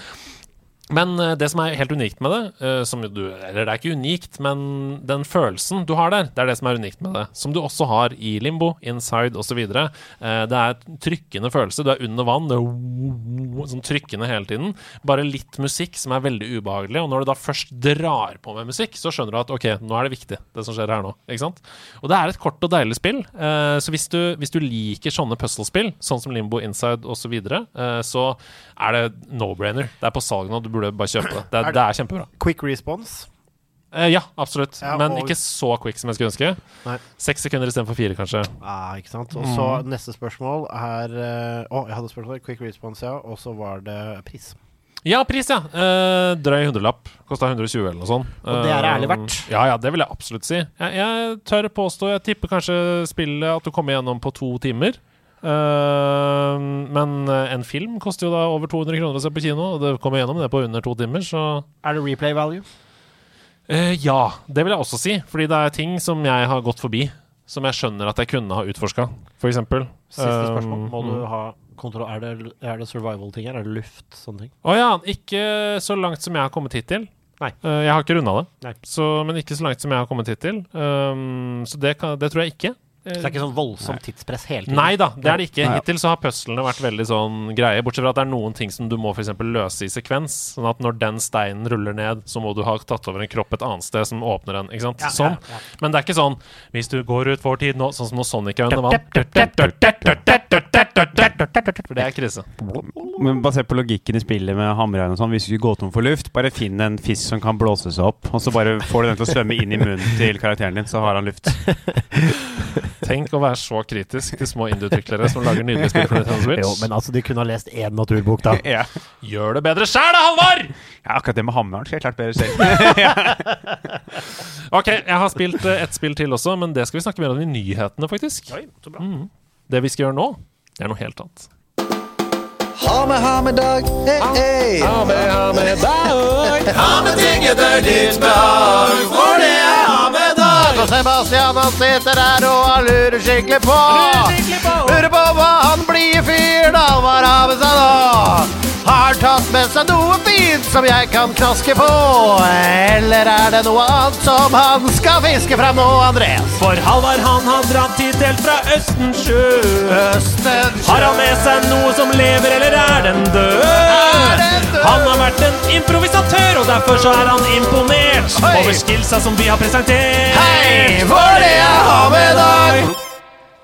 men eh, det som er helt unikt med det, eh, du Eller det er ikke unikt, men den følelsen du har der, det er det som er unikt med det. Som du også har i Limbo, Inside osv. Det er trykkende følelse. Du er under vann, det er sånn trykkende hele tiden. Bare litt musikk som er veldig ubehagelig. Og når du da først drar på med musikk, så skjønner du at ok, nå er det viktig, det som skjer her nå. Ikke sant? Og det er et kort og deilig spill. eh, så hvis du, hvis du liker sånne puzzlespill, sånn som Limbo, Inside osv., så, eh, så er det no-brainer. Det er på salg nå, du burde bare kjøpe det. Det er, det er kjempebra. Quick response. Eh, ja, absolutt. Ja, Men og- ikke så quick som jeg skulle ønske. Nei. Seks sekunder istedenfor fire, kanskje. Ja, ikke sant. Og så neste spørsmål er eh, Å, jeg hadde spørsmål. Quick response, ja. Og så var det pris. Ja, pris, ja. Eh, drøy hundrelapp. Kosta 120 eller noe sånt. Og det er Eh, ærlig verdt? Ja, ja, det vil jeg absolutt si. Jeg, jeg tør påstå Jeg tipper kanskje spillet at du kommer gjennom på to timer. Eh, men eh, en film koster jo da over 200 kroner å se på kino, og det kommer gjennom det på under to timer, så Er det replay value? Uh, Ja, det vil jeg også si. Fordi det er ting som jeg har gått forbi, som jeg skjønner at jeg kunne ha utforska, f.eks. Siste spørsmål. Må du mm. ha kontroll Er det, er det survival-ting her? Er det luft? Sånne ting? Å ja, ikke så langt som jeg har kommet hittil. Nei. Uh, jeg har ikke runda det, så, men ikke så langt som jeg har kommet hittil. Um, så det, kan, det tror jeg ikke. Eh, Så det er ikke sånn voldsomt tidspress hele tiden? Nei da, det er det ikke. Hittil så har puzzlene vært veldig sånn greie. Bortsett fra at det er noen ting som du må eksempel løse i sekvens. Sånn at når den steinen ruller ned, så må du ha tatt over en kropp et annet sted som åpner den. Ikke sant? Ja, sånn. ja, ja. Men det er ikke sånn Hvis du går ut for tid nå, sånn som når Sonic er under vann. For det er krise. Men basert på logikken i spillet med hammerhaien og sånn, hvis du ikke går tom for luft, bare finn en fisk som kan blåse seg opp, og så bare får du den til å svømme inn i munnen til karakteren din, så har han luft. Tenk å være så kritisk til små indieutviklere som lager nydelige spill for Nintendo Switch. Jo, men altså, de kunne ha lest én naturbok, da. Ja. Gjør det bedre sjæl da, Halvard! ja, akkurat det med hammeren skal jeg klart bedre selv. Ok, jeg har spilt eh, ett spill til også, men det skal vi snakke mer om i nyhetene, faktisk. Mhm. Det vi skal gjøre nå, det er noe helt annet. Ha med, ha med dag. Hey, hey. Ha med, ha med deg! Og Sebastian han sitter der og han lurer skikkelig på Lurer på hva han blide fyren Alvar har med seg nå. Har tatt med seg noe fint som jeg kan knaske på. Eller er det noe annet som han skal fiske fram nå, Andreas? For Halvard han har dratt helt fra Østensjø. sjø. Har han med seg noe som lever, eller er den død? Han har vært en improvisatør, og derfor så er han imponert over skillsa som vi har presentert. Hei, for det jeg har med i dag.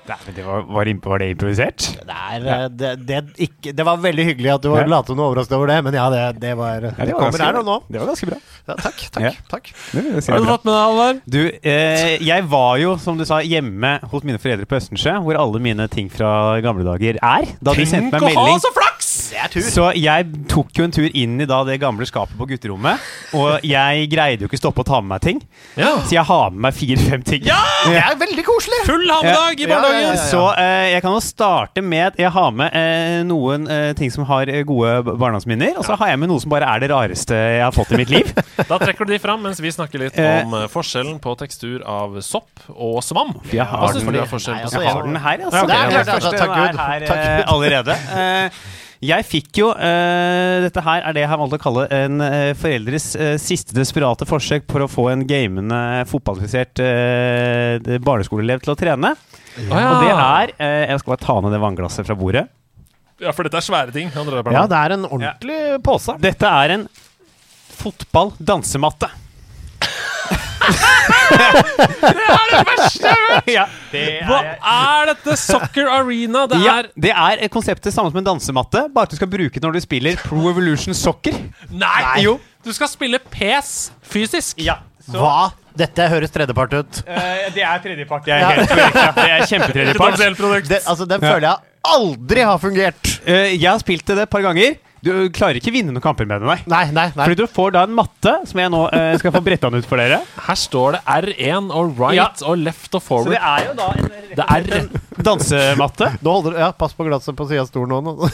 Nei, men det var, var, imp- var det improvisert? Det, er, eh, det, det, ikke, det var veldig hyggelig at du var lot noe overrasket over det, men ja, det, det var Ja, Det var kommer her nå. Det var ganske bra. Ja, takk, takk, Ja. takk. Har du fått med deg, Halvard? Du, eh, jeg var jo, som du sa, hjemme hos mine foreldre på Østensjø, hvor alle mine ting fra gamle dager er. Da de sendte meg Tenk å ha så flaks! Det er tur. Så jeg tok jo en tur inn i da det gamle skapet på gutterommet, og jeg greide jo ikke stoppe å ta med meg ting. Ja. Så jeg har med meg fire-fem ting. Ja, Det er veldig koselig! Full hamedag i Ja, ja, barnehagen! ja, ja. Så eh, jeg kan jo starte med at jeg har med eh, noen eh, ting som har eh, gode barndomsminner, og så har jeg med noe som bare er det rareste jeg har fått i mitt liv. Da trekker du de fram mens vi snakker litt Eh. om eh, forskjellen på tekstur av sopp og svamp. Jeg Hva har den, du har forskjellen Nei, altså, jeg har den her, altså. Ja, okay. Det er klart, altså, Takk Gud. er her Takk eh, Gud. allerede. Jeg fikk jo uh, Dette her er det jeg har valgt å kalle en uh, foreldres uh, siste desperate forsøk på å få en gamende, fotballfisert eh, barneskoleelev til å trene. Ja. Og det er Jeg skal bare ta ned det vannglasset fra bordet. Ja, for dette er svære ting. Ja, det er en ordentlig pose. Dette er en fotball-dansematte. Ja, det Hva er er dette? Soccer Arena? Det ja, er det er konseptet samme som en dansematte, bare at du skal bruke det når du spiller Pro Evolution Soccer. Nei! Jo. Du skal spille pes fysisk. Ja, så Hva? Dette høres tredjepart ut. Uh, det er tredjepart. Det er helt. Ja. Det er kjempetredjepart. Det, altså, den føler jeg aldri har fungert. Uh, jeg har spilt det et par ganger. Du klarer ikke vinne noen kamper med det, nei. Nei, nei, nei. Fordi du får da en matte, som jeg nå eh, skal få bretta ut for dere. Her står det R1 og right Ja. og left og forward. Så det er jo da en, Det er en dansematte. Nå holder ja, Pass på glasset på sida av stolen nå. nå.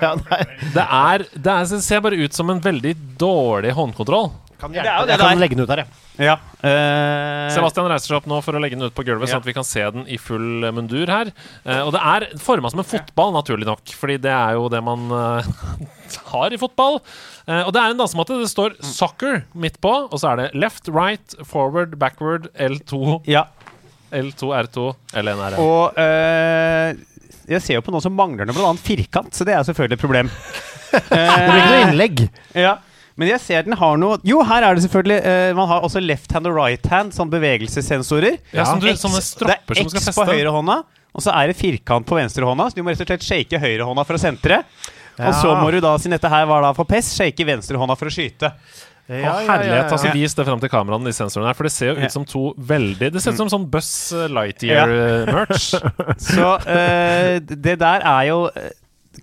ja. Det, er, det, er, ser bare ut som en veldig dårlig håndkontroll. Kan Ja, det er jo det jeg kan legge den ut her, jeg. Ja. Uh, Sebastian reiser seg opp nå for å legge den ut på gulvet, Ja. sånn at vi kan se den i full mundur her. Uh, og det er forma som en fotball, naturlig nok, fordi det er jo det man uh, har i fotball. Eh, og det er en dansematte. Det står 'soccer' midt på, og så er det left, right, forward, backward, L2, ja. L2, R2, L1, R1. Og eh, jeg ser jo på noe som mangler det annet firkant, så det er selvfølgelig et problem. Det blir ikke noe innlegg. Ja. Men jeg ser den har noe Jo, her er det selvfølgelig eh, Man har også left hand og right hand, sånn bevegelsessensorer. Ja, som du- X- sånne stropper det er X på høyre hånda, og så er det firkant på venstre hånda. Så du må rett og slett shake høyre hånda for å sentre. Og så må du da, siden dette her var da for pest, shake venstre hånda for å skyte. Ja, Å, herlighet. altså. Vis det fram til kameraene, de sensorene her. For det ser jo ut som to veldig Det ser ut som sånn Buzz Lightyear-merch. Så uh, det der er jo eh,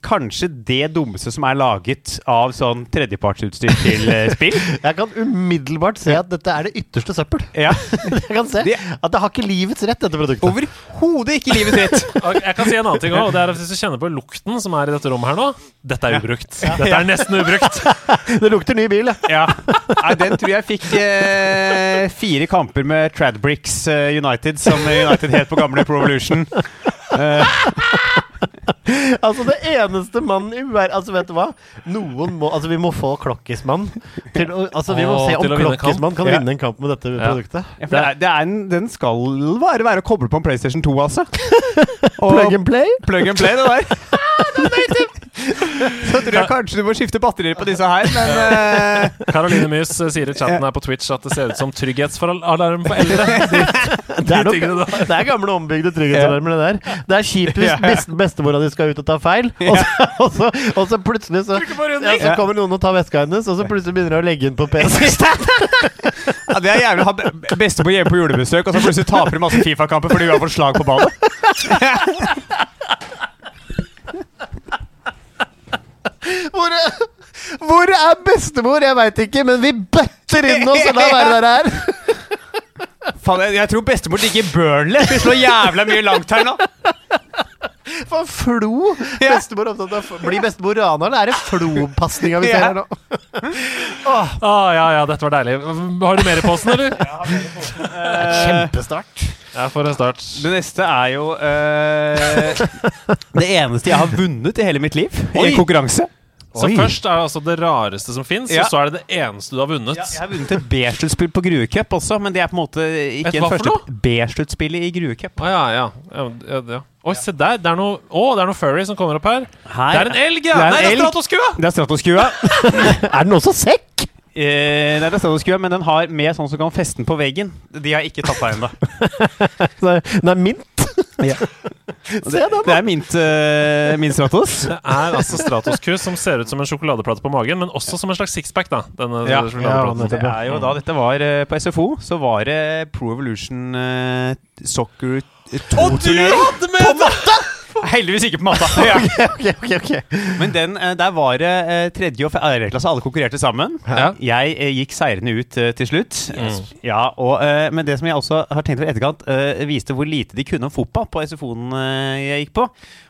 kanskje det dummeste som er laget av sånn tredjepartsutstyr til eh, spill. Jeg kan umiddelbart se at dette er det ytterste søppel. Ja. Jeg kan se At det har ikke livets rett, dette produktet. Overhodet ikke livets rett. Jeg kan si en annen ting òg, er hvis du kjenner på lukten som er i dette rommet her nå Dette er ubrukt. Dette er nesten ubrukt. Det lukter ny bil, ja. Ja. Nei, den tror jeg fikk eh, fire kamper med Tradbricks eh, United, som United het på gamle Pro Evolution. Altså, det eneste mannen i verden Altså, vet du hva? Noen må Altså, vi må få Klokkismann til å Altså, vi må Åh, se om til å vinne kamp. Klokkismann kan vinne en kamp med dette Ja. produktet. Ja, for det er, det er en, den skal bare være å koble på en PlayStation 2, altså. Og Plug and play? plug and play, det der. Så tror jeg kanskje du må skifte batterier på disse her, men eh, Caroline Mys eh, sier i chatten her på Twitch at det ser ut som trygghetsalarm på eldre. De, Det er, nok, det er gamle ombygde trygghetsalarmer, det der. Det er kjipt hvis best, bestemora di skal ut og ta feil, og så, og så, og så plutselig så, ja, så kommer noen og tar veska hennes, og så plutselig begynner de å legge inn på PC. ja, det er jævlig å ha bestemor hjemme på julebesøk, og så plutselig taper du masse Fifa-kamper fordi du har fått slag på badet. Hvor er, hvor er bestemor? Jeg veit ikke, men vi bøtter inn oss lar være der her. Faen, jeg, jeg tror bestemor digger Burnley. Vi slår jævla mye langt her nå. Faen, Flo! Bestemor opptatt av Blir bestemor rana, eller er det Flo-pasninga vi ser her nå? Ah, ja, ja, dette var deilig. Har du mer i posen, eller? Kjempestart. Ja, for en start. Det neste er jo uh, det eneste jeg har vunnet i hele mitt liv i en konkurranse. Så Oi. først er det altså det rareste som fins, Ja. og så er det det eneste du har vunnet. Ja, jeg har vunnet et B-sluttspill på Grue Cup også, men det er på en måte ikke Et en første? B-sluttspillet i Grue Cup. Å ja, ja. ja, ja. Oi, se der. Det er noe Å, det er noe furry som kommer opp her. Her, Det er en elg, ja! Det er en Nei, det er. Stratoskua! Det er Stratoskua. Er den også sekk? Eh, nei, det er Stratoskua, men den har med sånn som kan feste den på veggen. De har ikke tatt deg ennå. Den er mint. Se den, Det er mint, uh, min Stratos. Det er altså Stratoskus som ser ut som en sjokoladeplate på magen, men også som en slags sixpack, da. Denne Ja. sjokoladeplaten. Ja, Det er jo da dette var uh, på SFO, så var det Pro Evolution uh, Soccer 2-turnering. På matte! Heldigvis ikke på matta. Ja. okay, okay, ok. Men den, eh, der var det eh, tredje og fjerde klasse. Alle konkurrerte sammen. Ja. Jeg eh, gikk seirende ut til slutt. Ja, og, men det som jeg også har tenkt over i etterkant, viste hvor lite de kunne om fotball på SFO-en jeg gikk på.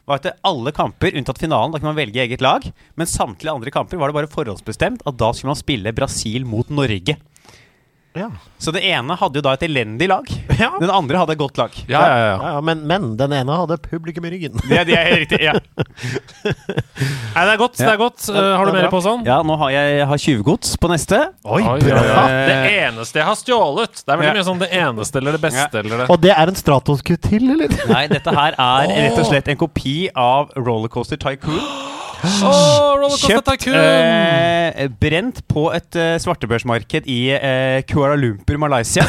Var at alle kamper, unntatt finalen, da kunne man velge eget lag. Men samtlige andre kamper var det bare forhåndsbestemt at da skulle man spille Brasil mot Norge. Ja. Så det ene hadde jo da et elendig lag. Ja. Den andre hadde et godt lag. Ja, ja, ja. Ja, ja, men, men den ene hadde publikum i ryggen. Det, det er helt riktig. Ja. Nei, det er godt. det er godt uh, Har du er mer på sånn? ja, nå har jeg, har tjuvgods på neste. Oi, Oi, bra. Det eneste jeg har stjålet. Det er veldig Ja. mye sånn det eneste eller det beste Ja. eller det Og det er en Stratos-kutt til, eller? Nei, dette her er rett og slett en kopi av Rollercoaster Tycoon. Rollercoaster Kjøpt, eh, brent på et eh, svartebørsmarked i eh, Kuala Lumpur, Malaysia.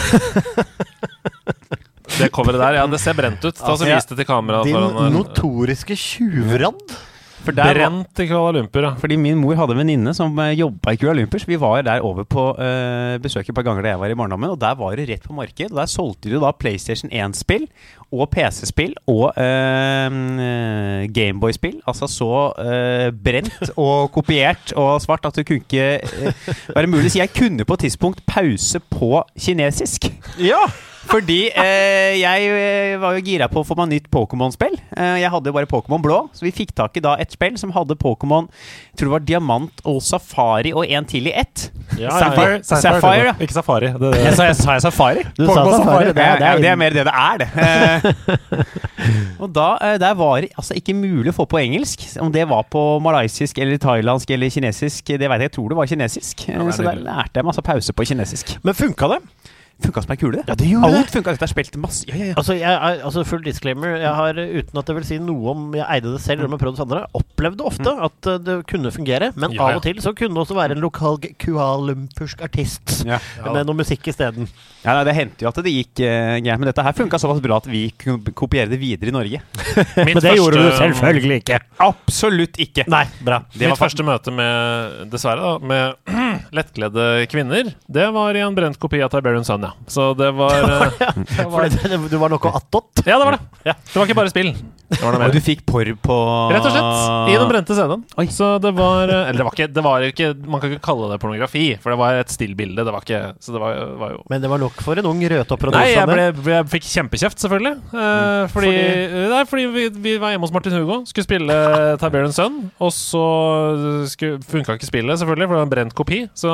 Det coveret der, ja, det ser brent ut. Ta så Ja. Vis det til kameraet. Din foran her. notoriske tjuvradd. For der var, Brent i Kuala Lumpur, ja. fordi min mor hadde en venninne som uh, jobba i Kuala Lumpur, så vi var der over på uh, besøk et par ganger da jeg var i barndommen. Og der var det rett på marked. Og der solgte de da PlayStation 1-spill og PC-spill og uh, Gameboy-spill. Altså så uh, brent og kopiert og svart at det kunne ikke eh, være mulig. Så jeg kunne på et tidspunkt pause på kinesisk. Ja! Fordi eh, jeg eh, var jo gira på å få meg nytt Pokémon-spill. Eh, jeg hadde jo bare Pokémon blå, så vi fikk tak i da et spill som hadde Pokémon tror det var Diamant og Safari og en til i ett. Ja, Sapphire, Sapphire. Ikke Safari. Det, Jeg sa, jeg sa jeg Safari? Du sa Safari. Safari, det er- det er- det er mer det det er, det. Eh, og da eh, der var det altså ikke mulig å få på engelsk. Om det var på malaysisk eller thailandsk eller kinesisk, det vet jeg. Jeg tror det var kinesisk. Ja, det så der lærte jeg masse pause på kinesisk. Men funka det? Funka som ei kule. Ja, det gjorde Alt funka. Dette har spilt masse ja, ja, ja. Altså, jeg, er- altså Full disclaimer. Jeg har, eh, uten at det vil si noe om jeg eide det selv eller om jeg prøvde hos andre, opplevde ofte at eh, det kunne fungere. Men Ja, ja. av og til så kunne det også være en lokal kualumpursk artist Ja. med noe musikk isteden. Ja, nei, Det hendte jo at det gikk uh, greit, men dette her funka såpass bra at vi kunne kopiere det videre i Norge. Men det gjorde du selvfølgelig ikke. Absolutt ikke! Nei, bra. Det var Mitt første møte med Dessverre, da. Med lettkledde kvinner. Det var i en brent kopi av Tiberian Sun, ja. Så det var eh, det For var, det, det, du var noe attåt? Ja, det var det. Det var ikke bare spill. Det var noe Og du fikk porr på Rett og slett. I den brente CD-en. Oi. Så det var eh, Eller det var ikke, det var ikke Man kan ikke kalle det pornografi, for det var et stillbilde. Det var ikke Så det var, var jo Men det var nok for en ung rødtopp Nei, jeg, ble, jeg fikk kjempekjeft, selvfølgelig. Eh, fordi, Fordi- Nei, fordi vi, vi var hjemme hos Martin Hugo, skulle spille Tiberian Sun. Og så funka ikke spillet, selvfølgelig, for det var en brent kopi. Så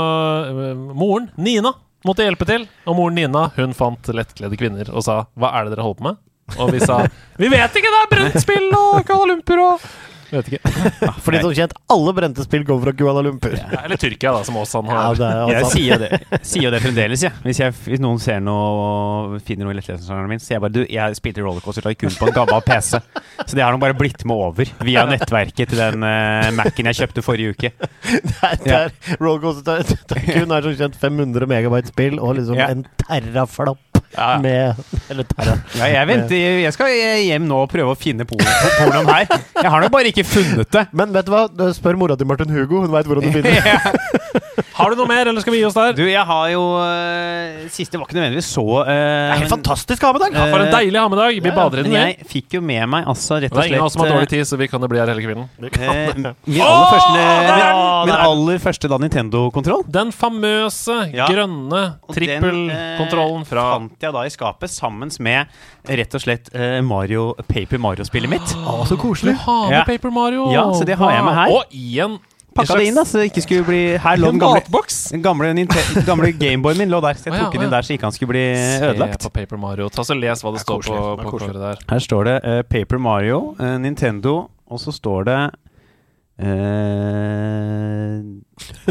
moren, Nina, måtte hjelpe til. Og moren Nina hun fant lettkledde kvinner og sa 'Hva er det dere holder på med?' Og vi sa 'Vi vet ikke, det er brent spill og Kuala Lumpur og Vet ikke. Fordi som kjent, alle brente spill kommer fra Kuala Lumpur. Ja, Eller Tyrkia, da, som Åsan har. Ja, er Jeg altså- sier jo det, sier det fremdeles, jeg. Hvis, jeg. hvis noen ser noe finner noe i lettleseren min, så sier jeg bare Du, jeg spilte rollercoaster tycoon på en gammel PC. Så det har nå bare blitt med over via nettverket til den uh, Mac-en jeg kjøpte forrige uke. Det er Rollcoaster Tycoon er som kjent 500 megabyte spill og liksom Ja. en terraflopp Ja. med Eller Tara. Ja, jeg venter Jeg skal hjem nå og prøve å finne por- pornoen her. Jeg har nok bare ikke funnet det. Men vet du hva? Spør mora til Martin Hugo. Hun veit hvordan du finner det. Har du noe mer, eller skal vi gi oss der? Du, jeg har jo uh, Siste var ikke nødvendigvis så uh, Det er helt fantastisk å ha med dag! Ja, for en deilig hammedag. Vi Ja, bader i den, jeg fikk jo med meg altså rett Det og er ingen av oss som har dårlig tid, så vi kan jo bli her hele kvelden. Uh, min aller første, min, min er aller første da Nintendo-kontroll Den famøse Ja. grønne trippelkontrollen eh, fra fant jeg da i skapet sammen med rett og slett eh, Mario, Paper Mario-spillet mitt. Å, så Du koselig. har med Ja. Paper Mario! Ja, så det har jeg med her. Og i en Pakka det inn, da, så det ikke skulle bli Her lå den gamle, den gamle, gamle Gameboyen min lå der, så jeg ja, tok den inn der så ikke han skulle bli ødelagt. Se på Paper Mario. Ta så Les hva det, Det står koselig, på, på kåret der. Her står det uh, Paper Mario, uh, Nintendo, og så står det eh,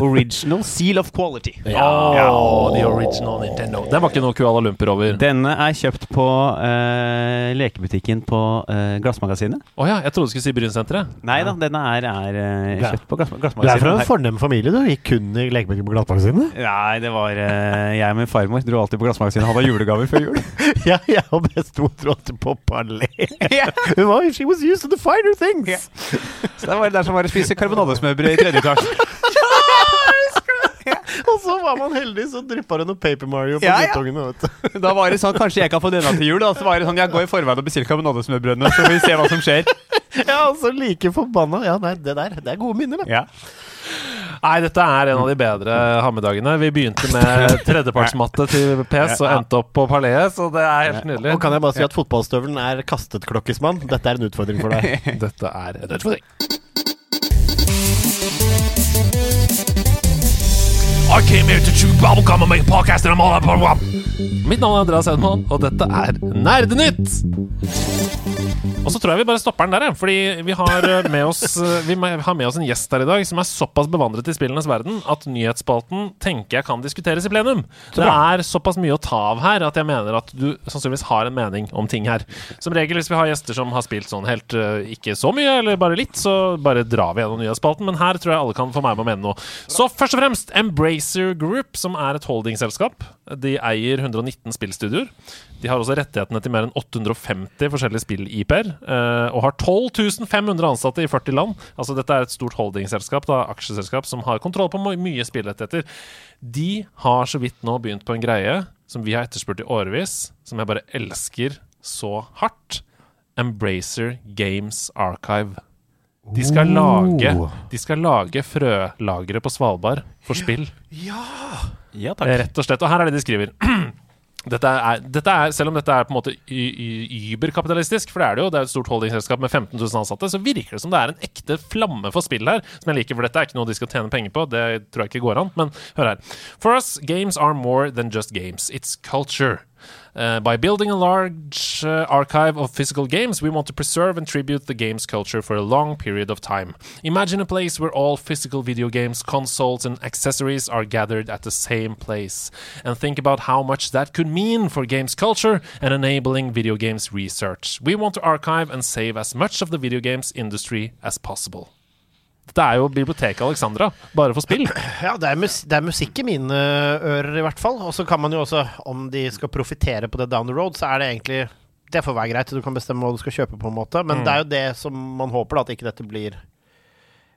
Original Seal of Quality. Ja, the original Nintendo. Den var ikke noe Kuala Lumpur over. Denne er kjøpt på eh, lekebutikken på eh, Glassmagasinet. ja, jeg trodde du skulle si Brynsenteret. Nei da, denne er, er eh, kjøpt på glass, Du er fra en fornem familie, du. Gikk kun i lekebutikken på Glassmagasinet? Nei, det var eh, Jeg og min farmor dro alltid på Glassmagasinet og hadde julegaver før jul. Ja, jeg og bestemor dro alltid på Parlé. Hun var She was used to the finer things. Ja. Så det var der som var å spise karbonadesmørbrød i tredje etasje. Og så var man heldig, så dryppa det noe Paper Mario på Ja, guttungene. Ja. Da var det sånn, kanskje jeg kan få denne til jul. Da. Så var det sånn, jeg går i forveien og bestiller karbonadesmørbrødene, så får vi se hva som skjer. Ja, altså like forbanna. Ja, nei, det der, det er gode minner, det. Ja. Nei, dette er en av de bedre Hammedagene. Vi begynte med tredjepartsmatte til PS og endte opp på Parleet, så det er helt nydelig. Og kan jeg bare si at fotballstøvelen er kastet, klokkismann. Dette er en utfordring for deg. Dette er en utfordring. I came here to chew bubblegum and make a podcast, and I'm all about Mitt navn er Andreas Hedman, og dette er Nerdenytt! Og så tror jeg vi bare stopper den der, jeg. Fordi vi har eh, med oss eh, Vi har med oss en gjest her i dag som er såpass bevandret i spillenes verden at nyhetsspalten tenker jeg kan diskuteres i plenum. Det er såpass mye å ta av her at jeg mener at du sannsynligvis har en mening om ting her. Som regel hvis vi har gjester som har spilt sånn helt eh, ikke så mye, eller bare litt, så bare drar vi gjennom nyhetsspalten. Men her tror jeg alle kan få meg med å mene noe. Så først og fremst Embracer Group, som er et holdingselskap. De eier 119 spillstudioer. De har også rettighetene til mer enn 850 forskjellige spill-IP-er. eh, og har 12 500 ansatte i 40 land. Altså Dette er et stort holdingselskap, da, aksjeselskap, som har kontroll på mye spillrettigheter. De har så vidt nå begynt på en greie som vi har etterspurt i årevis, som jeg bare elsker så hardt. Embracer Games Archive. De skal lage, de skal lage frølagre på Svalbard for spill. ja, ja takk. Rett og slett. Og her er det de skriver. Dette er, dette er, selv om dette er på en måte überkapitalistisk, for det er det jo, det er et stort holdingselskap med 15 000 ansatte, så virker det som det er en ekte flamme for spill her, som jeg liker, for dette er ikke noe de skal tjene penger på. Det tror jeg ikke går an. Men hør her. For us, games are more than just games. It's culture. Uh, by building a large uh, archive of physical games, we want to preserve and tribute the games culture for a long period of time. Imagine a place where all physical video games, consoles, and accessories are gathered at the same place. And think about how much that could mean for games culture and enabling video games research. We want to archive and save as much of the video games industry as possible. Dette er jo biblioteket Alexandra, bare for spill. Ja, det er, mus det er musikk i mine ører, i hvert fall. Og så kan man jo også, om de skal profitere på det down the road, så er det egentlig Det får være greit, du kan bestemme hva du skal kjøpe, på en måte. Men Mm. det er jo det som man håper, da, at ikke dette blir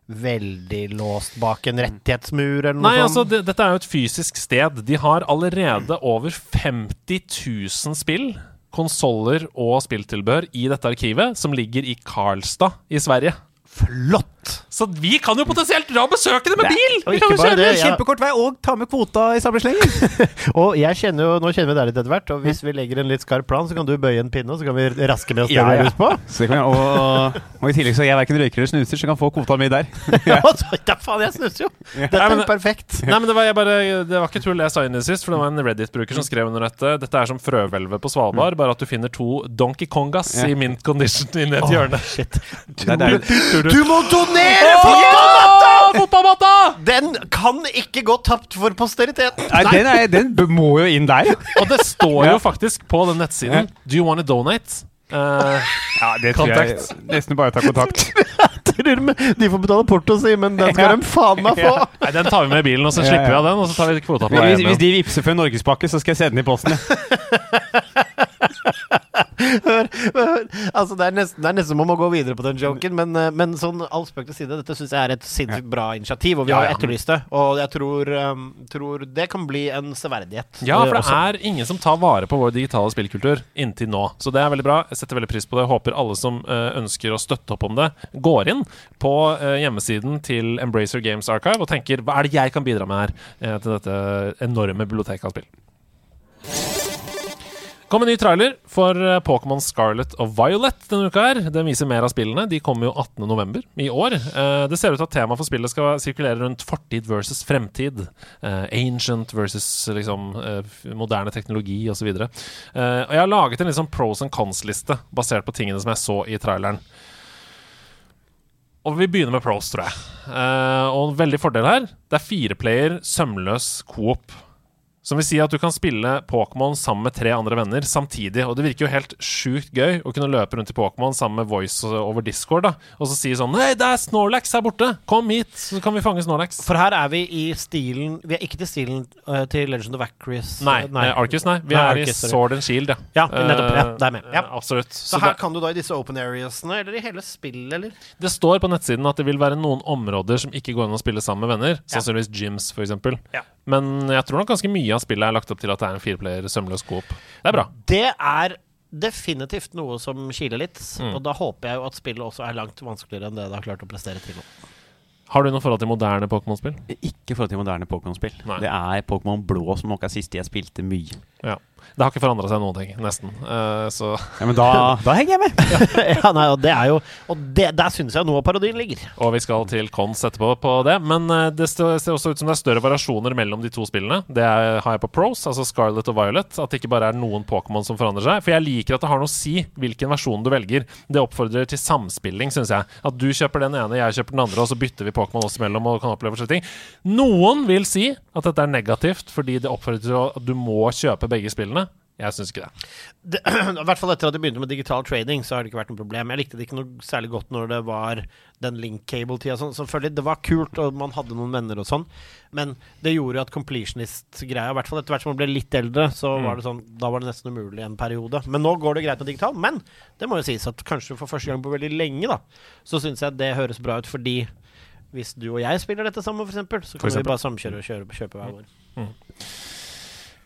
veldig låst bak en rettighetsmur, eller noe Nei, altså, det, dette er jo et fysisk sted. De har allerede over 50 000 spill, konsoller og spilltilbehør i dette arkivet, som ligger i Karlstad i Sverige. Flott! Så vi kan jo potensielt dra og besøke det med bil! og Vi ikke kan jo bare kjøre det, ja. Kjempekort vei, og ta med kvota i samme sleng! Og jeg kjenner jo, nå kjenner vi deg litt etter hvert, og hvis vi legger en litt skarp plan, så kan du bøye en pinne, og så kan vi raske med oss det Ja, vi har lyst på. Så kan, og, og i tillegg så er jeg verken røyker eller snuser, så jeg kan få kvota mi der. Ja, faen, jeg snuser jo! Dette Nei, er men- jo perfekt. Nei, men det var, jeg bare, det var ikke tull jeg sa inn i sist, for det var en Reddit-bruker som skrev under dette. Dette er som frøhvelvet på Svalbard, bare at du finner to Donkey Kongas Ja. i mint condition inni et hjørne. Shit. Er. Du må donere Fotballmatta! Fotballmatta! Den kan ikke gå tapt for posteriteten! Nei, den, er, den må jo inn der. Og det står Ja. jo faktisk på den nettsiden Do you wanna donate? Uh, Ja, det tror jeg nesten bare ta kontakt. De får betale porto, si, men den skal Ja. de faen meg få! nei, den tar vi med i bilen, og så Ja, slipper vi av den. Og så tar vi kvota på vei Hvis, hvis de vippser for en norgespakke, så skal jeg sende den i posten. jeg. Hør, hør. Altså, det er nesten, det er nesten som om å gå videre på den joken, men, eh, men sånn all spøk til side, dette syns jeg er et sinnssykt bra initiativ, og vi har etterlyst det. Og jeg tror, um, tror det kan bli en severdighet. Ja, for det også. er ingen som tar vare på vår digitale spillkultur inntil nå. Så det er veldig bra. Jeg setter veldig pris på det. Håper alle som eh, ønsker å støtte opp om det, går inn på eh, hjemmesiden til Embracer Games Archive og tenker hva er det jeg kan bidra med her til dette enorme biblioteket av spill. Kom en ny trailer for eh, Pokémon Scarlet og Violet denne uka. her Den viser mer av spillene. De kommer jo 18.11. i år. Eh, det ser ut til at temaet for spillet skal sirkulere rundt fortid versus fremtid. Eh, ancient versus liksom, moderne teknologi osv. Uh, og jeg har laget en liksom pros and cons-liste basert på tingene som jeg så i traileren. Og vi begynner med pros, tror jeg. Og en veldig fordel her, det er fireplayer sømløs coop. Som vil si at du kan spille Pokémon sammen med tre andre venner samtidig. Og det virker jo helt sjukt gøy å kunne løpe rundt i Pokémon sammen med Voice over Discord. da Og så si sånn Nei, det er Snorlax her borte! Kom hit, så kan vi fange Snorlax. For her er vi i stilen Vi er ikke til stilen uh, til Legend of Acris. Nei, eh, eh, Arcus, nei. Vi Nei, er i sorry. Sword and Shield, ja. Ja, nettopp. Ja, Eh, det er med. Ja. eh, Absolutt. Så, Så her det, kan du da i disse open areasene, eller i hele spillet, eller? det står på nettsiden at det vil være noen områder som ikke går an å spille sammen med venner. Sannsynligvis gyms, f.eks. Ja. Men jeg tror nok ganske mye av spillet er lagt opp til at det er en fireplayer sømløs coop. Det er bra. Det er definitivt noe som kiler litt. Mm. Og da håper jeg jo at spillet også er langt vanskeligere enn det det har klart å prestere til nå. Har du noe forhold til moderne Pokémon-spill? Ikke forhold til moderne Pokémon-spill. Det er Pokémon Blå som nok er siste jeg spilte mye. Ja. Det har ikke forandra seg noen ting, nesten. Uh, så Ja, Men da, da henger jeg med! ja, nei, og det er jo Og det, der syns jeg noe av parodien ligger. Og vi skal til cons etterpå på det. Men eh, det ser også ut som det er større variasjoner mellom de to spillene. Det er, har jeg på pros, altså Scarlet og Violet. At det ikke bare er noen Pokémon som forandrer seg. For jeg liker at det har noe å si hvilken versjon du velger. Det oppfordrer til samspilling, syns jeg. At du kjøper den ene, jeg kjøper den andre, og så bytter vi Pokémon oss imellom og kan oppleve forskjellige ting. Noen vil si at dette er negativt fordi det oppfordrer til at du må kjøpe begge spillene. Jeg syns ikke det. det, I hvert fall etter at de begynte med digital trading, så har det ikke vært noe problem. Jeg likte det ikke noe særlig godt når det var den link cable-tida. Sånn. Selvfølgelig, det var kult, og man hadde noen venner og sånn, men det gjorde jo at completionist-greia, i hvert fall etter hvert som man ble litt eldre, så var det sånn Da var det nesten umulig en periode. Men nå går det greit med digital. Men det må jo sies at kanskje for første gang på veldig lenge, da, så syns jeg det høres bra ut, fordi hvis du og jeg spiller dette sammen, eksempel, så kan vi bare samkjøre og kjøre, kjøpe hver vår.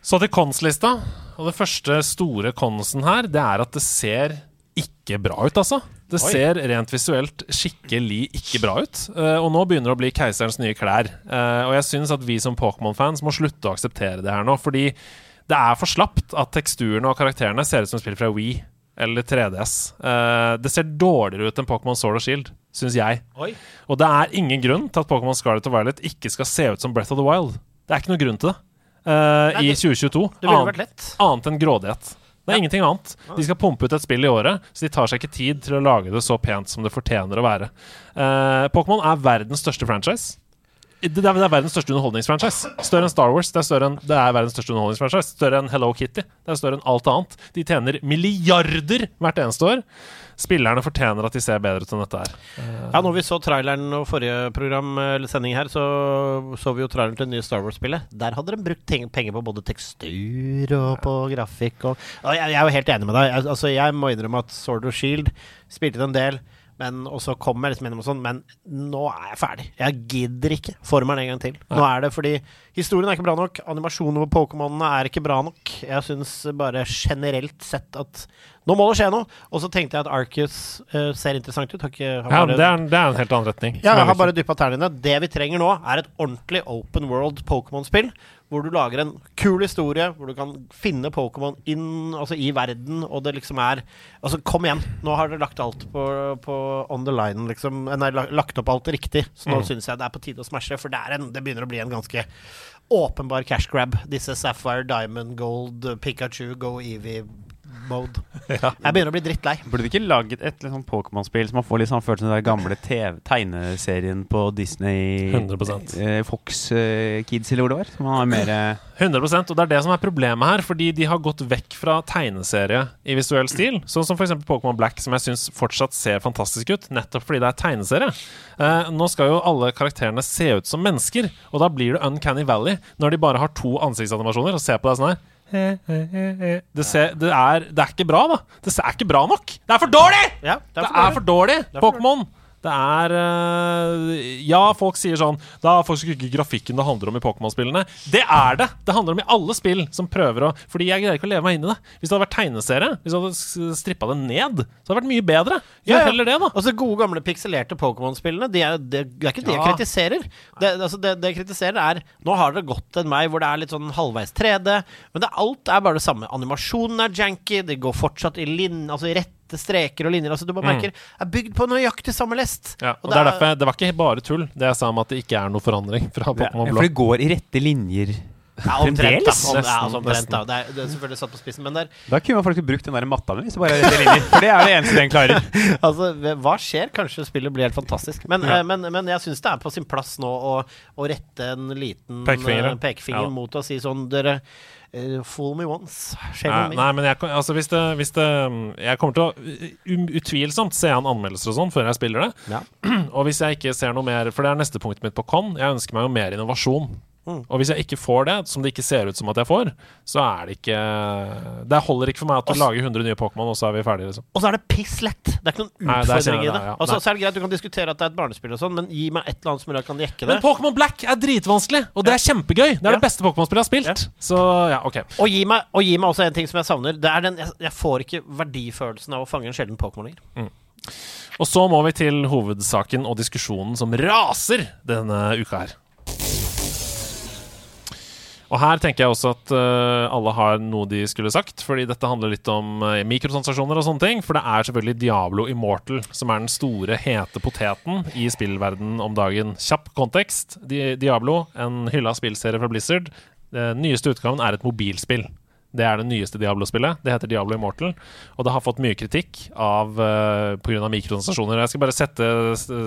Så til cons-lista. Og det første store konsen her, det er at det ser ikke bra ut, altså. Det Oi. ser rent visuelt skikkelig ikke bra ut. Uh, og nå begynner det å bli keiserens nye klær. Uh, og jeg syns at vi som Pokémon-fans må slutte å akseptere det her nå, fordi det er for slapt at teksturene og karakterene ser ut som spill fra Wii eller 3DS. Uh, det ser dårligere ut enn Pokémon Sword og Shield, syns jeg. Oi. Og det er ingen grunn til at Pokémon Scarlet og Violet ikke skal se ut som Breath of the Wild. Det er ikke noen grunn til det eh, Nei, i 2022. Det ville vært lett. annet enn grådighet. Det er Ja. ingenting annet. De skal pumpe ut et spill i året, så de tar seg ikke tid til å lage det så pent som det fortjener å være. Uh, Pokémon er verdens største franchise. Det er, det er verdens største underholdningsfranchise. Større enn Star Wars. Det er, større enn, det er verdens største underholdningsfranchise. Større enn Hello Kitty. Det er større enn alt annet. De tjener milliarder hvert eneste år. Spillerne fortjener at de ser bedre ut enn dette her. Ja, når vi så traileren og forrige program eller sending her, så så vi jo traileren til det nye Star Wars-spillet. Der hadde de brukt penger på både tekstur og på grafikk og, og jeg, jeg er jo helt enig med deg. Jeg, altså, jeg må innrømme at Sword of Shield spilte en del. Men, og så kommer jeg liksom gjennom og sånn, men nå er jeg ferdig. Jeg gidder ikke formelen en gang til. Nå er det fordi historien er ikke bra nok, animasjonen på Pokémonene er ikke bra nok. Jeg syns bare generelt sett at nå må det skje noe. Og så tenkte jeg at Arcus uh, ser interessant ut. Har ikke, Ja, bare- det er, det er en helt annen retning. ja, jeg har bare dyppa tærne. Det vi trenger nå, er et ordentlig open world Pokémon-spill. Hvor du lager en kul historie, hvor du kan finne Pokémon inn altså i verden, og det liksom er Altså, kom igjen! Nå har dere lagt alt på, på on the line, liksom. Nei, lagt opp alt riktig. Så nå Mm. syns jeg det er på tide å smashe, for det, er en, det begynner å bli en ganske åpenbar cash grab. Disse Sapphire, Diamond, Gold, Pikachu, Go Eevee-mode. Jeg begynner å bli drittlei. Burde de ikke laget et sånn Pokémon-spill som man får litt sånn følelsen av den gamle TV tegneserien på Disney 100%. eh, Fox eh, Kids, eller hvor det var? Som har mer eh, 100% Og det er det som er problemet her, fordi de har gått vekk fra tegneserie i visuell stil. Sånn som f.eks. Pokémon Black, som jeg syns fortsatt ser fantastisk ut, nettopp fordi det er tegneserie. Eh, nå skal jo alle karakterene se ut som mennesker, og da blir det Uncanny Valley når de bare har to ansiktsanimasjoner og ser på deg sånn her. Det, ser, det, er, det er ikke bra, da. Det er ikke bra nok. Det er for dårlig! Ja, Det er for dårlig, dårlig. Pokémon! Det er eh, Ja, folk sier sånn Det er faktisk ikke grafikken det handler om i Pokémon-spillene. Det er det! Det handler om i alle spill som prøver å Fordi jeg greier ikke å leve meg inn i det. Hvis det hadde vært tegneserie, hvis du hadde strippa det ned, så hadde det vært mye bedre. Gjør Ja, heller det, da. Altså Gode, gamle pikselerte Pokémon-spillene Det det, det er ikke det jeg Ja. kritiserer. Det, altså, det, jeg kritiserer, er Nå har det gått en vei hvor det er litt sånn halvveis 3D, men det, alt er bare det samme. Animasjonen er janky, det går fortsatt i linn, altså i rette streker og linjer. Altså Du bare merker er bygd på nøyaktig samme lest. Ja, og det, er derfor jeg, Det var ikke bare tull, det jeg sa om at det ikke er noe forandring fra ja, For det går i rette linjer. ja, omtrent, da. Om, ja, altså, omtrent, da. Det, er, det er selvfølgelig satt på spissen, men det er Da kunne man faktisk brukt den der matta mi, hvis det bare rette linjer. For det er det eneste den klarer. Altså, hva skjer? Kanskje spillet blir helt fantastisk. Men, Ja. eh, men, men jeg syns det er på sin plass nå å, å rette en liten Pekefinger, eh, pekefinger Ja. mot å si sånn Dere Fool me once. Shame Nei, on me. nei, men jeg, altså hvis det, hvis det Jeg kommer til å utvilsomt se an anmeldelser og sånn før jeg spiller det. Ja. Og hvis jeg ikke ser noe mer For det er neste punktet mitt på Con. Jeg ønsker meg jo mer innovasjon. Mm. Og hvis jeg ikke får det, som det ikke ser ut som at jeg får, så er det ikke Det holder ikke for meg at du Også, lager 100 nye Pokémon, og så er vi ferdige, liksom. Og så er det piss lett. Det er ikke noen utfordring i det. det, ja. Og så er det greit, du kan diskutere at det er et barnespill og sånn, men gi meg et eller annet som jeg kan jekke det. Men Pokémon Black er dritvanskelig, og det er kjempegøy. Det er Ja. det beste Pokémon-spillet jeg har spilt. Så ja, OK. Og gi, meg, og gi meg også en ting som jeg savner. Det er den, jeg, jeg får ikke verdifølelsen av å fange en sjelden Pokémon lenger. Og så må vi til hovedsaken og diskusjonen som raser denne uka her. Og her tenker jeg også at uh, alle har noe de skulle sagt, fordi dette handler litt om uh, mikrotransaksjoner og sånne ting. For det er selvfølgelig Diablo Immortal som er den store, hete poteten i spillverden om dagen. Kjapp kontekst. Di Diablo, en hylla spillserie fra Blizzard. Den nyeste utgaven er et mobilspill. Det er det nyeste Diablo-spillet. Det heter Diablo Immortal. Og det har fått mye kritikk av uh, pga. mikrotransaksjoner. Jeg skal bare sette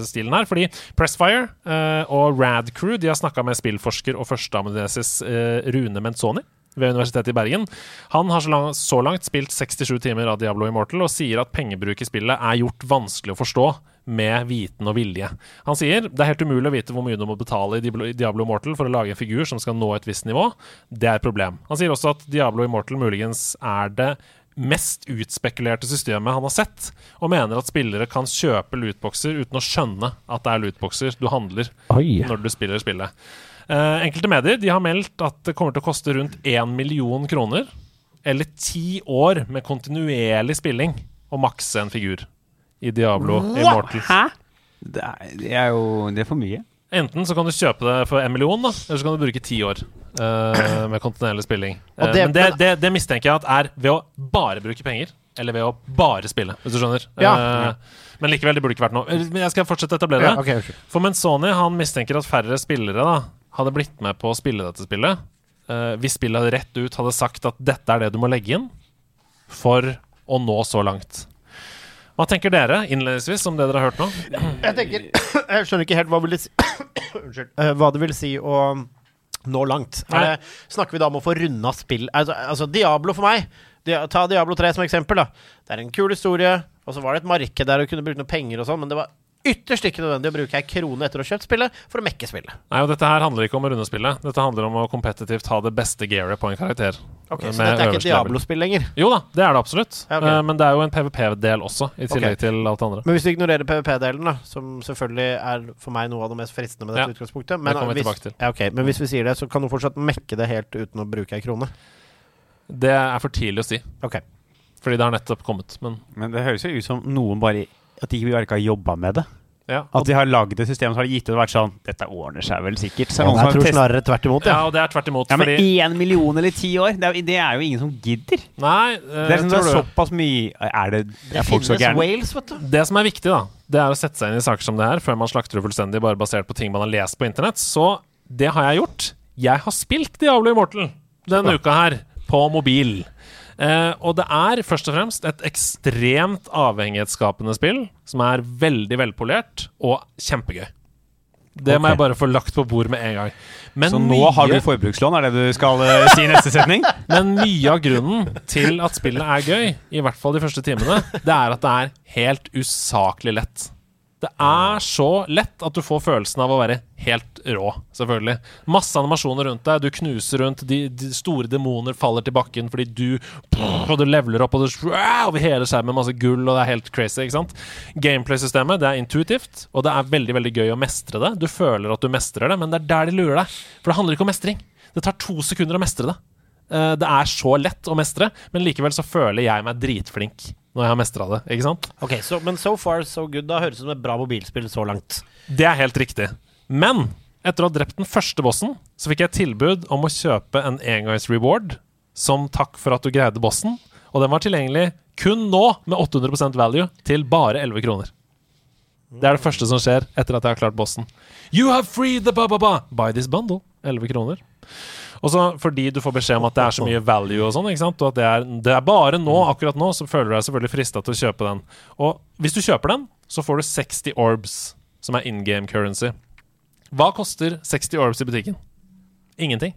stilen her, fordi Pressfire uh, og Rad Crew de har snakka med spillforsker og førsteamanuensis uh, Rune Menzoni ved Universitetet i Bergen. Han har så langt, så langt spilt 67 timer av Diablo Immortal og sier at pengebruk i spillet er gjort vanskelig å forstå med viten og vilje. Han sier det er helt umulig å vite hvor mye du må betale i Diablo- Immortal for å lage en figur som skal nå et visst nivå. Det er et problem. Han sier også at Diablo Immortal muligens er det mest utspekulerte systemet han har sett, og mener at spillere kan kjøpe lootboxer uten å skjønne at det er lootboxer du handler når du spiller spillet. Eh, enkelte medier de har meldt at det kommer til å koste rundt 1 million kroner, eller ti år med kontinuerlig spilling, å makse en figur i Diablo Immortal. Hæ? Det er, det er jo Det er for mye. Enten så kan du kjøpe det for en million, da, eller så kan du bruke ti år uh, med kontinuerlig spilling. Eh, det- men det, det, det mistenker jeg at er ved å bare bruke penger, eller ved å bare spille, hvis du skjønner. Ja. Uh, men likevel, det burde ikke vært noe. Eh, Men jeg skal fortsette å etablere det. Ja, okay, okay. For Menzoni han mistenker at færre spillere da hadde blitt med på å spille dette spillet eh, hvis spillet rett ut hadde sagt at dette er det du må legge inn for å nå så langt. Hva tenker dere innledningsvis om det dere har hørt nå? Jeg tenker Jeg skjønner ikke helt hva vil det si. Eh, hva det vil si å nå langt. Det, snakker vi da om å få runda spill altså, altså, Diablo for meg Ta Diablo 3 som eksempel. da Det er en kul historie, og så var det et marked der du kunne bruke noen penger og sånn, men det var ytterst ikke nødvendig å bruke ei krone etter å ha kjøpt spillet for å mekke spillet. Nei, og Dette her handler ikke om å runde spillet. Dette handler om å kompetitivt ha det beste gearet på en karakter. Ok, Så dette er ikke øverste. Diablo-spill lenger. Jo da, det er det absolutt. Ja, ok. Eh, men det er jo en PVP-del også, i tillegg okay. til alt det andre. Men hvis du ignorerer PVP-delen, da som selvfølgelig er for meg noe av det mest fristende med dette Ja, utgangspunktet men, vi hvis. Ja, okay, men hvis vi sier det, så kan du fortsatt mekke det helt uten å bruke ei krone. Det er for tidlig å si, Ok. fordi det har nettopp kommet. Men Men det høres jo ut som noen bare At de ikke bare ikke har jobba med det. ja. At de har lagd et system, som har gitt ut og vært sånn Dette ordner seg vel sikkert. Så ja, jeg tror snarere tvert imot, ja, ja. og det er tvert imot. ja, men fordi én million eller ti år, det er, jo- det er jo ingen som gidder. Nei, uh, Det er, liksom, det er såpass mye Er det, Det er folk så gærne? Wales, vet du. Det som er viktig, da, det er å sette seg inn i saker som det her, før man slakter det fullstendig bare basert på ting man har lest på internett. Så det har jeg gjort. Jeg har spilt Diablo Immortal denne uka her, på mobil. Eh, og det er først og fremst et ekstremt avhengighetsskapende spill, som er veldig velpolert og kjempegøy. Det må jeg bare få lagt på bord med en gang. Men Så nå har du forbrukslån, er det du skal eh, si i neste setning? Men mye av grunnen til at spillet er gøy, i hvert fall de første timene, det er at det er helt usaklig lett. Det er så lett at du får følelsen av å være helt rå, selvfølgelig. Masse animasjoner rundt deg, du knuser rundt, de, de store demoner faller til bakken fordi du Og du leveler opp, og du over hele skjermen masse gull, og det er helt crazy, ikke sant? Gameplay-systemet, det er intuitivt, og det er veldig, veldig gøy å mestre det. Du føler at du mestrer det, men det er der de lurer deg. For det handler ikke om mestring. Det tar to sekunder å mestre det. Eh, det er så lett å mestre, men likevel så føler jeg meg dritflink når jeg har mestra det. Ikke sant? Ok, so, Men so far so good. Da høres det ut som et bra mobilspill så langt. Det er helt riktig. Men etter å ha drept den første bossen, så fikk jeg tilbud om å kjøpe en engangsreward som takk for at du greide bossen, og den var tilgjengelig kun nå med 800% value til bare 11 kroner. Det er det første som skjer etter at jeg har klart bossen. You have freed the ba-ba-ba! Buy this bundle. 11 kroner. Og så fordi du får beskjed om at det er så mye value og sånn, og at det er, det er bare nå, akkurat nå, så føler du deg selvfølgelig frista til å kjøpe den. Og hvis du kjøper den, så får du 60 orbs, som er in game currency. Hva koster 60 orbs i butikken? Ingenting.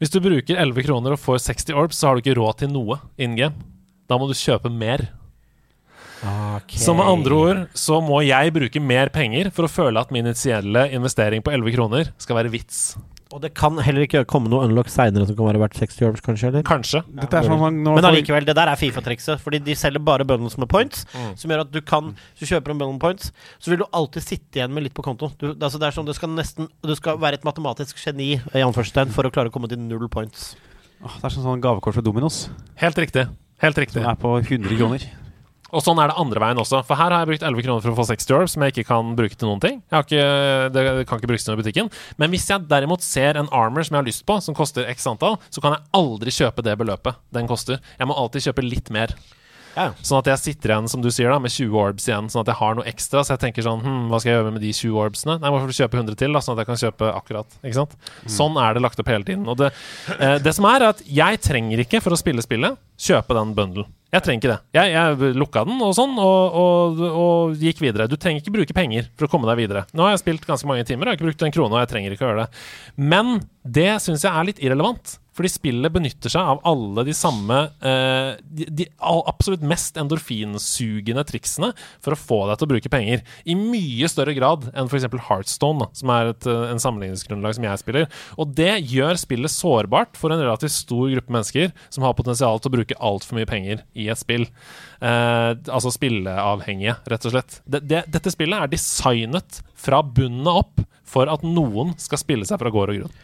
Hvis du bruker 11 kroner og får 60 orbs, så har du ikke råd til noe in game. Da må du kjøpe mer. Så med andre ord så må jeg bruke mer penger for å føle at min initielle investering på 11 kroner skal være vits. Og det kan heller ikke komme noe unlock seinere som kan være verdt 60 orbs, kanskje? eller? Kanskje. Dette er sånn nå Men allikevel, det der er Fifa-trikset. Fordi de selger bare bundles med points. Mm. Som gjør at du kan Hvis du kjøper en bundle med points, så vil du alltid sitte igjen med litt på konto. Du, altså det er sånn, du skal nesten Du skal være et matematisk geni i anførselstegn for å klare å komme til null points. Åh, Det er sånn, sånn gavekort fra Dominos Helt riktig. Helt riktig. som er på 100 kroner. Og sånn er det andre veien også. For her har jeg brukt 11 kroner for å få 60 orbs, som jeg ikke kan bruke til noen ting. Ikke, det kan ikke brukes til noe i butikken. Men hvis jeg derimot ser en armor som jeg har lyst på, som koster x antall, så kan jeg aldri kjøpe det beløpet den koster. Jeg må alltid kjøpe litt mer. Ja. Sånn at jeg sitter igjen, som du sier, da med 20 orbs igjen. Sånn at jeg har noe ekstra. Så jeg tenker sånn hm, Hva skal jeg gjøre med de 20 orbsene? Nei, Hvorfor kjøpe 100 til, da, sånn at jeg kan kjøpe akkurat. Ikke sant? Sånn er det lagt opp hele tiden. Og det, eh, det som er, er at jeg trenger ikke, for å spille spillet, kjøpe den bundlen. Jeg trenger ikke det. Jeg, jeg lukka den og sånn, og, og, og gikk videre. Du trenger ikke bruke penger for å komme deg videre. Nå har jeg spilt ganske mange timer, jeg har ikke brukt en krone, og jeg trenger ikke å gjøre det. Men det syns jeg er litt irrelevant. Fordi spillet benytter seg av alle de samme eh, de, de absolutt mest endorfinsugende triksene for å få deg til å bruke penger. I mye større grad enn f.eks. Heartstone, som er et, eh, en sammenligningsgrunnlag som jeg spiller. Og det gjør spillet sårbart for en relativt stor gruppe mennesker som har potensial til å bruke altfor mye penger i et spill. Eh, altså spilleavhengige, rett og slett. Det, det, dette spillet er designet fra bunnen opp for at noen skal spille seg fra gård og grunn.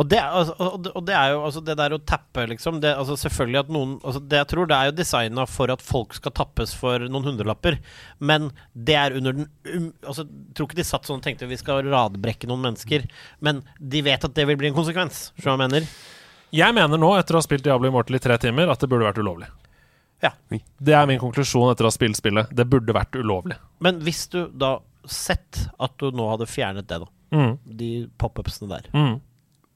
Og det, altså, og det er jo altså det der å tappe, liksom det, altså Selvfølgelig at noen altså Det jeg tror det er jo designa for at folk skal tappes for noen hundrelapper, men det er under den um, Altså, jeg tror ikke de satt sånn og tenkte vi skal radbrekke noen mennesker, men de vet at det vil bli en konsekvens. Skjønner du hva jeg mener? Jeg mener nå, etter å ha spilt Diablo Immortal i tre timer, at det burde vært ulovlig. Ja. Det er min konklusjon etter å ha spilt spillet. Det burde vært ulovlig. Men hvis du da sett at du nå hadde fjernet det, da, Mm. de pop-upsene der, Mm.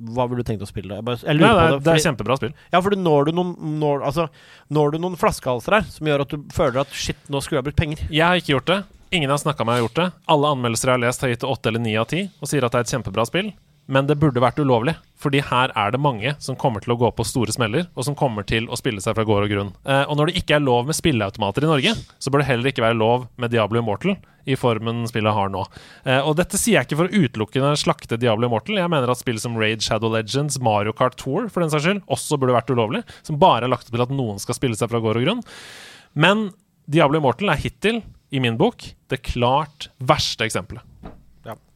Hva ville du tenkt å spille? Jeg, bare, jeg Nei, lurer det, på det. det er kjempebra spill. Ja, for når du noen når, altså, når du noen flaskehalser her som gjør at du føler at shit, nå skulle jeg brukt penger. Jeg har ikke gjort det. Ingen har snakka med har gjort det. Alle anmeldelser jeg har lest, har gitt det åtte eller ni av ti og sier at det er et kjempebra spill. Men det burde vært ulovlig, fordi her er det mange som kommer til å gå på store smeller, og som kommer til å spille seg fra gård og grunn. Eh, og når det ikke er lov med spilleautomater i Norge, så bør det heller ikke være lov med Diablo Immortal i formen spillet har nå. Eh, og dette sier jeg ikke for å utelukkende slakte Diablo Immortal. Jeg mener at spill som Raid Shadow Legends, Mario Kart Tour for den saks skyld, også burde vært ulovlig. Som bare er lagt opp til at noen skal spille seg fra gård og grunn. Men Diablo Immortal er hittil, i min bok, det klart verste eksempelet.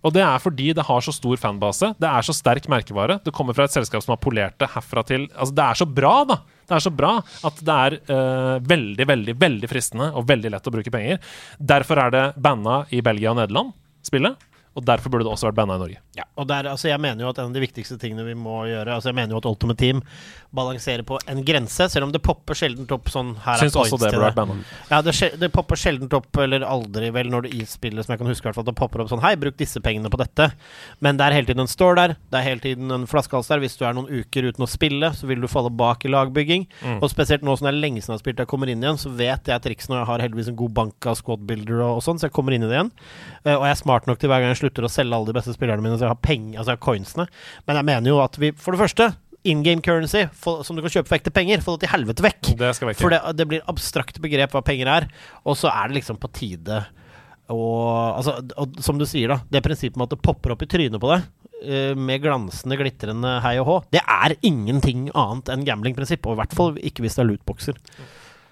Og det er fordi det har så stor fanbase. Det er så sterk merkevare. Det kommer fra et selskap som har polert det herfra til Altså, det er så bra, da! Det er så bra at det er uh, veldig, veldig, veldig fristende og veldig lett å bruke penger. Derfor er det banna i Belgia og Nederland, spillet. Og derfor burde det også vært banna i Norge. Ja, og der, altså jeg mener jo at en av de viktigste tingene vi må gjøre Altså Jeg mener jo at Ultimate Team balanserer på en grense, selv om det popper sjeldent opp sånn her Syns også det burde vært. Ja, det, det popper sjeldent opp, eller aldri vel, når du ispiller som jeg kan huske, hvert det popper opp sånn Hei, bruk disse pengene på dette. Men det er hele tiden en store der. Det er hele tiden en flaskehals der. Hvis du er noen uker uten å spille, så vil du falle bak i lagbygging. Mm. Og spesielt nå som det er lenge siden jeg har spilt, jeg kommer inn igjen, så vet jeg triksen, og jeg har heldigvis en god bank av squad builder og, og sånn, så jeg kommer inn i det igjen. Uh, og jeg er smart nok til hver gang jeg slutter å selge alle de beste spillerne mine, så har penger, altså coinsene. Men jeg mener jo at vi, for det første In game currency, for, som du kan kjøpe for ekte penger, få det til helvete vekk. Det skal vekk. For det, det blir abstrakt begrep hva penger er, og så er det liksom på tide og, altså, og som du sier, da, det prinsippet med at det popper opp i trynet på deg uh, med glansende, glitrende hei og hå, det er ingenting annet enn gamblingprinsipp. Og i hvert fall ikke hvis det er lootboxer.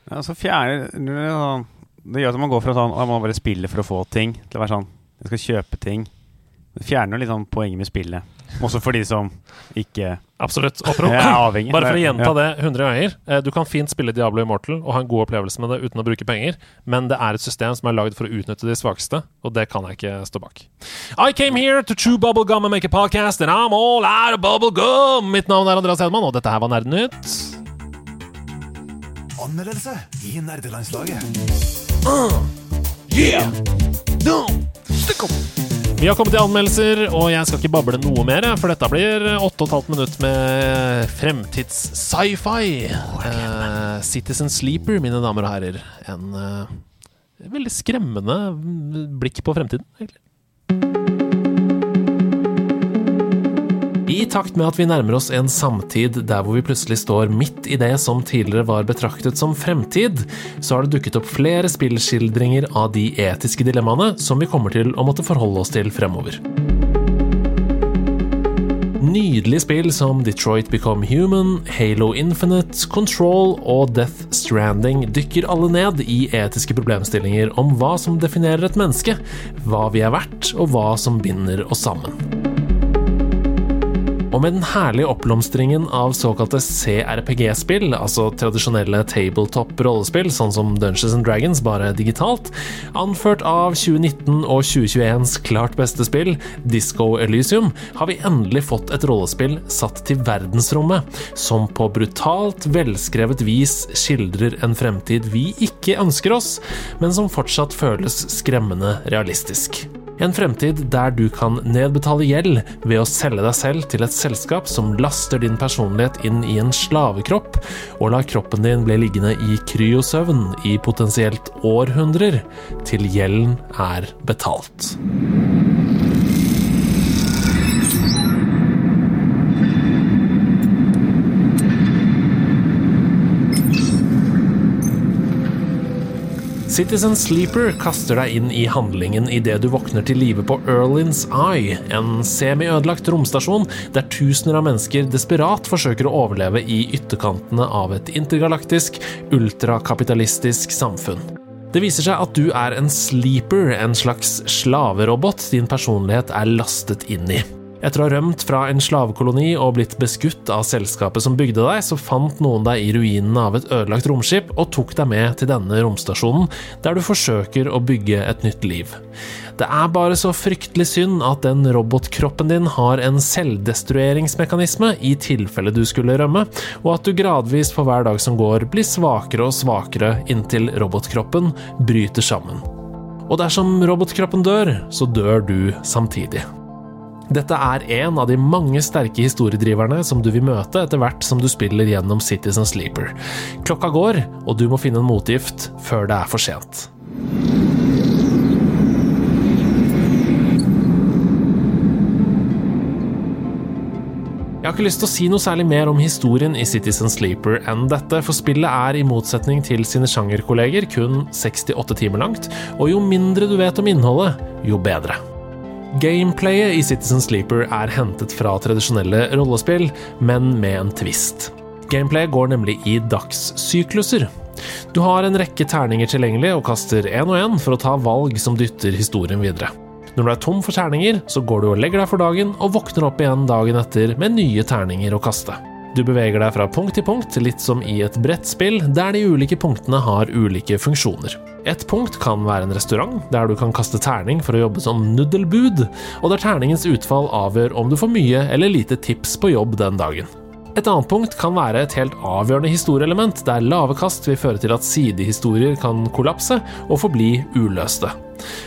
Ja, så fjerner Det gjør at man går fra sånn at man bare spiller for å få ting, til å være sånn Jeg skal kjøpe ting. Fjerner litt sånn poenget med spillet. Også for de som ikke Absolutt. Og for avhengig. Bare for å gjenta det 100 ganger. Eh, Du kan fint spille Diablo Immortal og ha en god opplevelse med det uten å bruke penger, men det er et system som er lagd for å utnytte de svakeste, og det kan jeg ikke stå bak. I came here to chew bubblegum and make a podcast, and I'm all out of bubblegum! Mitt navn er Andreas Hedman, og dette her var Nerdenytt. Anmeldelse i nerdelandslaget. Yeah! No! Stick 'em! Vi har kommet til anmeldelser, og jeg skal ikke bable noe mer, for dette blir 8,5 minutt med fremtids-sci-fi. Uh, Citizen Sleeper, mine damer og herrer. En uh, veldig skremmende blikk på fremtiden, egentlig. I takt med at vi nærmer oss en samtid der hvor vi plutselig står midt i det som tidligere var betraktet som fremtid, så har det dukket opp flere spillskildringer av de etiske dilemmaene som vi kommer til å måtte forholde oss til fremover. Nydelige spill som Detroit Become Human, Halo Infinite, Control og Death Stranding dykker alle ned i etiske problemstillinger om hva som definerer et menneske, hva vi er verdt, og hva som binder oss sammen. Og med den herlige oppblomstringen av såkalte CRPG-spill, altså tradisjonelle tabletop-rollespill, sånn som Dungeons and Dragons, bare digitalt, anført av 2019 og 2021s klart beste spill, Disco Elysium, har vi endelig fått et rollespill satt til verdensrommet, som på brutalt, velskrevet vis skildrer en fremtid vi ikke ønsker oss, men som fortsatt føles skremmende realistisk. En fremtid der du kan nedbetale gjeld ved å selge deg selv til et selskap som laster din personlighet inn i en slavekropp, og lar kroppen din bli liggende i kryosøvn i potensielt århundrer, til gjelden er betalt. Citizen Sleeper kaster deg inn i handlingen idet du våkner til live på Erlins Eye, en semi-ødelagt romstasjon der tusener av mennesker desperat forsøker å overleve i ytterkantene av et intergalaktisk, ultrakapitalistisk samfunn. Det viser seg at du er en sleeper, en slags slaverobot din personlighet er lastet inn i. Etter å ha rømt fra en slavekoloni og blitt beskutt av selskapet som bygde deg, så fant noen deg i ruinene av et ødelagt romskip og tok deg med til denne romstasjonen, der du forsøker å bygge et nytt liv. Det er bare så fryktelig synd at den robotkroppen din har en selvdestrueringsmekanisme i tilfelle du skulle rømme, og at du gradvis for hver dag som går blir svakere og svakere inntil robotkroppen bryter sammen. Og dersom robotkroppen dør, så dør du samtidig. Dette er en av de mange sterke historiedriverne som du vil møte etter hvert som du spiller gjennom Citizen Sleeper. Klokka går, og du må finne en motgift før det er for sent. Jeg har ikke lyst til å si noe særlig mer om historien i Citizen Sleeper enn dette, for spillet er i motsetning til sine sjangerkolleger kun 68 timer langt, og jo mindre du vet om innholdet, jo bedre. Gameplayet i Citizen Sleeper er hentet fra tradisjonelle rollespill, men med en twist. Gameplayet går nemlig i dagssykluser. Du har en rekke terninger tilgjengelig og kaster én og én for å ta valg som dytter historien videre. Når du er tom for terninger, så går du og legger deg for dagen, og våkner opp igjen dagen etter med nye terninger å kaste. Du beveger deg fra punkt til punkt, litt som i et brettspill, der de ulike punktene har ulike funksjoner. Et punkt kan være en restaurant, der du kan kaste terning for å jobbe som nuddelbud, og der terningens utfall avgjør om du får mye eller lite tips på jobb den dagen. Et annet punkt kan være et helt avgjørende historieelement, der lave kast vil føre til at sidehistorier kan kollapse og forbli uløste.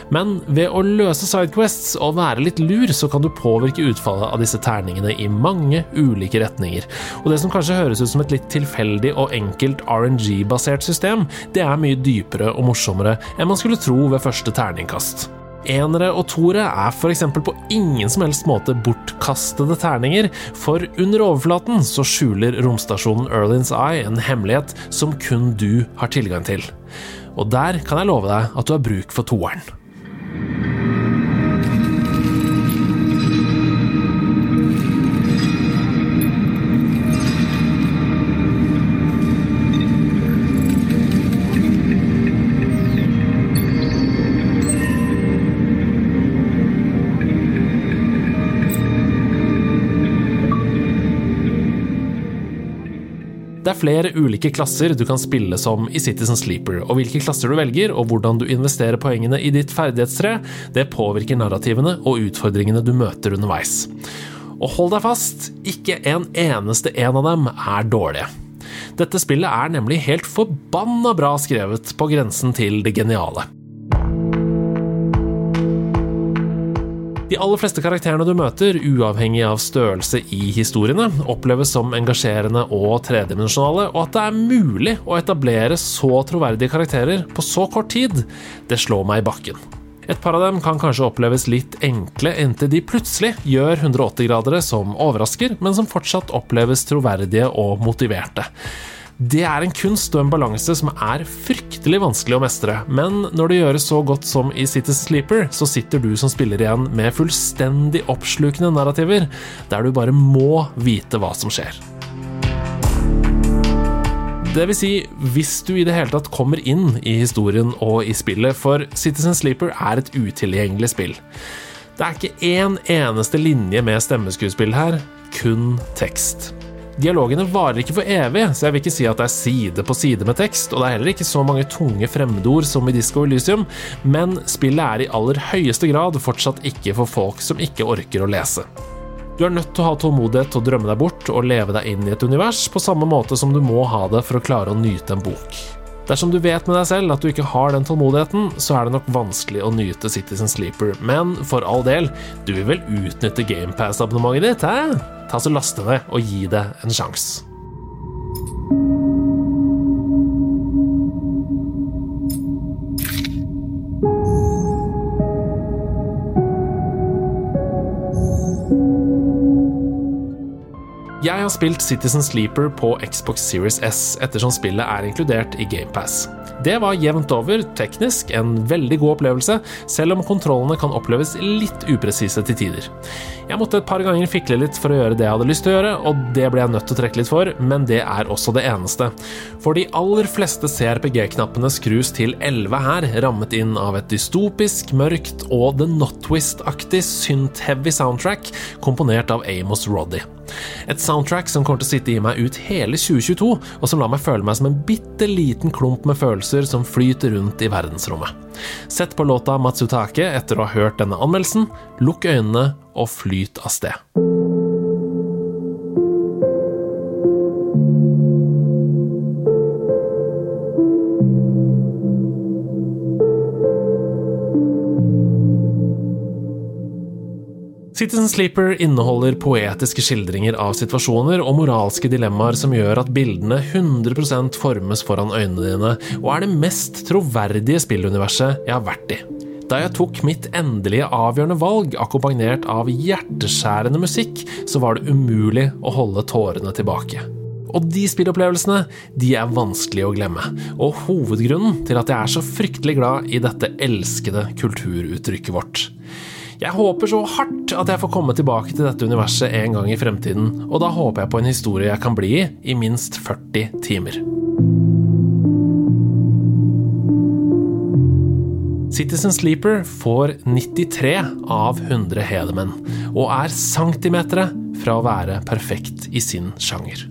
Men ved å løse sidequests og være litt lur, så kan du påvirke utfallet av disse terningene i mange ulike retninger. Og det som kanskje høres ut som et litt tilfeldig og enkelt RNG-basert system, det er mye dypere og morsommere enn man skulle tro ved første terningkast. Enere og toere er f.eks. på ingen som helst måte bortkastede terninger, for under overflaten så skjuler romstasjonen Erlins Eye en hemmelighet som kun du har tilgang til. Og der kan jeg love deg at du har bruk for toeren. Flere ulike klasser du kan spille som i Citizen Sleeper, og hvilke klasser du velger og hvordan du investerer poengene i ditt ferdighetstre, det påvirker narrativene og utfordringene du møter underveis. Og hold deg fast, ikke en eneste en av dem er dårlige. Dette spillet er nemlig helt forbanna bra skrevet, på grensen til det geniale. De aller fleste karakterene du møter, uavhengig av størrelse i historiene, oppleves som engasjerende og tredimensjonale, og at det er mulig å etablere så troverdige karakterer på så kort tid, det slår meg i bakken. Et par av dem kan kanskje oppleves litt enkle inntil de plutselig gjør 180-gradere som overrasker, men som fortsatt oppleves troverdige og motiverte. Det er en kunst og en balanse som er fryktelig vanskelig å mestre, men når det gjøres så godt som i Citizen Sleeper, så sitter du som spiller igjen med fullstendig oppslukende narrativer, der du bare må vite hva som skjer. Det vil si, hvis du i det hele tatt kommer inn i historien og i spillet, for Citizen Sleeper er et utilgjengelig spill. Det er ikke én eneste linje med stemmeskuespill her, kun tekst. Dialogene varer ikke for evig, så jeg vil ikke si at det er side på side med tekst, og det er heller ikke så mange tunge fremmedord som i Disco Elysium, men spillet er i aller høyeste grad fortsatt ikke for folk som ikke orker å lese. Du er nødt til å ha tålmodighet til å drømme deg bort og leve deg inn i et univers, på samme måte som du må ha det for å klare å nyte en bok. Dersom du vet med deg selv at du ikke har den tålmodigheten, så er det nok vanskelig å nyte Citizen Sleeper, men for all del, du vil vel utnytte GamePass-abonnementet ditt, hæ? Ta så Laste det og gi det en sjanse. Jeg har spilt Citizen Sleeper på Xbox Series S, ettersom spillet er inkludert i GamePass. Det var jevnt over, teknisk, en veldig god opplevelse, selv om kontrollene kan oppleves litt upresise til tider. Jeg måtte et par ganger fikle litt for å gjøre det jeg hadde lyst til å gjøre, og det ble jeg nødt til å trekke litt for, men det er også det eneste. For de aller fleste CRPG-knappene skrus til 11 her, rammet inn av et dystopisk, mørkt og The Notwist-aktig synth-heavy soundtrack komponert av Amos Roddy. Et soundtrack som kommer til å sitte i meg ut hele 2022, og som lar meg føle meg som en bitte liten klump med følelser som flyter rundt i verdensrommet. Sett på låta Matsutake etter å ha hørt denne anmeldelsen, lukk øynene og flyt av sted. Citizen Sleeper inneholder poetiske skildringer av situasjoner og moralske dilemmaer som gjør at bildene 100% formes foran øynene dine, og er det mest troverdige spilluniverset jeg har vært i. Da jeg tok mitt endelige avgjørende valg, akkompagnert av hjerteskjærende musikk, så var det umulig å holde tårene tilbake. Og de spillopplevelsene, de er vanskelig å glemme, og hovedgrunnen til at jeg er så fryktelig glad i dette elskede kulturuttrykket vårt. Jeg håper så hardt at jeg får komme tilbake til dette universet en gang i fremtiden, og da håper jeg på en historie jeg kan bli i i minst 40 timer. Citizen Sleeper får 93 av 100 hedermenn, og er centimetere fra å være perfekt i sin sjanger.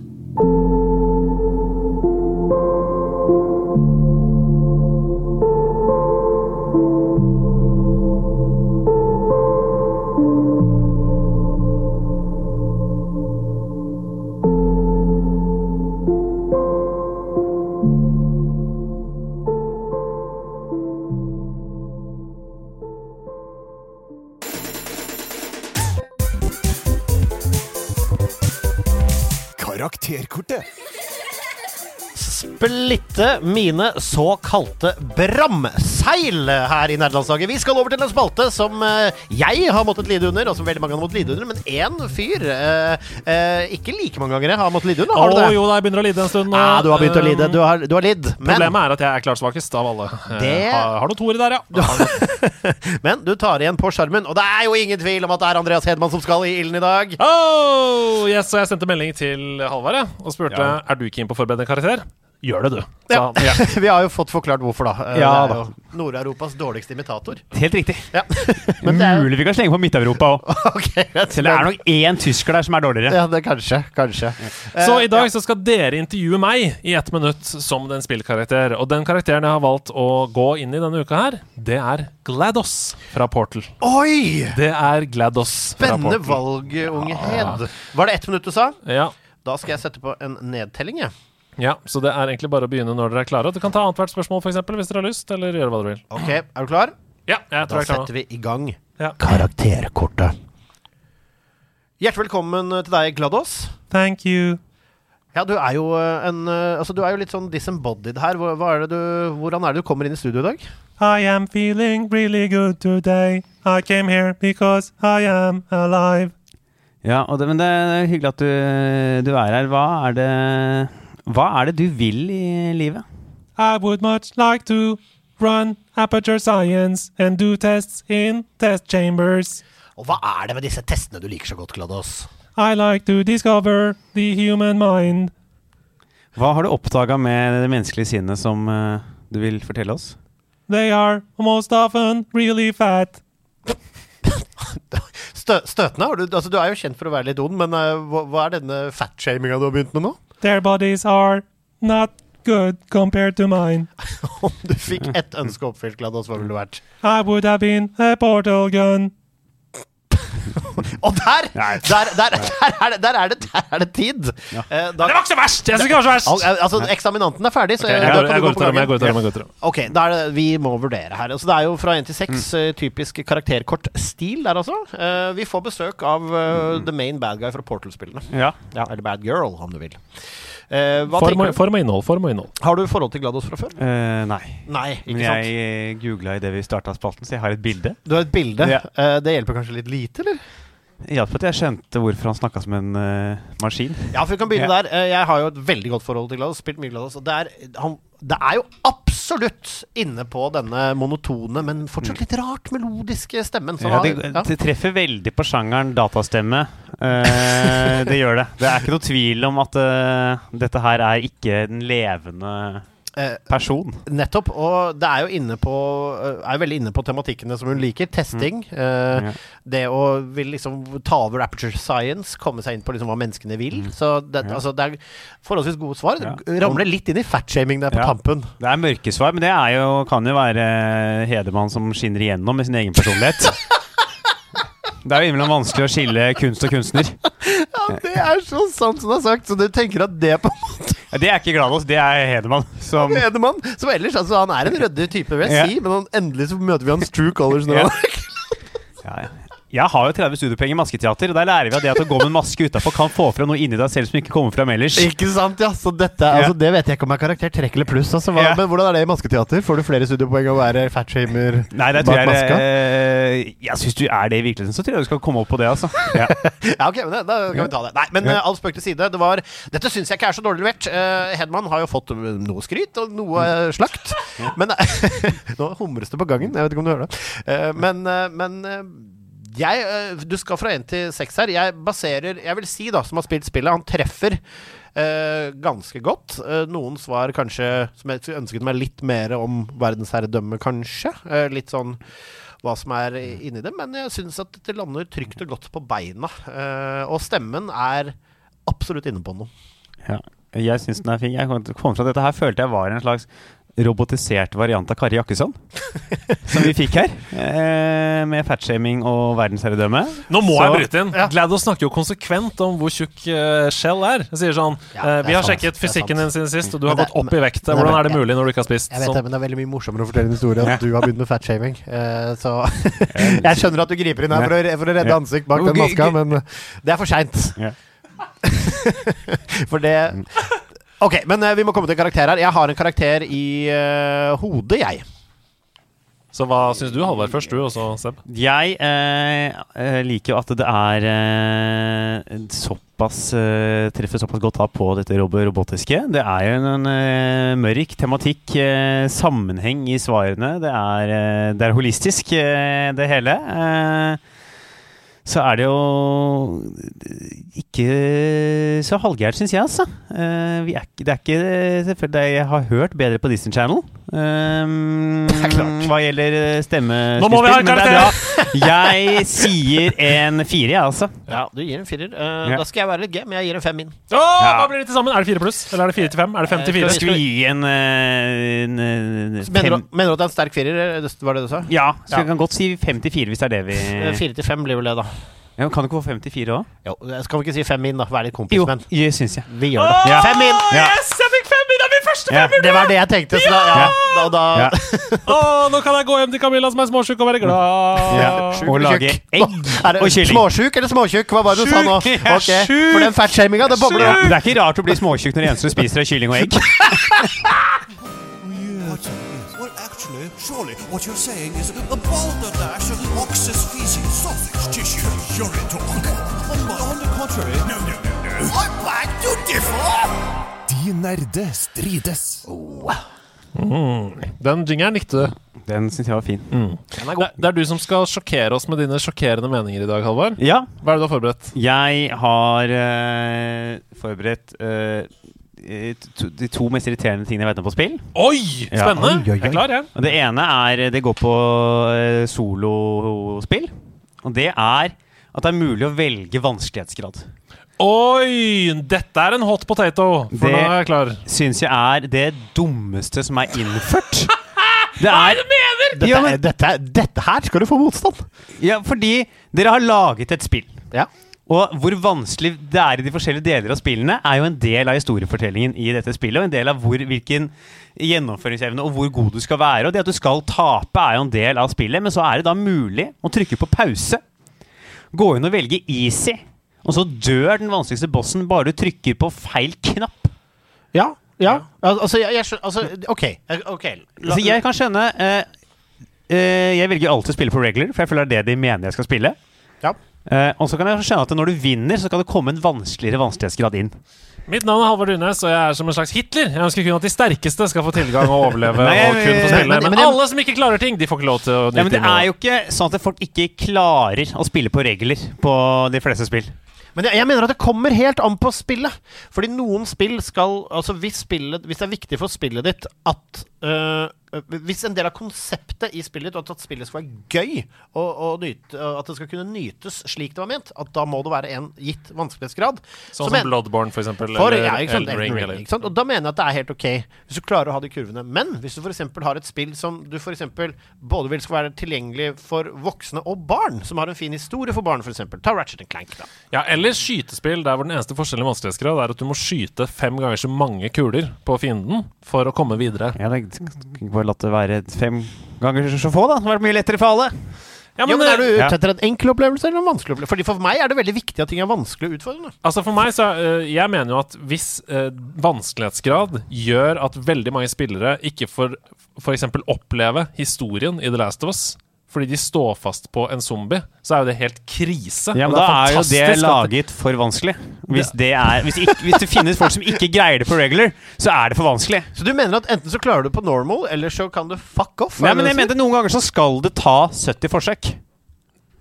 Splitte mine såkalte bramseil her i Nerdelandslaget. Vi skal over til en spalte som eh, jeg har måttet lide under, og som veldig mange har måttet lide under, men én fyr eh, eh, ikke like mange ganger har måttet lide under. Har du Å Oh, jo da, jeg begynner å lide en stund. Ja, du har begynt å lide. Um, Du har, du har lidd. Men, Problemet er at jeg er klart svakest av alle. Eh, Det- Har, har noen toere der, ja. Men du tar igjen på skjermen, og det er jo ingen tvil om at det er Andreas Hedman som skal i ilden i dag. Oh, yes, og jeg sendte melding til Halvard og spurte Ja. er du keen på å forberede en karakter. Gjør det, du. Så, Ja. ja. Vi har jo fått forklart hvorfor, da. Eh, Ja, det er jo Nord-Europas dårligste imitator. Helt riktig. Ja. Men det er Mulig vi kan slenge på Midt-Europa òg. okay. Selv det er nok én tysker der som er dårligere. Ja, det kanskje. Kanskje. Så Eh, i dag så skal dere intervjue meg i ett minutt som den spillkarakter. Og den karakteren jeg har valgt å gå inn i denne uka her, det er GLaDOS fra Portal. Oi! Det er GLaDOS fra Spennende valg, unge Hed. Var det ett minutt du sa? Ja. Da skal jeg sette på en nedtelling, jeg. ja, så det er egentlig bare å begynne når dere er klare. Du kan ta annethvert spørsmål for eksempel, hvis dere har lyst, eller gjøre hva dere vil. Ok, er du klar? Ja, jeg Da tror jeg er klar nå. setter vi i gang. Ja. Karakterkortet. Hjertelig velkommen til deg, Glados. Thank you. Ja, du er jo eh, en eh, Altså, du er jo litt sånn disembodied her. Hva er det du, hvordan er det du kommer inn i studio i dag? I am feeling really good today. I came here because I am alive. Ja, og det, men det er hyggelig at du, du er her. Hva er det Hva er det du vil i livet? I would much like to run aperture science and do tests in test chambers. Og hva er det med disse testene du liker så godt, Glados? I like to discover the human mind. Hva har du oppdaga med det menneskelige sinnet som eh, du vil fortelle oss? They are most often really fat. Stø støtende? Har Du, altså, du er jo kjent for å være litt ond, men eh, hva, hva er denne fatshaminga du har begynt med nå? Their bodies are not good compared to mine. Om du fikk ett ønske oppfylt, Glados, hva ville det vært? I would have been a portal gun. Og der! Der, der, der, er det, der, er det, der er det tid! Ja. da, Det var ikke så verst! Jeg synes ikke det var så verst! Eh, altså, eksaminanten er ferdig, så Jeg da kan jeg du gå går på gangen. Ok, da er det, vi må vurdere her. Altså, det er jo fra 1 til 6 mm. typisk karakterkortstil der altså. Uh, vi får besøk av eh, the main bad guy fra Portal-spillene. Ja. Ja, eller bad girl, om du vil. Uh, hva Form, og- du? form og innhold, form og innhold. Har du forhold til Glados fra før? Uh, nei. Nei, ikke Men sant? jeg googla idet vi starta spalten, så jeg har et bilde. Du har et bilde. Ja. Uh, det hjelper kanskje litt lite, eller? Hjalp at jeg skjønte hvorfor han snakka som en uh, maskin. Ja, for vi kan begynne Ja. der. Eh, Jeg har jo et veldig godt forhold til Glados. Spilt mye Glados. Og det er, han, det er jo absolutt inne på denne monotone, men fortsatt litt rart melodiske stemmen. Ja, har- det, ja. det treffer veldig på sjangeren datastemme. Uh, det gjør det. Det er ikke noe tvil om at uh, dette her er ikke den levende person. Nettopp. Og det er jo inne på eh, Er jo veldig inne på tematikkene som hun liker. Testing. eh, Mm. Ja. Det å vil liksom ta over Aperture Science, komme seg inn på liksom hva menneskene vil. Så det, Mm. Ja. altså, det er forholdsvis gode svar. Ja. Ramler litt inn i fatshaming der på Ja. tampen. Det er mørkesvar, men det er jo, kan jo være Hedemann som skinner igjennom med sin egen personlighet. Det er jo innimellom vanskelig å skille kunst og kunstner. Ja, det er så sant som det er sagt. Så du tenker at det på en måte Ja, Det er ikke Glados, det er Hedemann. Som, er Edemann, som ellers altså, Han er en ryddig type, vil jeg si, men han, endelig så møter vi hans true colors nå. Ja, ja. Jeg har jo 30 studiepoeng i masketeater, og der lærer vi at det at å gå med en maske utafor kan få fram noe inni deg selv som ikke kommer fram ellers. Ikke sant, ja. Så dette, altså, det vet jeg ikke om er karakter trekk eller pluss. Altså, hva, Ja. Men hvordan er det i masketeater? Får du flere studiepoeng av å være fatshamer det tror bak jeg maska? eh, Jeg syns du er det i virkeligheten, så tror jeg du skal komme opp på det, altså. Ja. Ja, ok, men det, da kan vi ta det. Nei, men uh, all spøk til side. Det var, dette syns jeg ikke er så dårlig levert. Uh, Hedman har jo fått noe skryt og noe uh, slakt. Men Nå humres det på gangen. Jeg vet ikke om du hører det. Uh, men men jeg, uh, du skal fra én til seks her. Jeg baserer Jeg vil si, da, som har spilt spillet, han treffer eh, ganske godt. Eh, noen svar kanskje som jeg ønsket meg litt mer om verdensherredømme, kanskje. Eh, litt sånn hva som er inni det, men jeg syns at det lander trygt og godt på beina. Eh, og stemmen er absolutt inne på noe. Ja. Jeg syns den er fin. Jeg kom fra dette her følte jeg var en slags robotisert variant av Kari Jakkesson. som vi fikk her. Eh, med fatshaming og verdensherredømme. Nå må Så- jeg bryte inn. Ja. Glados snakker jo konsekvent om hvor tjukk uh, Shell er. Jeg sier sånn Ja, eh, Vi har sant. sjekket fysikken din siden sist, og du har det, gått opp men, i vekt. Hvordan er det mulig når du ikke har spist? Jeg vet Sånn. det, men det er veldig mye morsommere å fortelle en historie at du har begynt med fatshaming. Uh, så jeg skjønner at du griper inn her for å, for å redde ansikt bak den maska, men det er for seint. For det Ok, men eh, vi må komme til en karakter her. Jeg har en karakter i uh, hodet, jeg. Så hva syns du, Halvard? Først du, og så Seb. Jeg eh, eh, liker jo at det er eh, såpass eh, Treffer såpass godt av på dette robotiske. Det er jo en en mørk tematikk, eh, sammenheng i svarene. Det er, eh, det er holistisk, eh, det hele. Eh, så er det jo ikke så halvgærent, syns jeg, altså. Eh, vi er, det er ikke Selvfølgelig, jeg har hørt bedre på Disney Channel. Um, er klart. Hva gjelder stemmespill. Nå må vi ha en er bra. Jeg sier en fire, jeg, altså. Ja, Du gir en firer. Uh, Ja. Da skal jeg være litt men jeg gir en fem inn. Åh, Ja. Hva blir det til sammen? Er det fire pluss? Eller er det fire til fem? Er det fem til fire? Skal vi gi en, en, en, eh, Mener du, mener du at det er en sterk firer? eh, Var det du sa? Ja, så Ja. vi kan godt si fem til fire hvis det er det vi Eh, Fire til fem blir vel det, da. ja, Kan du ikke få fem til fire òg? Skal vi ikke si fem inn, da? Være litt kompis, Jo, synes syns jeg. vi gjør det. Ja. Fem inn! Ja. Yes, Ja. Det var det jeg tenkte. Så da, ja, da, da Ja. Åh, nå kan jeg gå hjem til Camilla som er småsjuk og være glad. Ja. Sjuk Og lage egg Er og kylling. Småsjuk eller småtjukk? Hva var det du sa nå? Sjuk, jeg Ok, sjuk. For den fatshaminga, det bobler Ja, opp. det er ikke rart å bli småtjukk når det eneste du spiser er kylling og egg. What, what Actually, surely what you're saying is a balderdash of ox's feces, sausage tissue, urine talk. On, on the contrary. No, no, no, no. I beg to differ! De nerde strides. Den jingeren likte du. Den syns jeg var fin. Det, det er du som skal sjokkere oss med dine sjokkerende meninger i dag, Halvard. Ja, Hva er det du har forberedt? jeg har uh, forberedt uh, to, de to mest irriterende tingene jeg vet om på spill. Oi! Ja. Spennende! Oi, oi, oi. Jeg er klar, jeg. Ja. Det ene er Det går på uh, solospill. Og det er at det er mulig å velge vanskelighetsgrad. Oi! Dette er en hot potato, for Det- nå er jeg klar. Syns jeg er det dummeste som er innført. Det er Dette, Ja, men- er- dette, er- dette her skal du få motstand. Ja, fordi dere har laget et spill. Ja. Og hvor vanskelig det er i de forskjellige deler av spillene, er jo en del av historiefortellingen i dette spillet. Og en del av hvor, hvilken gjennomføringsevne og hvor god du skal være. Og det at du skal tape, er jo en del av spillet. Men så er det da mulig å trykke på pause, gå inn og velge easy. Og så dør den vanskeligste bossen bare du trykker på feil knapp. Ja. ja. Al- Altså, jeg, jeg skjønner Altså, OK. okay. La- altså, jeg kan skjønne eh, eh, Jeg velger alltid å spille på regular, for jeg føler det er det de mener jeg skal spille. Ja. Eh, og så kan jeg skjønne at når du vinner, så kan det komme en vanskeligere vanskelighetsgrad inn. Mitt navn er Halvard Runes, og jeg er som en slags Hitler. Jeg ønsker kun at de sterkeste skal få tilgang og overleve. Nei, og kun få spille men- Men, men alle som ikke klarer ting, de får ikke lov til å nyte Ja, men det er jo ikke sånn at folk ikke klarer å spille på regler på de fleste spill. Men jeg, jeg mener at det kommer helt an på spillet. Fordi noen spill skal Altså hvis, spillet, hvis det er viktig for spillet ditt at Hvis en del av konseptet i spillet ditt at spillet skal være gøy, og, og nyte, at det skal kunne nytes slik det var ment, at da må det være en gitt vanskelighetsgrad. Sånn Så som men- Bloodborne, for eksempel. For, eller ja, ikke sant? Elden Ring. Ring, eller- ikke sant? Og da mener jeg at det er helt ok hvis du klarer å ha de kurvene. Men hvis du f.eks. har et spill som du for eksempel både vil skal være tilgjengelig for voksne og barn, som har en fin historie for barn, f.eks. Ta Ratchet Clank, da. Ja, eller skytespill der hvor den eneste forskjellen i vanskelighetsgrad er at du må skyte fem ganger så mange kuler på fienden for å komme videre. Ja, hadde ikke bare latt det være fem ganger så få, da. Det hadde vært mye lettere for alle. Ja, Ja, men Er eh, du ja. ute etter en enkel opplevelse eller en vanskelig opplevelse? Fordi For meg er det veldig viktig at ting er vanskelig og utfordrende. Altså For meg så øh, Jeg mener jo at hvis øh, vanskelighetsgrad gjør at veldig mange spillere ikke får f.eks. oppleve historien i The Last of Us fordi de står fast på en zombie, så er jo det helt krise. Ja, men Da er jo det laget for vanskelig. Hvis det, er, hvis, ikke, hvis det finnes folk som ikke greier det på regular, så er det for vanskelig. Så du mener at enten så klarer du på normal, eller så kan du fuck off? Nei, er men jeg mente Noen ganger så skal det ta 70 forsøk.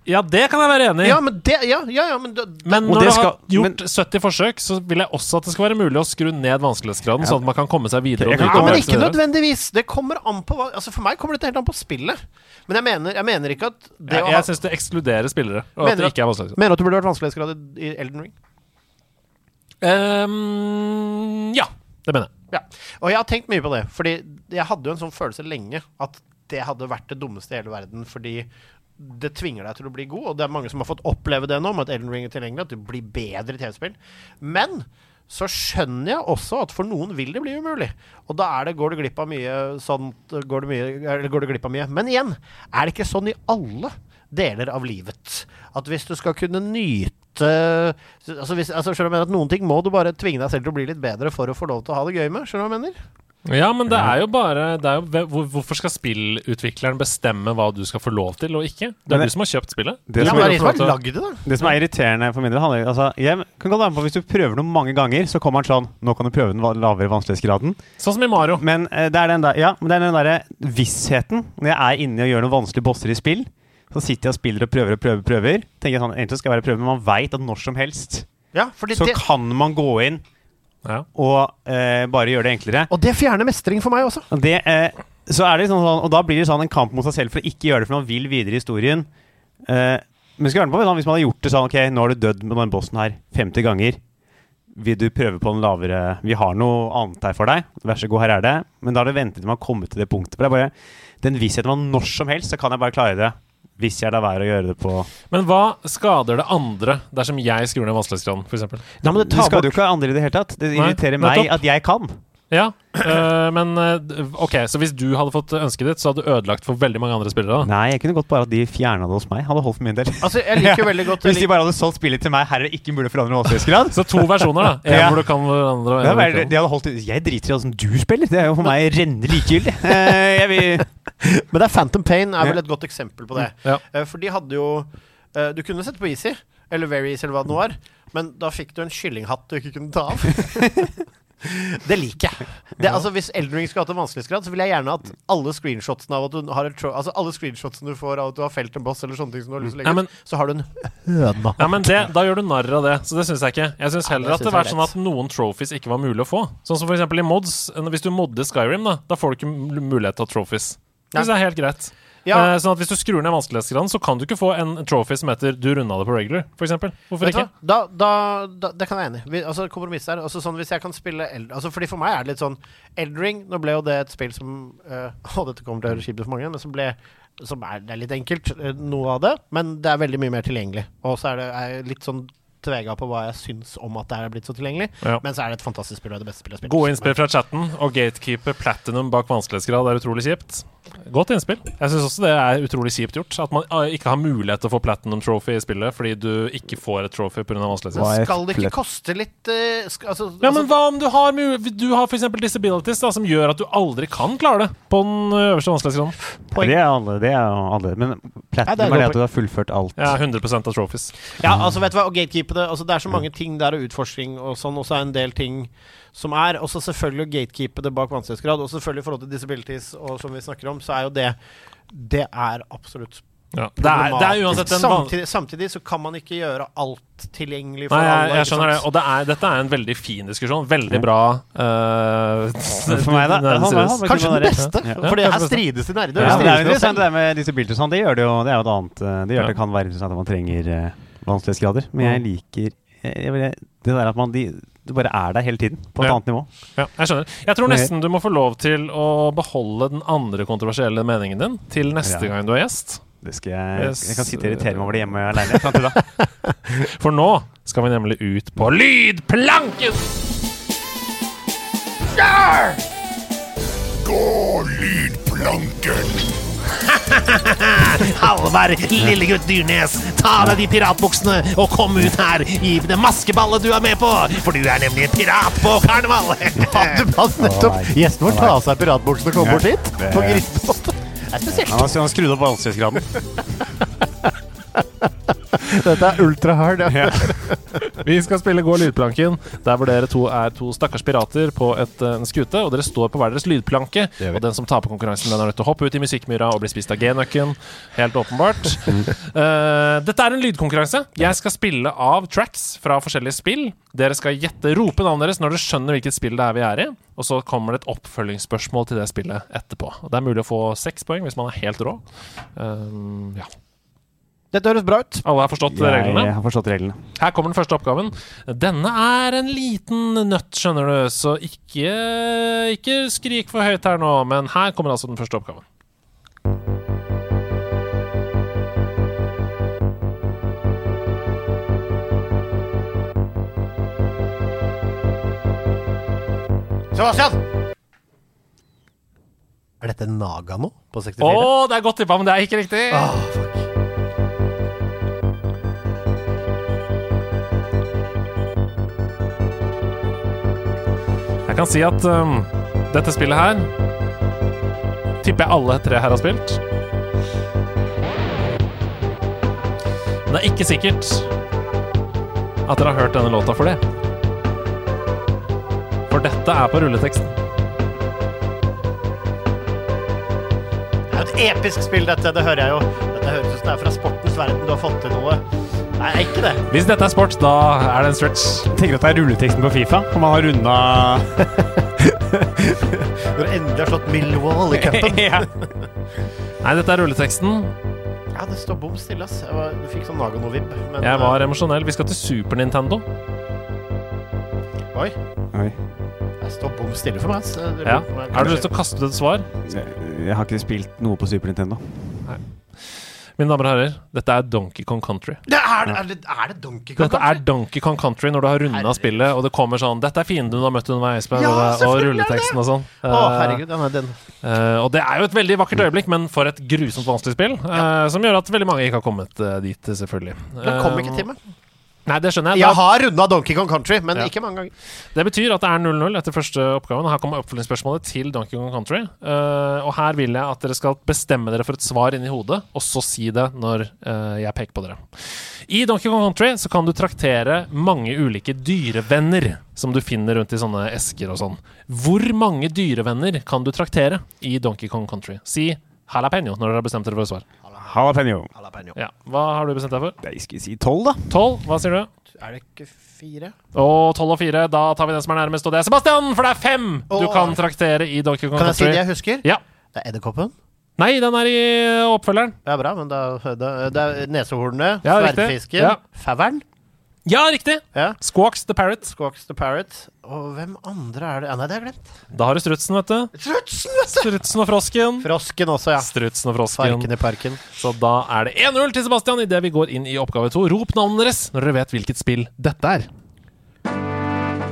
Ja, det kan jeg være enig i. Ja, men det Ja, ja, ja men det, Men når det du har gjort gjort 70 forsøk, så vil jeg også at det skal være mulig å skru ned vanskelighetsgraden, sånn at man kan komme seg videre. Og kan Ja, men ikke nødvendigvis. Det kommer an på Altså For meg kommer dette helt an på spillet. Men jeg mener, jeg mener ikke at det Jeg, jeg syns det ekskluderer spillere, og Mener at det ikke er vanskelighetsgrad. Mener du at det burde vært vanskelighetsgrad i i Elden Ring? Um, ja, det mener jeg. Ja. Og jeg har tenkt mye på det. Fordi jeg hadde jo en sånn følelse lenge at det hadde vært det dummeste i hele verden. Fordi det tvinger deg til å bli god, og det er mange som har fått oppleve det nå, med at Elden Ring er tilgjengelig, at du blir bedre i TV-spill. Men så skjønner jeg også at for noen vil det bli umulig. Og da det, går du glipp av mye sånt går du, mye, går du glipp av mye. Men igjen, er det ikke sånn i alle deler av livet at hvis du skal kunne nyte altså hvis, altså skjønner du jeg mener at Noen ting må du bare tvinge deg selv til å bli litt bedre for å få lov til å ha det gøy med. Skjønner du hva jeg mener? Ja, men det er jo bare det er jo, Hvorfor skal spillutvikleren bestemme hva du skal få lov til og ikke? Det er det- du som har kjøpt spillet. Det som det er- er som har det. Det som er irriterende for min del handler, altså, Jeg kan godt være med på Hvis du prøver noe mange ganger, så kommer han sånn Nå kan du prøve den lavere vanskelighetsgraden. Sånn som i Mario. Men uh, det er den der, ja, men det er den derre vissheten Når jeg er inne og gjør noen vanskelige bosser i spill, så sitter jeg og spiller og prøver og prøver. prøver Tenker jeg sånn, Egentlig skal jeg bare prøve, men man veit at når som helst Ja, fordi så det, kan man gå inn Ja. og eh, bare gjøre det enklere. og det fjerner mestring for meg også. Og, det, eh, så er det sånn, sånn, og da blir det sånn en kamp mot seg selv for å ikke gjøre det, for man vil videre i historien. Eh, men skal på, sånn, hvis man hadde gjort det sånn Ok, nå har du dødd med den bossen her 50 ganger. Vil du prøve på en lavere Vi har noe annet her for deg. Vær så god, her er det. Men da har du ventet til man har kommet til det punktet. For det er bare den vissheten man når som helst, så kan jeg bare klare det. Hvis jeg lar være å gjøre det på Men hva skader det andre dersom jeg skrur ned vanskelighetsgraden, f.eks.? Men det Du tar skal bort jo ikke andre i det hele tatt. Det Nei, irriterer meg at jeg kan. Ja, øh, men øh, OK, så hvis du hadde fått ønsket ditt, så hadde du ødelagt for veldig mange andre spillere? da Nei, jeg kunne godt bare at de fjerna det hos meg. Hadde holdt for min del. Altså, jeg liker veldig godt Hvis de bare hadde solgt spillet til meg, her er det ikke mulig å forandre vanskelighetsgrad. Så to versjoner, da. En Ja. hvor du kan hverandre, og en hvor du vært- de hadde holdt, jeg driter i åssen du spiller. Det er jo for meg rennende likegyldig. Eh, jeg vil Men det er Phantom Pain er vel et godt eksempel på det. Ja. Eh, For de hadde jo eh, Du kunne sette på easy, eller very easy, eller hva det nå var, men da fikk du en kyllinghatt du ikke kunne ta av. det liker jeg. Det, altså, hvis Elden Ring skulle hatt en vanskelighetsgrad, så vil jeg gjerne at alle screenshotsene av at du har et Altså alle screenshotsene du får av at du har felt en boss, eller sånne ting som du har lyst til å legge Ja, men- så har du en høna. Ja, men det, Da gjør du narr av det, så det syns jeg ikke. Jeg syns Ja, heller det at det var er sånn at noen trophies ikke var mulig å få. Sånn som eksempel i mods. Hvis du modder Skyrim, da Da får du ikke mulighet til å ha trophies. Det synes jeg er helt greit. Ja. Eh, sånn at Hvis du skrur ned vanskelighetsgraden, så kan du ikke få en trophy som heter 'du runda det på regular', for eksempel. Hvorfor Vet ikke? Da, da, da, det kan jeg enig i. Altså, kompromiss der. Altså, sånn, hvis jeg kan spille Eld altså, Fordi For meg er det litt sånn Eldring Nå ble jo det et spill som uh, Å, dette kommer til å høres kjipt ut for mange, men som ble som er, det er litt enkelt, eh, noe av det, men det er veldig mye mer tilgjengelig. Og så er det er litt sånn tvega på hva jeg syns om at det er blitt så tilgjengelig. Ja. Men så er det et fantastisk spill og det beste spillet jeg har spilt. Gode innspill fra chatten, og gatekeeper platinum bak vanskelighetsgrad er utrolig kjipt. Godt innspill. Jeg syns også det er utrolig kjipt gjort. At man eh, ikke har mulighet til å få platinum trophy i spillet fordi du ikke får et trophy pga. Vanskelighetsgrad. Skal det ikke koste litt eh, sk altså, Ja, men altså, hva om du har, du har f.eks. disabilities da, som gjør at du aldri kan klare det på den øverste vanskelighetsgraden? Det er alle, det er alle. Men Ja, det er platinum er det at du har fullført alt. Ja, 100 av trophies. Ja, altså vet du hva, og gatekeepe det altså, Det er så mange ting der og utforsking og sånn, og så er en del ting som er Og så selvfølgelig å gatekeepe det bak vanskelighetsgrad, og selvfølgelig i forhold til disabilities og som vi snakker om, så er jo det Det er absolutt Ja. Det, er, det er uansett en samtidig, samtidig så kan man ikke gjøre alt tilgjengelig for Nei, jeg, alle. jeg skjønner det. Og det er, dette er en veldig fin diskusjon. Veldig bra. Uh, For meg, da. han- han- Kanskje den beste, Ja. for det her strides de nerder. Ja, de det er jo interessant det med disse og sånn. Det gjør det jo Det er jo et annet eh, Det gjør Ja. det kan være interessant at man trenger eh, vanskelighetsgrader. Men jeg liker jeg, jeg, Det der at man de, Du bare er der hele tiden, på et Ja. annet nivå. Ja, jeg skjønner. Jeg tror nesten du må få lov til å beholde den andre kontroversielle meningen din til neste Ja. gang du er gjest. Det skal jeg Yes. Jeg kan sitte og irritere meg over det hjemme aleine. For nå skal vi nemlig ut på lydplanken! Gå lydplanken! Halvard, lillegutt Dyrnes, ta av deg de piratbuksene og kom ut her i det maskeballet du er med på, for du er nemlig en pirat på karneval. Du nettopp Gjesten vår tar av seg piratbuksene og kommer bort hit. På. Det er spesielt. Han har han har skrudd opp vanskelighetsgraden. Dette er ultra hard. Ja. Vi skal spille Gå lydplanken, der hvor dere to er to stakkars pirater på et, eh, en skute, og dere står på hver deres lydplanke. Og den som taper konkurransen, den er nødt til å hoppe ut i musikkmyra og bli spist av G-nøkken. Helt åpenbart. Uh, dette er en lydkonkurranse. Jeg skal spille av tracks fra forskjellige spill. Dere skal gjette, rope navnet deres når dere skjønner hvilket spill det er vi er i. Og så kommer det et oppfølgingsspørsmål til det spillet etterpå. Og Det er mulig å få seks poeng hvis man er helt rå. Um, ja. Dette høres bra ut. Alle har forstått reglene? Jeg har forstått reglene. Her kommer den første oppgaven. Denne er en liten nøtt, skjønner du, så ikke, ikke skrik for høyt her nå, men her kommer altså den første oppgaven. Sebastian! Er dette Naga nå? på 64? Å, det er godt tippa, men det er ikke riktig! Ah, Jeg kan si at um, dette spillet her tipper jeg alle tre her har spilt. Men det er ikke sikkert at dere har hørt denne låta for det. For dette er på rulleteksten. Det er jo et episk spill, dette. Det hører jeg jo. Dette høres ut som det er fra sportens verden. Du har fått til noe. Nei, ikke det. Hvis dette er sport, da er det en stretch. Tenker at det er rulleteksten på Fifa? Om man har runda Når du endelig har slått Millwall i cupen. ja. Nei, dette er rulleteksten. Ja, det står bom stille, ass. Jeg var, du fikk sånn Nagano-vibb. men, Jeg var emosjonell. Vi skal til Super Nintendo. eh, Oi. Oi. Det står bom stille for meg. ass. Det Ja. Har du lyst til å kaste ut et svar? Jeg har ikke spilt noe på Super Nintendo. Mine damer og herrer, dette er Donkey Kong Country. Det er, er, det, er det Donkey Kong? Dette er? Donkey Kong Country når du har runda spillet, og det kommer sånn 'Dette er fienden du har møtt underveis', Ja, og, og rulleteksten og sånn. Å, Eh, herregud. Den er den. Uh, og det er jo et veldig vakkert øyeblikk, men for et grusomt vanskelig spill. eh, som gjør at veldig mange ikke har kommet uh, dit, selvfølgelig. Det kom ikke til meg. Nei, det skjønner jeg. Jeg har runda Donkey Kong Country, men Ja. ikke mange ganger. det betyr at det er 0-0 etter første oppgaven. Her kommer oppfølgingsspørsmålet til Donkey Kong Country. Uh, og her vil jeg at dere skal bestemme dere for et svar inni hodet, og så si det når uh, jeg peker på dere. I Donkey Kong Country så kan du traktere mange ulike dyrevenner som du finner rundt i sånne esker og sånn. Hvor mange dyrevenner kan du traktere i Donkey Kong Country? Si jalapeño når dere har bestemt dere for et svar. Jalapeño. Jalapeño. Ja. Hva har du bestemt deg for? Jeg skal si tolv, da. Tolv? Hva sier du? Er det ikke fire? Og tolv og fire, da tar vi den som er nærmest, og det er Sebastian! For det er fem du kan traktere i Donkey Kong Kan jeg si det jeg husker? Ja. Det er edderkoppen. Nei, den er i oppfølgeren. Det er bra, men da, da, det er nesehornet, Ja, sverdfisken, Ja. faveren, Ja, riktig! ja. Squawks the Parrot. Squawks the Parrot. Og hvem andre er det? Ja, nei, det har jeg glemt. Da har du strutsen, vet du. Strutsen, vet du! Strutsen og frosken. Frosken også, ja. Strutsen og frosken. Farken i parken. Så da er det 1-0 til Sebastian idet vi går inn i oppgave to. Rop navnet deres når dere vet hvilket spill dette er.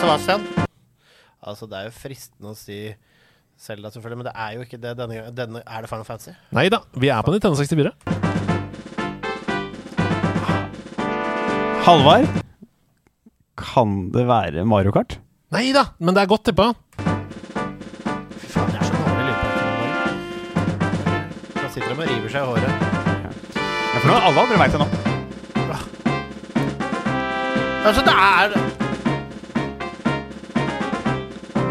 Sebastian. Altså, det er jo fristende å si Selda, selvfølgelig, men det er jo ikke det denne gangen. Er det Final Fantasy? Nei da, vi er på Nintendo 64. Halvard. Kan det være Mario Kart? Nei da, men det er godt tippa. Fy faen, jeg er så dårlig lydpakke. Da sitter de og river seg i håret. Ja, for nå, alle andre veit det nå. Altså, det er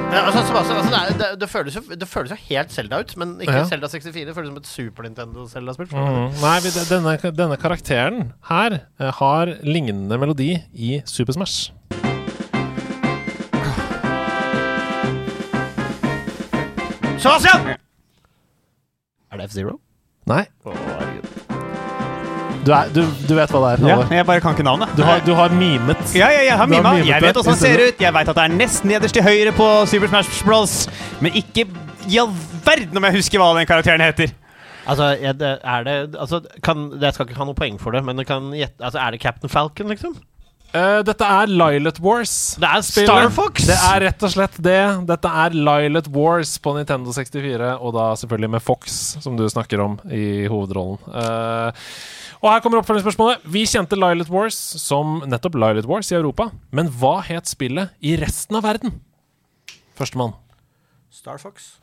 ja, altså, Sebastian, altså, det, er, det, det, føles jo, det føles jo helt Zelda ut, men ikke Ja. Zelda 64. Det føles som et Super Nintendo-Selda-spill. Mm. Nei, vi, denne, denne karakteren her eh, har lignende melodi i Super Smash. Sebastian! Er det F-Zero? Nei. Du, er, du, du vet hva det er? Ja, jeg bare kan ikke navnet. Du, har, du har mimet. Ja, ja, jeg har mima. Jeg vet åssen han ser ut. Jeg veit at det er nesten nederst til høyre på Super Smash Bros. Men ikke i all verden om jeg husker hva den karakteren heter. Altså, er det, er det altså, kan, Jeg skal ikke ha noe poeng for det, men det kan altså, Er det Captain Falcon, liksom? Uh, dette er Lilet Wars. Det er. Star Fox! Det er rett og slett det. Dette er Lilet Wars på Nintendo 64, og da selvfølgelig med Fox, som du snakker om, i hovedrollen. Eh, og her kommer oppfølgingsspørsmålet. Vi kjente Lilet Wars som nettopp Lilet Wars i Europa, men hva het spillet i resten av verden? Førstemann. Star Fox.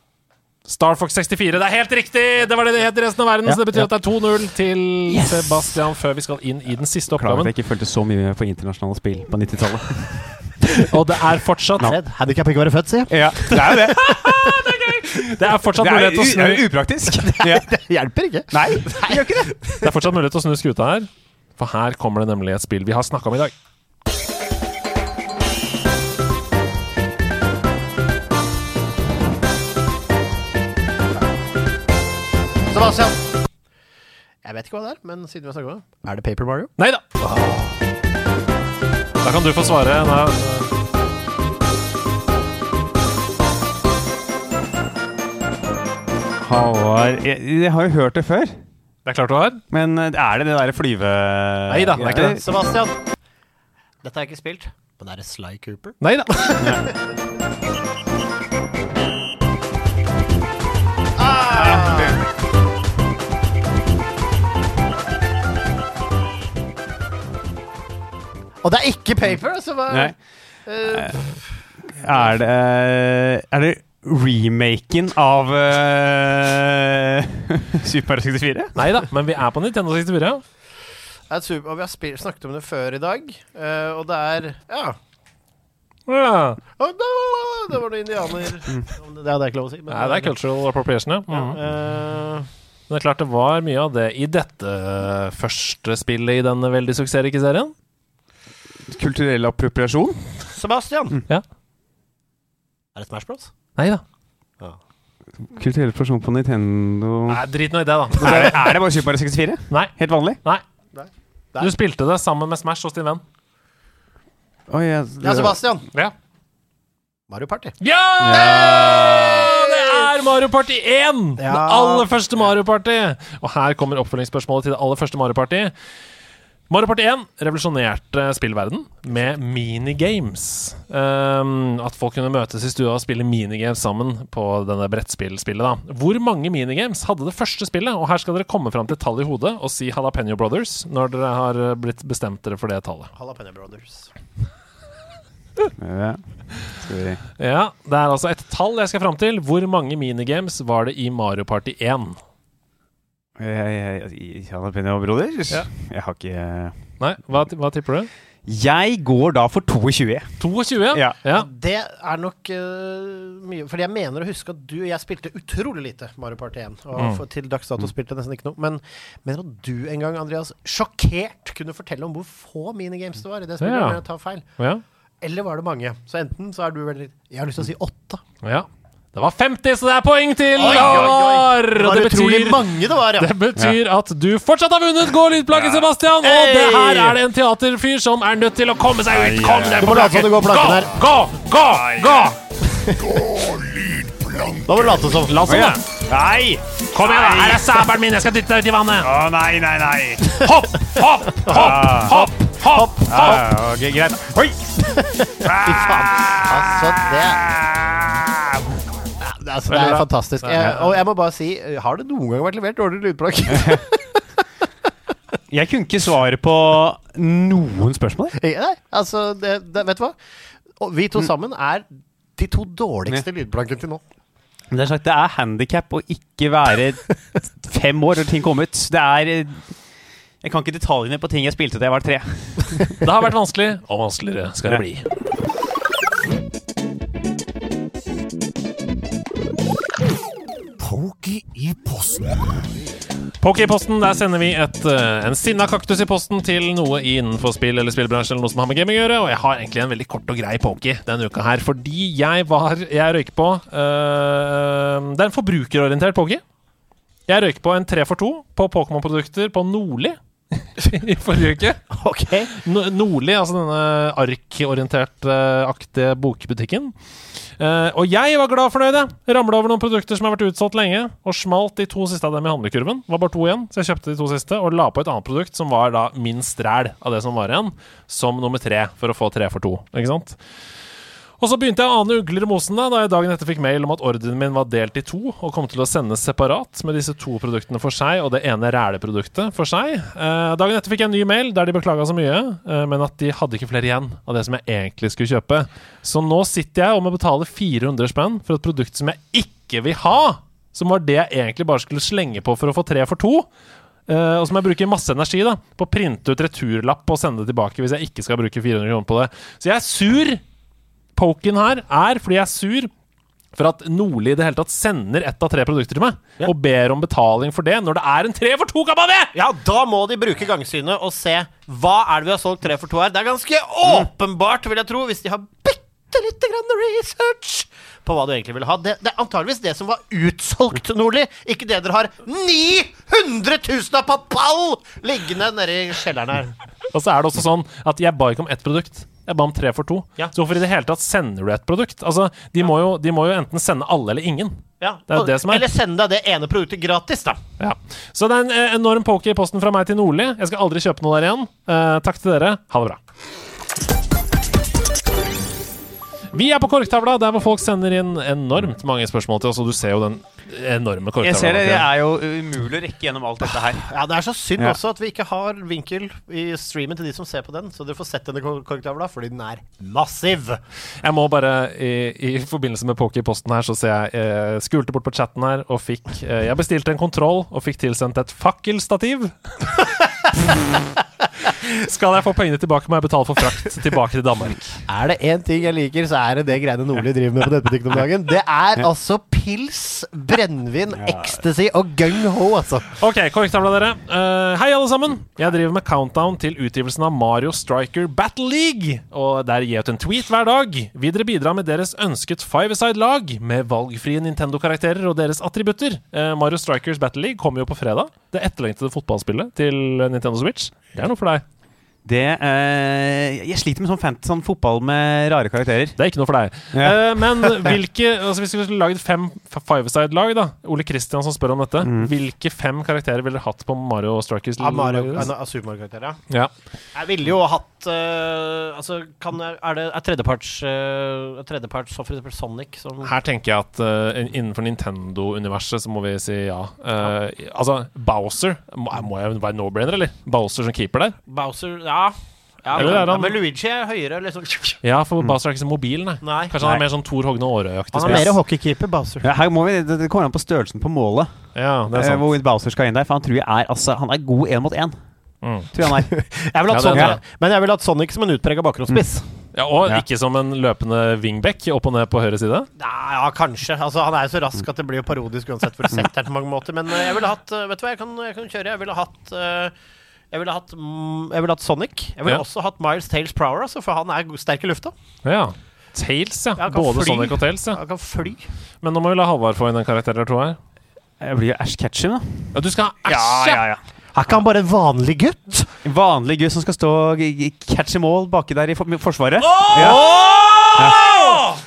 Star Fox 64. Det er helt riktig! Det var det det het i resten av verden, så det betyr at det er 2-0 til Sebastian før vi skal inn i den siste oppgaven. Klarer at jeg ikke fulgte så mye på internasjonale spill på 90-tallet. Og det er fortsatt Hadde Handikap ikke være født, sier jeg. Ja, det er jo det. Det er fortsatt mulighet til å snu det er jo upraktisk. Ja. Det hjelper ikke. Nei, det gjør ikke det. Det er fortsatt mulighet til å snu skuta her, for her kommer det nemlig et spill vi har snakka om i dag. Sebastian. Jeg vet ikke hva det er, men siden vi har snakket om det Er det Paper Mario? Nei da! Da kan du få svare. Nei, Halvard jeg, jeg har jo hørt det før. det er klart du har. Men eh, er det det derre flyve... Nei da, det er ikke det. Sebastian. Dette har jeg ikke spilt, men er det Sly Cooper? Nei da. Og det er ikke Paper! Altså, hva, Nei. Uh, Er det Er det remaken av uh, Super Mario 64? Nei da, men vi er på Nintendo 64. er super, og vi har snakket om det før i dag, uh, og det er Ja. Ja. Å, da, Det var noen indianer mm. Det hadde jeg ikke lov å si. men- Nei, det er cultural appropriation, ja. Mhm. Uh, Men det er klart det var mye av det i dette første spillet i denne veldig suksessrike serien. Kulturell appropriasjon? Sebastian! Ja. Er det Smash Bros? Nei da. Kulturell person på Nintendo Nei, Drit nå i det, da. er det, er det bare Super Mario 64? Nei. Helt vanlig? Nei. Du spilte det sammen med Smash hos din venn. Oi, jeg, Ja, Sebastian. Ja! Mario Party. Ja! Det er Mario Party 1! Ja. Det aller første Mario Party. Og her kommer oppfølgingsspørsmålet til det aller første Mario Party. Mario Party 1 revolusjonerte spillverden med minigames. Um, at folk kunne møtes i stua og spille minigames sammen på denne brettspillspillet. da Hvor mange minigames hadde det første spillet? Og her skal dere komme fram til tallet i hodet og si Jalapeño Brothers når dere har blitt bestemt dere for det tallet. Jalapeño Brothers. Ja. Skal vi Ja, Det er altså et tall jeg skal fram til. Hvor mange minigames var det i Mario Party 1? Jeg- jeg- jeg- Brothers? Ja. Jeg har ikke Nei, hva, hva tipper du? Jeg går da for 22. 22? Ja. ja. Det er nok uh, mye Fordi jeg mener å huske at du og Jeg spilte utrolig lite Mario Party 1. Og Mm. for, til dags dato spilte jeg nesten ikke noe. Men mener at du en gang, Andreas, sjokkert kunne fortelle om hvor få minigames det var i det spillet. Ja. jeg tar feil. ja. Eller var det mange? Så enten så er du veldig Jeg har lyst til å si åtte. ja. Det var 50, så det er poeng til Oi, oi, oi. Håvard! Det Og var utrolig betyr mange det var, ja. Det betyr at du fortsatt har vunnet Gå lydplaget, Sebastian! Og det her er det en teaterfyr som er nødt til å komme seg ut! Kom deg Du på må late som du går planken her. Gå, gå, gå! Da må du late som. La oss Å, Nei! Kom igjen, da! Her er sabelen min! Jeg skal dytte deg ut i vannet! Å, nei, nei, nei. Hopp, hopp, hopp, hopp, hopp! hopp. Ja, ok, greit. Oi! Fy faen. Altså, det det, altså, det er fantastisk. Jeg, og jeg må bare si, har det noen gang vært levert dårlig lydplagg? Jeg kunne ikke svare på noen spørsmål. Nei, altså, det, det, vet du hva? Og vi to sammen er de to dårligste lydplankene til nå. Det er sagt, det er handikap å ikke være fem år når ting kom ut. Det er eh, Jeg kan ikke detaljene på ting jeg spilte da jeg var tre. Det har vært vanskelig, og vanskeligere skal det bli. Pokey i posten. Poké i posten, der sender vi et, eh, en sinna kaktus i posten til noe innenfor spill eller spillbransjen eller noe som har med gaming å gjøre. Og jeg har egentlig en veldig kort og grei poké denne uka her, fordi jeg var Jeg røyker på øh, Det er en forbrukerorientert poké. Jeg røyker på en tre for to på Pokémon-produkter på Nordli i forrige uke. Ok. No- Nordli, altså denne arkorientert-aktige bokbutikken. Uh, og jeg var glad fornøyd, jeg. Ramla over noen produkter som har vært utsolgt lenge, og smalt de to siste av dem i handlekurven. Det var bare to igjen, så jeg kjøpte de to siste og la på et annet produkt som var da minst ræl av det som var igjen, som nummer tre, for å få tre for to. Ikke sant? Og så begynte jeg å ane ugler i mosen da, da jeg dagen etter fikk mail om at ordren min var delt i to og kom til å sendes separat med disse to produktene for seg og det ene ræleproduktet for seg. Eh, dagen etter fikk jeg en ny mail der de beklaga så mye, eh, men at de hadde ikke flere igjen av det som jeg egentlig skulle kjøpe. Så nå sitter jeg og må betale 400 spenn for et produkt som jeg ikke vil ha! Som var det jeg egentlig bare skulle slenge på for å få tre for to. Uh, og som jeg bruker masse energi da på å printe ut returlapp og sende det tilbake hvis jeg ikke skal bruke 400 kroner på det. Så jeg er sur poken her er fordi jeg er sur for at Nordli i det hele tatt sender ett av tre produkter til meg, og ber om betaling for det, når det er en tre for to-kampanje! Ja, da må de bruke gangsynet og se hva er det vi har solgt tre for to her. Det er ganske åpenbart, vil jeg tro, hvis de har bitte lite grann research på hva du egentlig vil ha. Det, det er antageligvis det som var utsolgt, Nordli. Ikke det dere har 900 000 av på pall liggende nede i kjelleren her. Og så er det også sånn at jeg ba ikke om ett produkt. Jeg ba om tre for to. Ja. Så hvorfor i det hele tatt sender du et produkt? Altså, de må, jo, de må jo enten sende alle eller ingen. Ja, Det det er. Eller send deg det ene produktet gratis, da. Ja. Så det er en eh, enorm poke i posten fra meg til Nordli. Jeg skal aldri kjøpe noe der igjen. Eh, takk til dere. Ha det bra. Vi er på korktavla, der hvor folk sender inn enormt mange spørsmål til oss, og du ser jo den enorme korktavla. Jeg ser det. Det er jo umulig å rekke gjennom alt dette her. Ja, Det er så synd Ja. også at vi ikke har vinkel i streamen til de som ser på den, så dere får sett denne korktavla, fordi den er massiv. Jeg må bare, i, i forbindelse med poke i posten her, så ser jeg eh, Skulte bort på chatten her og fikk eh, Jeg bestilte en kontroll og fikk tilsendt et fakkelstativ. Skal jeg få pengene tilbake, må jeg betale for frakt tilbake til Danmark. Er det én ting jeg liker, så er det det greiene Nordli driver med på nettbutikken om dagen. Det er altså pils, brennevin, ecstasy og gung-ho, altså. Ok, korrektavla dere. Uh, hei, alle sammen. Jeg driver med countdown til utgivelsen av Mario Striker Battle League. Og der gir jeg ut en tweet hver dag. Vil dere bidra med deres ønsket five-a-side-lag med valgfrie Nintendo-karakterer og deres attributter? Uh, Mario Strikers Battle League kommer jo på fredag. Det etterlengtede fotballspillet til Nintendo Switch. Det er noe for deg. Det eh, Jeg sliter med sånn, fantasy, sånn fotball med rare karakterer. Det er ikke noe for deg. Ja. Eh, men hvilke altså Hvis vi skulle lagd fem five-side-lag, da Ole Kristian som spør om dette. Mm. Hvilke fem karakterer ville dere hatt på Mario Strikers? Ja, Mario, laget? av Super Mario-karakter, ja. Ja. Jeg ville jo hatt uh, Altså, kan er det er tredjeparts uh, tredjeparts så for eksempel Sonic som Her tenker jeg at uh, innenfor Nintendo-universet så må vi si ja. Eh, altså, Bowser må, må jeg være no-brainer, eller? Bowser som keeper der? Bowser Ja. Ja Eller men, er han- men Luigi er høyere, liksom. Ja, for Bowser er ikke så mobil, nei. Nei. Kanskje han er mer sånn Thor Hogne Aarøy-aktig Han er mer hockeykeeper, Bowser. Ja, her må vi, det, det kommer an på størrelsen på målet. Ja, det er eh, sant. hvor Bowser skal inn der. For han tror jeg er, altså, han er god én mot én. Mm. Tror jeg han er. Jeg vil Ja, det er Sonic, det. men jeg vil hatt Sonic som en utprega bakgrunnsspiss. Ja, og Ja. ikke som en løpende wingback opp og ned på høyre side. Ja, ja, kanskje. Altså, han er jo så rask at det blir jo parodisk uansett hvor du setter den på mange måter. Men eh, jeg ville hatt eh, Vet du hva, jeg kan, jeg kan kjøre. Jeg ville hatt eh, jeg ville hatt, mm, jeg ville hatt Sonic. Jeg ville Ja. også hatt Miles Tales Prower, altså, for han er go- sterk i lufta. Ja. Tails, ja. Ja, kan Både fly. Sonic og Tails, ja. Han kan fly. Men nå må vi la Halvard få inn en karakter eller to her. Jeg blir jo Ash Ketchum, da. Ja, du skal ha Æsj! ja. Er ikke han bare en vanlig gutt? En vanlig gutt som skal stå og g- g- catch em all baki der i for forsvaret.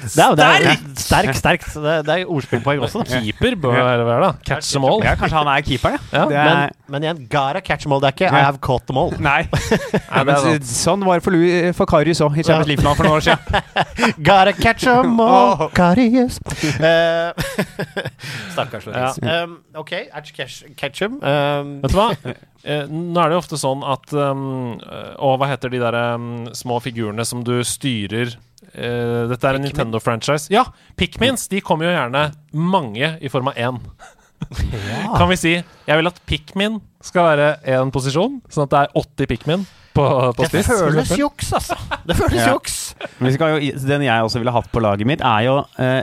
Det er, det er, sterk, sterkt. Det, det er ordspillpoeng også. Da. Keeper bør være være, da. Catch them all. Ja, kanskje han er keeperen, Ja, Det er, Men, men igjen, gotta catch them all. Det er ikke I have caught them all. Nei. Nei, men, sånn var det for, Lu- for Karius òg, i Champions League-finalen for noen år siden. Gotta catch them all, Karius. Uh, Stakkars Ja. Um, OK, Atch catch, catch them. Um, Vet du hva? Eh, nå er det jo ofte sånn at um, eh, Å, hva heter de der um, små figurene som du styrer eh, Dette er en Nintendo-franchise. Ja! Pikmins de kommer jo gjerne mange i form av én. Kan vi si Jeg vil at Pikmin skal være én posisjon, sånn at det er 80 Pikmin på, på det spiss? føles juks, altså. Det føles Ja. juks. Men vi skal jo, den jeg også ville hatt på laget mitt, er jo eh,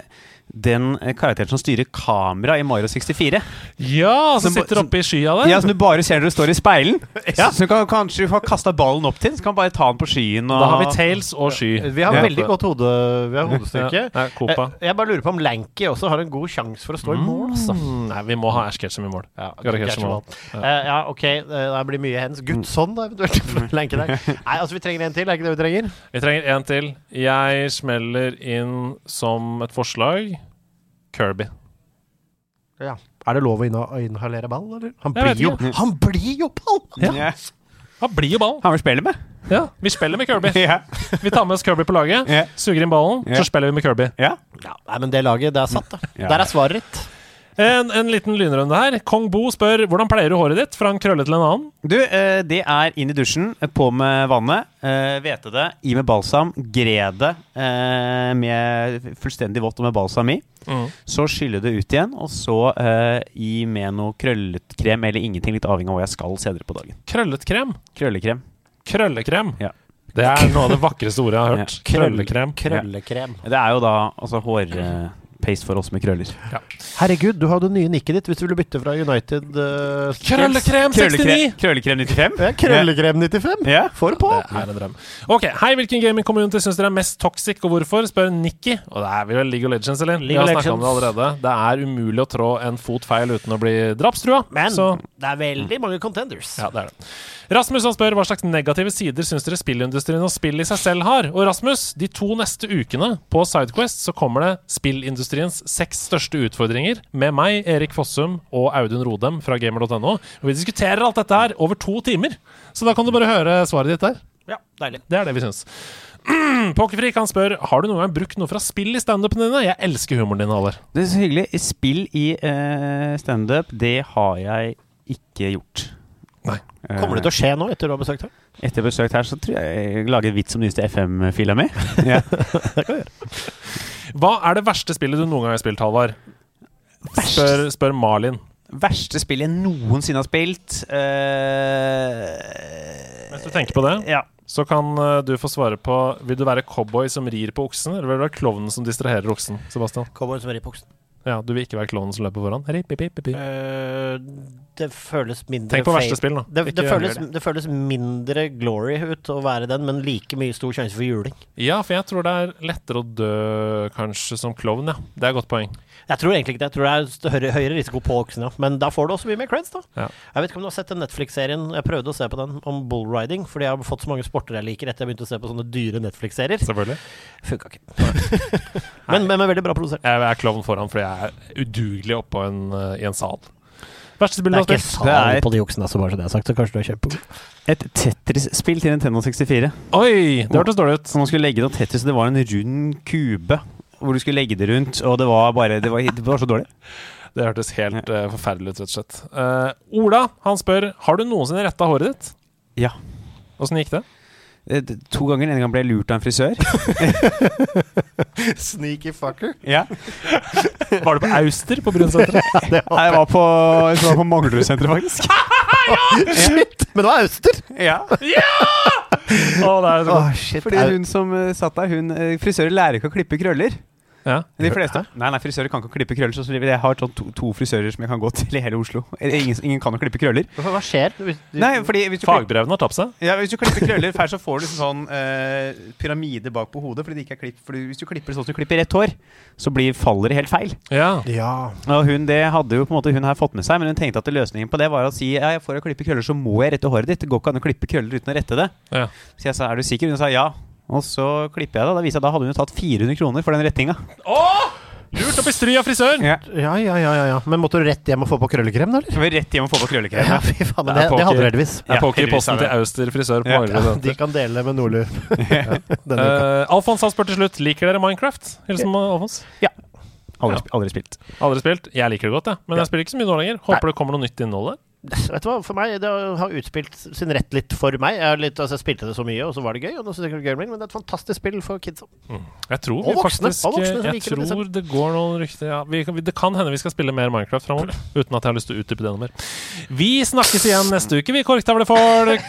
den eh, karakteren som styrer kamera i Mario 64. Ja, som Som- sitter oppe i skya der. Ja, Som du bare ser når du står i speilen. Ja. Så du kan kanskje få kasta ballen opp til, så kan du bare ta den på skyen. Og Da har vi Tails og Sky. Vi har Ja. veldig godt hode, vi har hodestyrke. Ja, Jeg, Jeg bare lurer på om Lanky også har en god sjanse for å stå i mål, altså. Mm, nei, vi må ha Ash Ketchum i mål. Ja, all. Eh, ja, OK. eh, Det blir mye hands. Gudsson, da, eventuelt. Lanky der. Nei, altså, vi trenger en til. Er ikke det vi trenger? Vi trenger en til. Jeg smeller inn som et forslag Kirby. Ja. Er det lov å inha- inhalere ball, eller? Han Jeg vet blir jo, han blir jo ball! Ja. Han blir jo ball. Han vil spille med. Ja, Vi spiller med Kirby. Ja. Vi tar med oss Kirby på laget, Ja. suger inn ballen, Ja. så spiller vi med Kirby. ja. Ja, nei, men det laget, det er satt, da. Ja. Der er svaret ditt. En, en liten lynrunde her. Kong Bo spør hvordan pleier du håret ditt fra en krølle til en annen. Du, eh, det er inn i dusjen, eh, på med vannet, eh, hvete det, i med balsam, gre det eh, med fullstendig vått og med balsam i. Så skylle det ut igjen, og så uh, gi med noe krøllet krem eller ingenting, litt avhengig av hva jeg skal senere på dagen. Krøllet krem. Krøllekrem. Krøllekrem. Ja. Det er noe av det vakreste ordet jeg har hørt. Ja. Krøllekrem. Krøllekrem. Det er jo da altså hårpaste for oss med krøller. Herregud, du har det nye nikket ditt hvis du ville bytte fra United uh, Krøllekrem 69! Krøllekrem 95? Ja, krøllekrem 95. Ja. For på. Det er en drøm. Ok, Hei, hvilken gaming community syns dere er mest toxic, og hvorfor? spør Nikki. Og det er vel League of Legends, eller? Vi League har of snakket om det allerede. Det er umulig å trå en fot feil uten å bli drapstrua. Men Så det er veldig mange contenders. ja, det er det. Rasmus han spør hva slags negative sider syns dere spillindustrien og spill i seg selv har. Og Rasmus, de to neste ukene på Sidequest så kommer det spillindustriens seks største utfordringer med meg, Erik Fossum og Audun Rodem fra gamer.no. Og vi diskuterer alt dette her over to timer. Så da kan du bare høre svaret ditt der. Ja, deilig. Det er det vi syns. Pokerfrik han spør Har du noen gang brukt noe fra spill i standupene dine. Jeg elsker humoren din, Haller. Det er så hyggelig. Spill i uh, standup, det har jeg ikke gjort. Nei. Kommer det til å skje nå etter du har besøkt her? Etter besøkt her, så tror jeg jeg lager vits om nyeste FM-fila mi. ja. Hva er det verste spillet du noen gang har spilt, Halvard? Spør, spør Malin. Verste spill jeg noensinne har spilt uh, Mens du tenker på det, Ja. så kan eh, du få svare på Vil du være cowboy som rir på oksen, eller vil du være klovnen som distraherer oksen? Sebastian? Cowboy som rir på boksen. Ja, Du vil ikke være klovnen som løper foran? Rip, rip, rip. Eh, det føles mindre Tenk på verste spill, da. Det, det, føles, det. det føles mindre glory ut å være den, men like mye stor sjanse for juling. Ja, for jeg tror det er lettere å dø kanskje som klovn, ja. Det er et godt poeng. Jeg tror egentlig ikke det. Jeg tror det er st- høyere, høyere risiko på oksen, ja. Men da får du også mye mer creds, da. Ja. Jeg vet ikke om du har sett den Netflix-serien Jeg prøvde å se på den om bullriding, fordi jeg har fått så mange sporter jeg liker etter jeg begynte å se på sånne dyre Netflix-serier. Selvfølgelig. Funka ikke. men, men, men veldig bra produsert. Jeg er klovn foran fordi jeg er udugelig oppå en, eh, i en sal. Verste spillet du har ikke spilt? Det sal er- på de oksene, altså, bare så det er sagt. Så kanskje du er kjempegod. Et Tetris-spill til Nintendo 64. Oi, det hørtes dårlig ut. Så man skulle legge noe Tetris, det var en rund kube hvor du skulle legge det rundt, og det var bare Det var, det var så dårlig. Det hørtes helt uh, forferdelig ut, rett og slett. Uh, Ola han spør Har du noensinne retta håret ditt. Ja. Åssen gikk det? Eh, To ganger. En gang ble jeg lurt av en frisør. Sneaky fucker. Ja. Var det på Auster på Brunsenteret? Jeg var på, jeg var på Manglerudsenteret, faktisk. Shit! Men det var Auster! Ja. Å, det er så godt. shit. Fordi hun som eh, satt der, hun eh, Frisører lærer ikke å klippe krøller. Ja. De fleste. Nei, nei, frisører kan ikke klippe krøller. Så jeg har sånn to, to frisører som jeg kan gå til i hele Oslo. Eh, Ingen, ingen kan jo klippe krøller. Hva skjer? Hvis du- Nei, fordi hvis du, Fagbrevene har tapt seg. ja, hvis du klipper krøller feil, så får du sånn eh, pyramide bak på hodet. Fordi det ikke er klipp Fordi Hvis du klipper sånn som du klipper rett hår, så blir, faller det helt feil. Ja. Ja. Og hun, det hadde jo på en måte hun her fått med seg, men hun tenkte at løsningen på det var å si ja, for å klippe krøller så må jeg rette håret ditt. Det går ikke an å klippe krøller uten å rette det. Ja. Så jeg sa er du sikker? Hun sa ja. Og så klipper jeg det. Da viser jeg at da hadde hun tatt 400 kroner for den rettinga. Lurt opp i stry av frisør! Ja. Ja, ja, ja, ja, ja. Men måtte du rett hjem og få på krøllekrem, da, eller? Rett hjem og få på krøllekrem. Ja, fy faen. Men Det det, det hadde du heldigvis. Det er Ja, poker i posten det. til Auster frisør på Ja. Manglerud De kan dele med Nordlur. Uh, Alfons har spør til slutt Liker dere Minecraft. Hilsen Alfons. Aldri, Ja. sp- aldri spilt. Aldri spilt. Jeg liker det godt, jeg. Men jeg spiller ikke så mye nå lenger. Håper det kommer noe nytt innhold der. Vet du hva, for meg, det har utspilt sin rett litt for meg. Jeg, har litt, altså, jeg spilte det så mye, og så var det gøy. Og nå synes jeg det er gøy, men det er et fantastisk spill for kids. Jeg tror Og vi voksne. faktisk Og voksne som Jeg liker det, tror det går noen rykter ja, vi, kan- Det kan hende vi skal spille mer Minecraft framover. Uten at jeg har lyst til å utdype det noe mer. Vi snakkes igjen neste uke, vi korktavlefolk.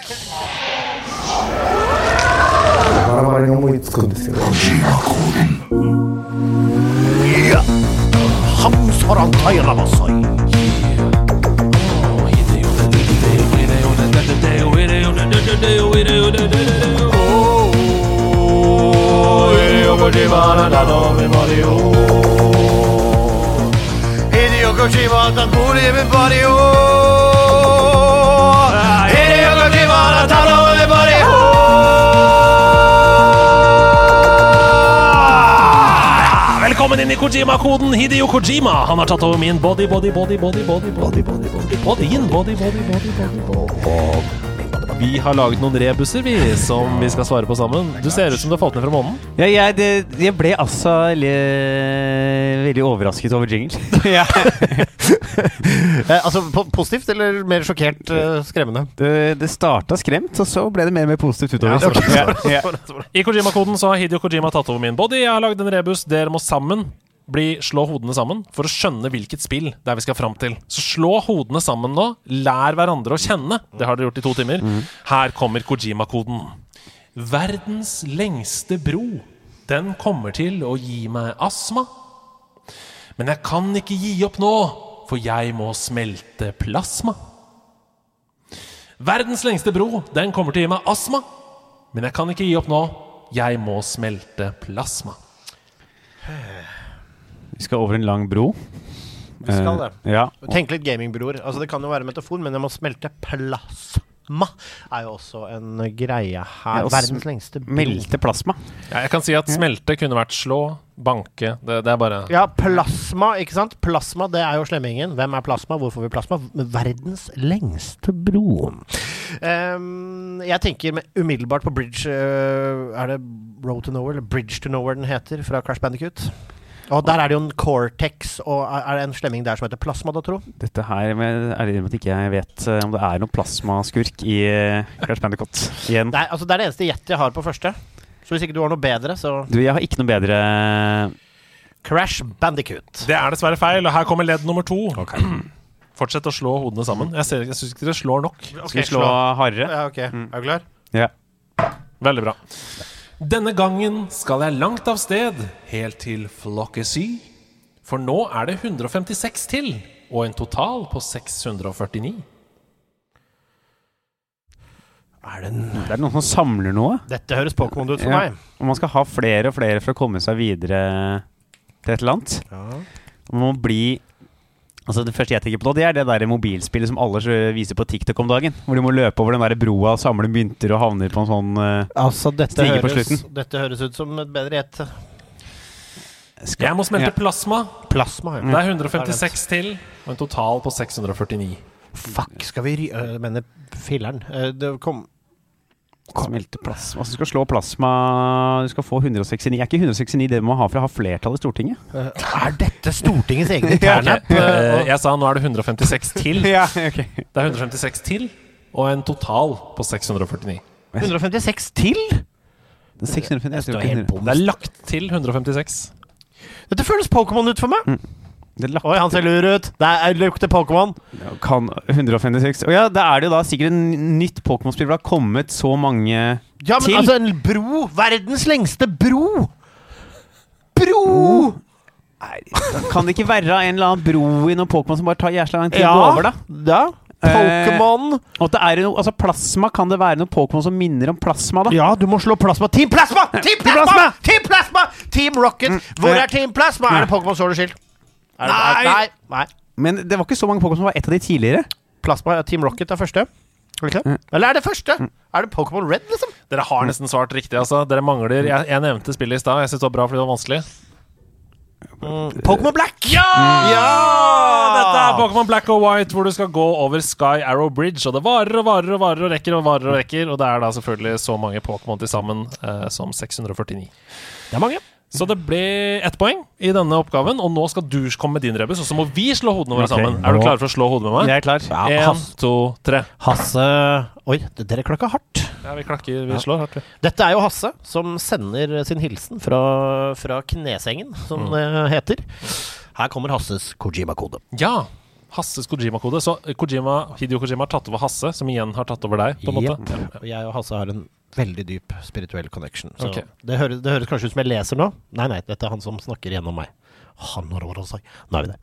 Hans Harald Tairamasai. Hideo Kojima har tatt bolig i min body Hideo Kojima har tatt body body Velkommen inn i Kojima-koden. Hideo Kojima. Han har tatt over min body, body, body, body, body, body, body, body, bodyen, body, body, body, body, body. Vi har laget noen rebuser, vi, som vi skal svare på sammen. Du ser ut som du har falt ned fra månen. Ja, jeg, det, jeg ble altså le, veldig overrasket over jingle. ja. Eh, altså po positivt eller mer sjokkert, eh, skremmende? det, det starta skremt, og så ble det mer og mer positivt utover. Ja, okay. Ja, ja. I Kojima-koden så har Hideo Kojima tatt over min body. Jeg har lagd en rebus. Dere må sammen bli, slå hodene sammen for å skjønne hvilket spill det er vi skal fram til. Så slå hodene sammen nå. Lær hverandre å kjenne. Det har dere gjort i to timer. Her kommer Kojima-koden. Verdens lengste bro. Den kommer til å gi meg astma. Men jeg kan ikke gi opp nå, for jeg må smelte plasma. Verdens lengste bro, den kommer til å gi meg astma. Men jeg kan ikke gi opp nå. Jeg må smelte plasma. Vi skal over en lang bro. Vi skal det. Uh, ja. Tenk litt gamingbror. Altså, det kan jo være metafor, men jeg må smelte plasma. Er jo også en greie her. Ja, Verdens lengste bro. Melte plasma. Ja, jeg kan si at smelte kunne vært slå, banke Det, det er bare Ja, plasma, ikke sant? Plasma, det er jo slemmingen. Hvem er plasma? Hvor får vi plasma? Verdens lengste bro. Um, jeg tenker med, umiddelbart på Bridge uh, Er det Road to Nowhere, eller Bridge to Nowhere den heter, fra Crash Bandicoot? Og der er det jo en Cortex, og er det en slemming der som heter Plasma, da, tro? Dette her med, er det med at ikke jeg vet eh, om det er noen plasmaskurk i eh, Crash Bandicoot. Igjen. Det er, altså, det er det eneste gjettet jeg har på første. Så hvis ikke du har noe bedre, så Du, jeg har ikke noe bedre Crash Bandicoot. Det er dessverre feil, og her kommer ledd nummer to. Fortsett å slå hodene sammen. Jeg, ser- jeg syns ikke dere slår nok. Skal vi slå hardere? Ja, ok. Er du klar? Ja. Veldig bra. Denne gangen skal jeg langt av sted, helt til Flokkesy. For nå er det 156 til, og en total på 649. Er det en Det er noen som samler noe. Dette høres Pokémon ut for Ja. meg. Og man skal ha flere og flere for å komme seg videre til et eller annet. Man må bli Altså Det første jeg tenker på nå, det er det der mobilspillet som alle viser på TikTok om dagen. Hvor du må løpe over den der broa, samle mynter og havner på en sånn uh, Altså, dette Stiger på slutten. dette høres ut som et bedre gjett. Jeg må smelte Ja. plasma. Plasma, ja. Det er 156 til, og en total på 649. Fuck, skal vi ry... øh, mener filleren. Øh, det kom Smelte plasma Altså du skal slå plasma Du skal få 169 Er ikke 169 det man har for å ha flertall i Stortinget? øh, Er dette Stortingets egen interne? Ok, eh, jeg sa nå er det 156 til. Ja, okay. Det er 156 til, og en total på 649. 156 til? 650 helt 100. bom. Det er lagt til 156. Dette føles Pokémon ut for meg. Det er lagt Oi, han ser lur ut. Det er lukter Pokémon. kan 156 Og ja, da er det jo da sikkert en nytt Pokémon-spill For det har kommet så mange Ja, men Til? altså, en bro! Verdens lengste bro! Bro! Nei, da Kan det ikke være en eller annen bro i noen Pokémon som bare tar jævla lang tid Ja. å gå over, da? Ja. Pokémon. Og at det er noe, altså plasma, kan det være noen Pokémon som minner om plasma, da? Ja, du må slå plasma. Team Plasma! Team Plasma! Team Plasma! Team Rocket! Hvor er Team Plasma? Er det Pokémon Sword og Shield? Er det- Nei! Nei! Nei. Men det var ikke så mange Pokémon som var et av de tidligere. Plasma, Team Rocket er første. Er det ikke det? Eller er det første? Er det Pokémon Red, liksom? Dere har nesten svart riktig, altså. Dere mangler Jeg, jeg nevnte spillet i stad. Jeg syns det var bra fordi det var vanskelig. Pokémon Black! Ja! Ja! Dette er Pokémon Black og White, hvor du skal gå over Sky Arrow Bridge. Og det varer og varer og varer og rekker og varer og rekker. Og det er da selvfølgelig så mange Pokémon til sammen eh, som 649. Det er mange. Så det ble ett poeng i denne oppgaven, og nå skal du komme med din rebus, og så må vi slå hodene våre okay, sammen. Er du klar for å slå hodet med meg? Jeg er klar. Ja, en, to, tre. Hasse Oi, dere klakka hardt. Ja, vi klakker. Vi slår hardt, vi. Dette er jo Hasse som sender sin hilsen fra, fra Knesengen, som det heter. Her kommer Hasses Kojima-kode. Ja! Hasses Kojima-kode. Så eh, Kojima, Hidio Kojima har tatt over Hasse, som igjen har tatt over deg, på en måte. Ja. Og jeg og Hasse har en veldig dyp spirituell connection. Så okay. det, høres, det høres kanskje ut som jeg leser nå. Nei, nei, dette er han som snakker gjennom meg. Han har råd si. Nå er vi det.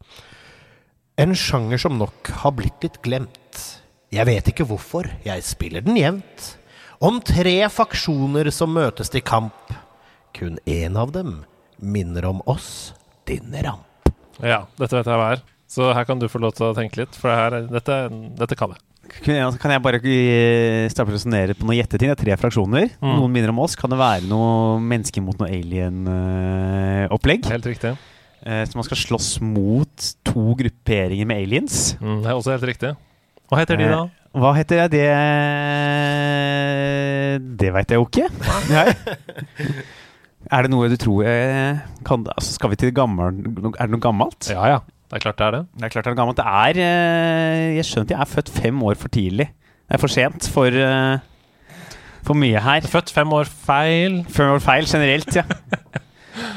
En sjanger som nok har blitt litt glemt. Jeg vet ikke hvorfor, jeg spiller den jevnt. Om tre faksjoner som møtes til kamp. Kun én av dem minner om oss, din ramp. ja, dette vet jeg hva er. Så her kan du få lov til å tenke litt, for det her, dette, dette kan jeg. Kan jeg, bare eh, resonnere på noen gjetteting? Det er tre fraksjoner. Mm. Noen minner om oss. Kan det være noe mennesker mot noe alien-opplegg? Helt riktig. så man skal slåss mot to grupperinger med aliens. Mm, det er også helt riktig. Hva heter de, da? Eh, Hva heter jeg? Det Det veit jeg jo ikke. Nei. Er det noe du tror jeg kan altså Skal vi til gammel Er det noe gammelt? Ja ja, det er klart det er det. Det er klart det er gammelt. Det er Jeg Jeg at jeg er født fem år for tidlig. Det er for sent for eh, For mye her. Født fem år feil. Fem år feil generelt, ja.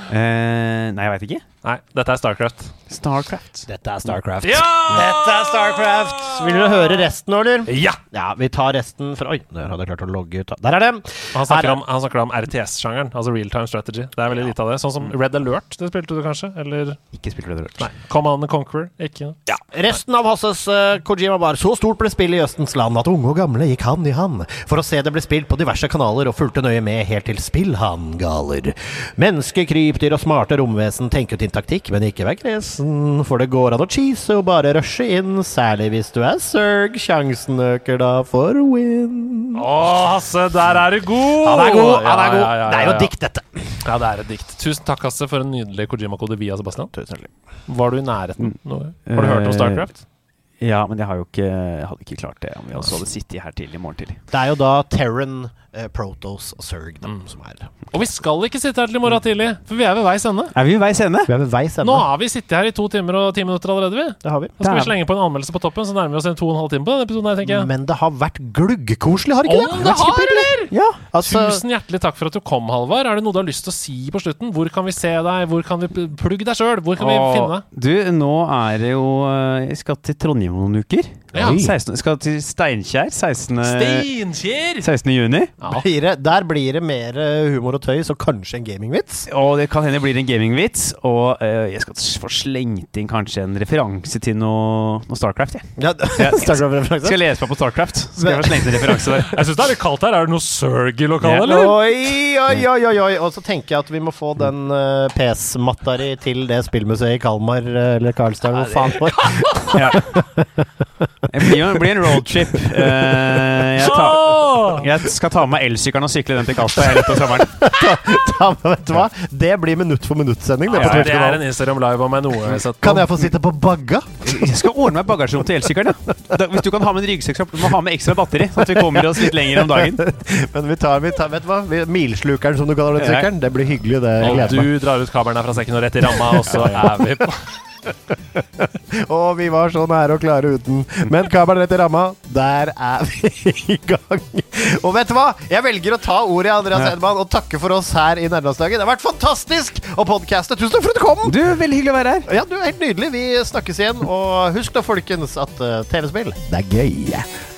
uh, nei, jeg veit ikke. Nei, dette er Starcraft. Starcraft. Dette er Starcraft. Ja! Dette er Starcraft! Vil du høre resten eller? Ja! Ja, vi tar resten fra Oi, der hadde jeg klart å logge ut. Der er det! Han snakker er- om, han snakker om RTS-sjangeren, altså real time strategy. Det er veldig lite av det. Sånn som Red Alert, det spilte du kanskje? Eller Ikke spilte Red Alert. Nei. Command and Conqueror? Ikke? Ja. Resten av Hasses uh, Kojima var så stort ble spillet i Østens land at unge og gamle gikk hand i hand for å se det ble spilt på diverse kanaler og fulgte nøye med helt til spillhandgaler. Menneske, krypdyr og smarte romvesen tenker ut din taktikk, men ikke vær kresen, for det går an å cheese og bare rushe inn, særlig hvis du er Zerg. Sjansen øker da for win. Å, Hasse, der er du god! Han er god! han er Ja, god ja, ja, Det er jo dikt, dette. Ja, det er et dikt. Tusen takk, Hasse, for en nydelig Kojima-kode via Sebastian. Tusen takk. Var du i nærheten? Nå? Har du hørt om Starcraft? Ja, men jeg har jo ikke Jeg hadde ikke klart det om vi også hadde sittet her til i morgen tidlig. Det er jo da Terran, eh, Protos og Zerg da, Mm. som er Og vi skal ikke sitte her til i morgen tidlig, for vi er ved veis ende. Er vi ved veis ende? Vi er ved veis Nå har vi sittet her i to timer og ti minutter allerede, vi. Det har vi. Da skal vi slenge på en anmeldelse på toppen, så nærmer vi oss en to og en halv time på denne episoden her, tenker jeg. Men det har vært gluggkoselig, har det ikke Om det? det har, eller? Ja, altså Tusen hjertelig takk for at du kom, Halvard. Er det noe du har lyst til å si på slutten? Hvor kan vi se deg? Hvor kan vi Plugg deg sjøl! Hvor kan vi finne deg? Du, nå er det jo eh, Jeg skal til Trondheim om noen uker. Ja. 16, skal til Steinkjer 16. Steinkjer! 16. juni. Blir det, der blir det mer eh, humor og tøys, og kanskje en gamingvits. Og det kan hende det blir en gamingvits. Og uh, jeg skal få slengt inn kanskje en referanse til noe, noe Starcraft. Jeg. Ja, Ja. Starcraft jeg Skal lese meg på Starcraft. Skal jeg få slengt inn referanse der. Jeg syns det er litt kaldt her. Er det noe Surg i lokalet, Ja. eller? Oi, oi, oi, oi, oi. Og så tenker jeg at vi må få den uh, PS-matta di til det spillmuseet i Kalmar eh, eller Karlstad, hvor faen det. Ja. Det blir, blir en roadtrip. Uh, jeg, tar, jeg skal ta med meg elsykkelen og sykle den til Karlstad hele sommeren. Ja, men vet du hva? Det blir minutt for minutt-sending. det, Ja, det er en Instagram live om meg noe. Kan jeg få sitte på bagga? Jeg skal ordne meg bagasjerom til elsykkelen. Hvis du kan ha med en ryggsekk, så må ha med ekstra batteri, sånn at vi kommer oss litt lenger om dagen. Men vi tar, vi tar vet du hva? Milslukeren, som du kaller den sykkelen. Det blir hyggelig, det. Jeg Og du drar ut kabelen her fra sekken og rett i ramma, og så er vi på Og vi var så nære å klare uten. Men kabelen rett i ramma, der er vi i gang. Og vet du hva? Jeg velger å ta ordet, Andreas Ja. Edman, og takke for oss her i Nerdelandsdagen. Det har vært fantastisk å podcaste. Tusen takk for at du kom! Du, veldig hyggelig å være her. Ja, du er helt nydelig. Vi snakkes igjen. Og husk da, folkens, at uh, TV-spill, det er gøy.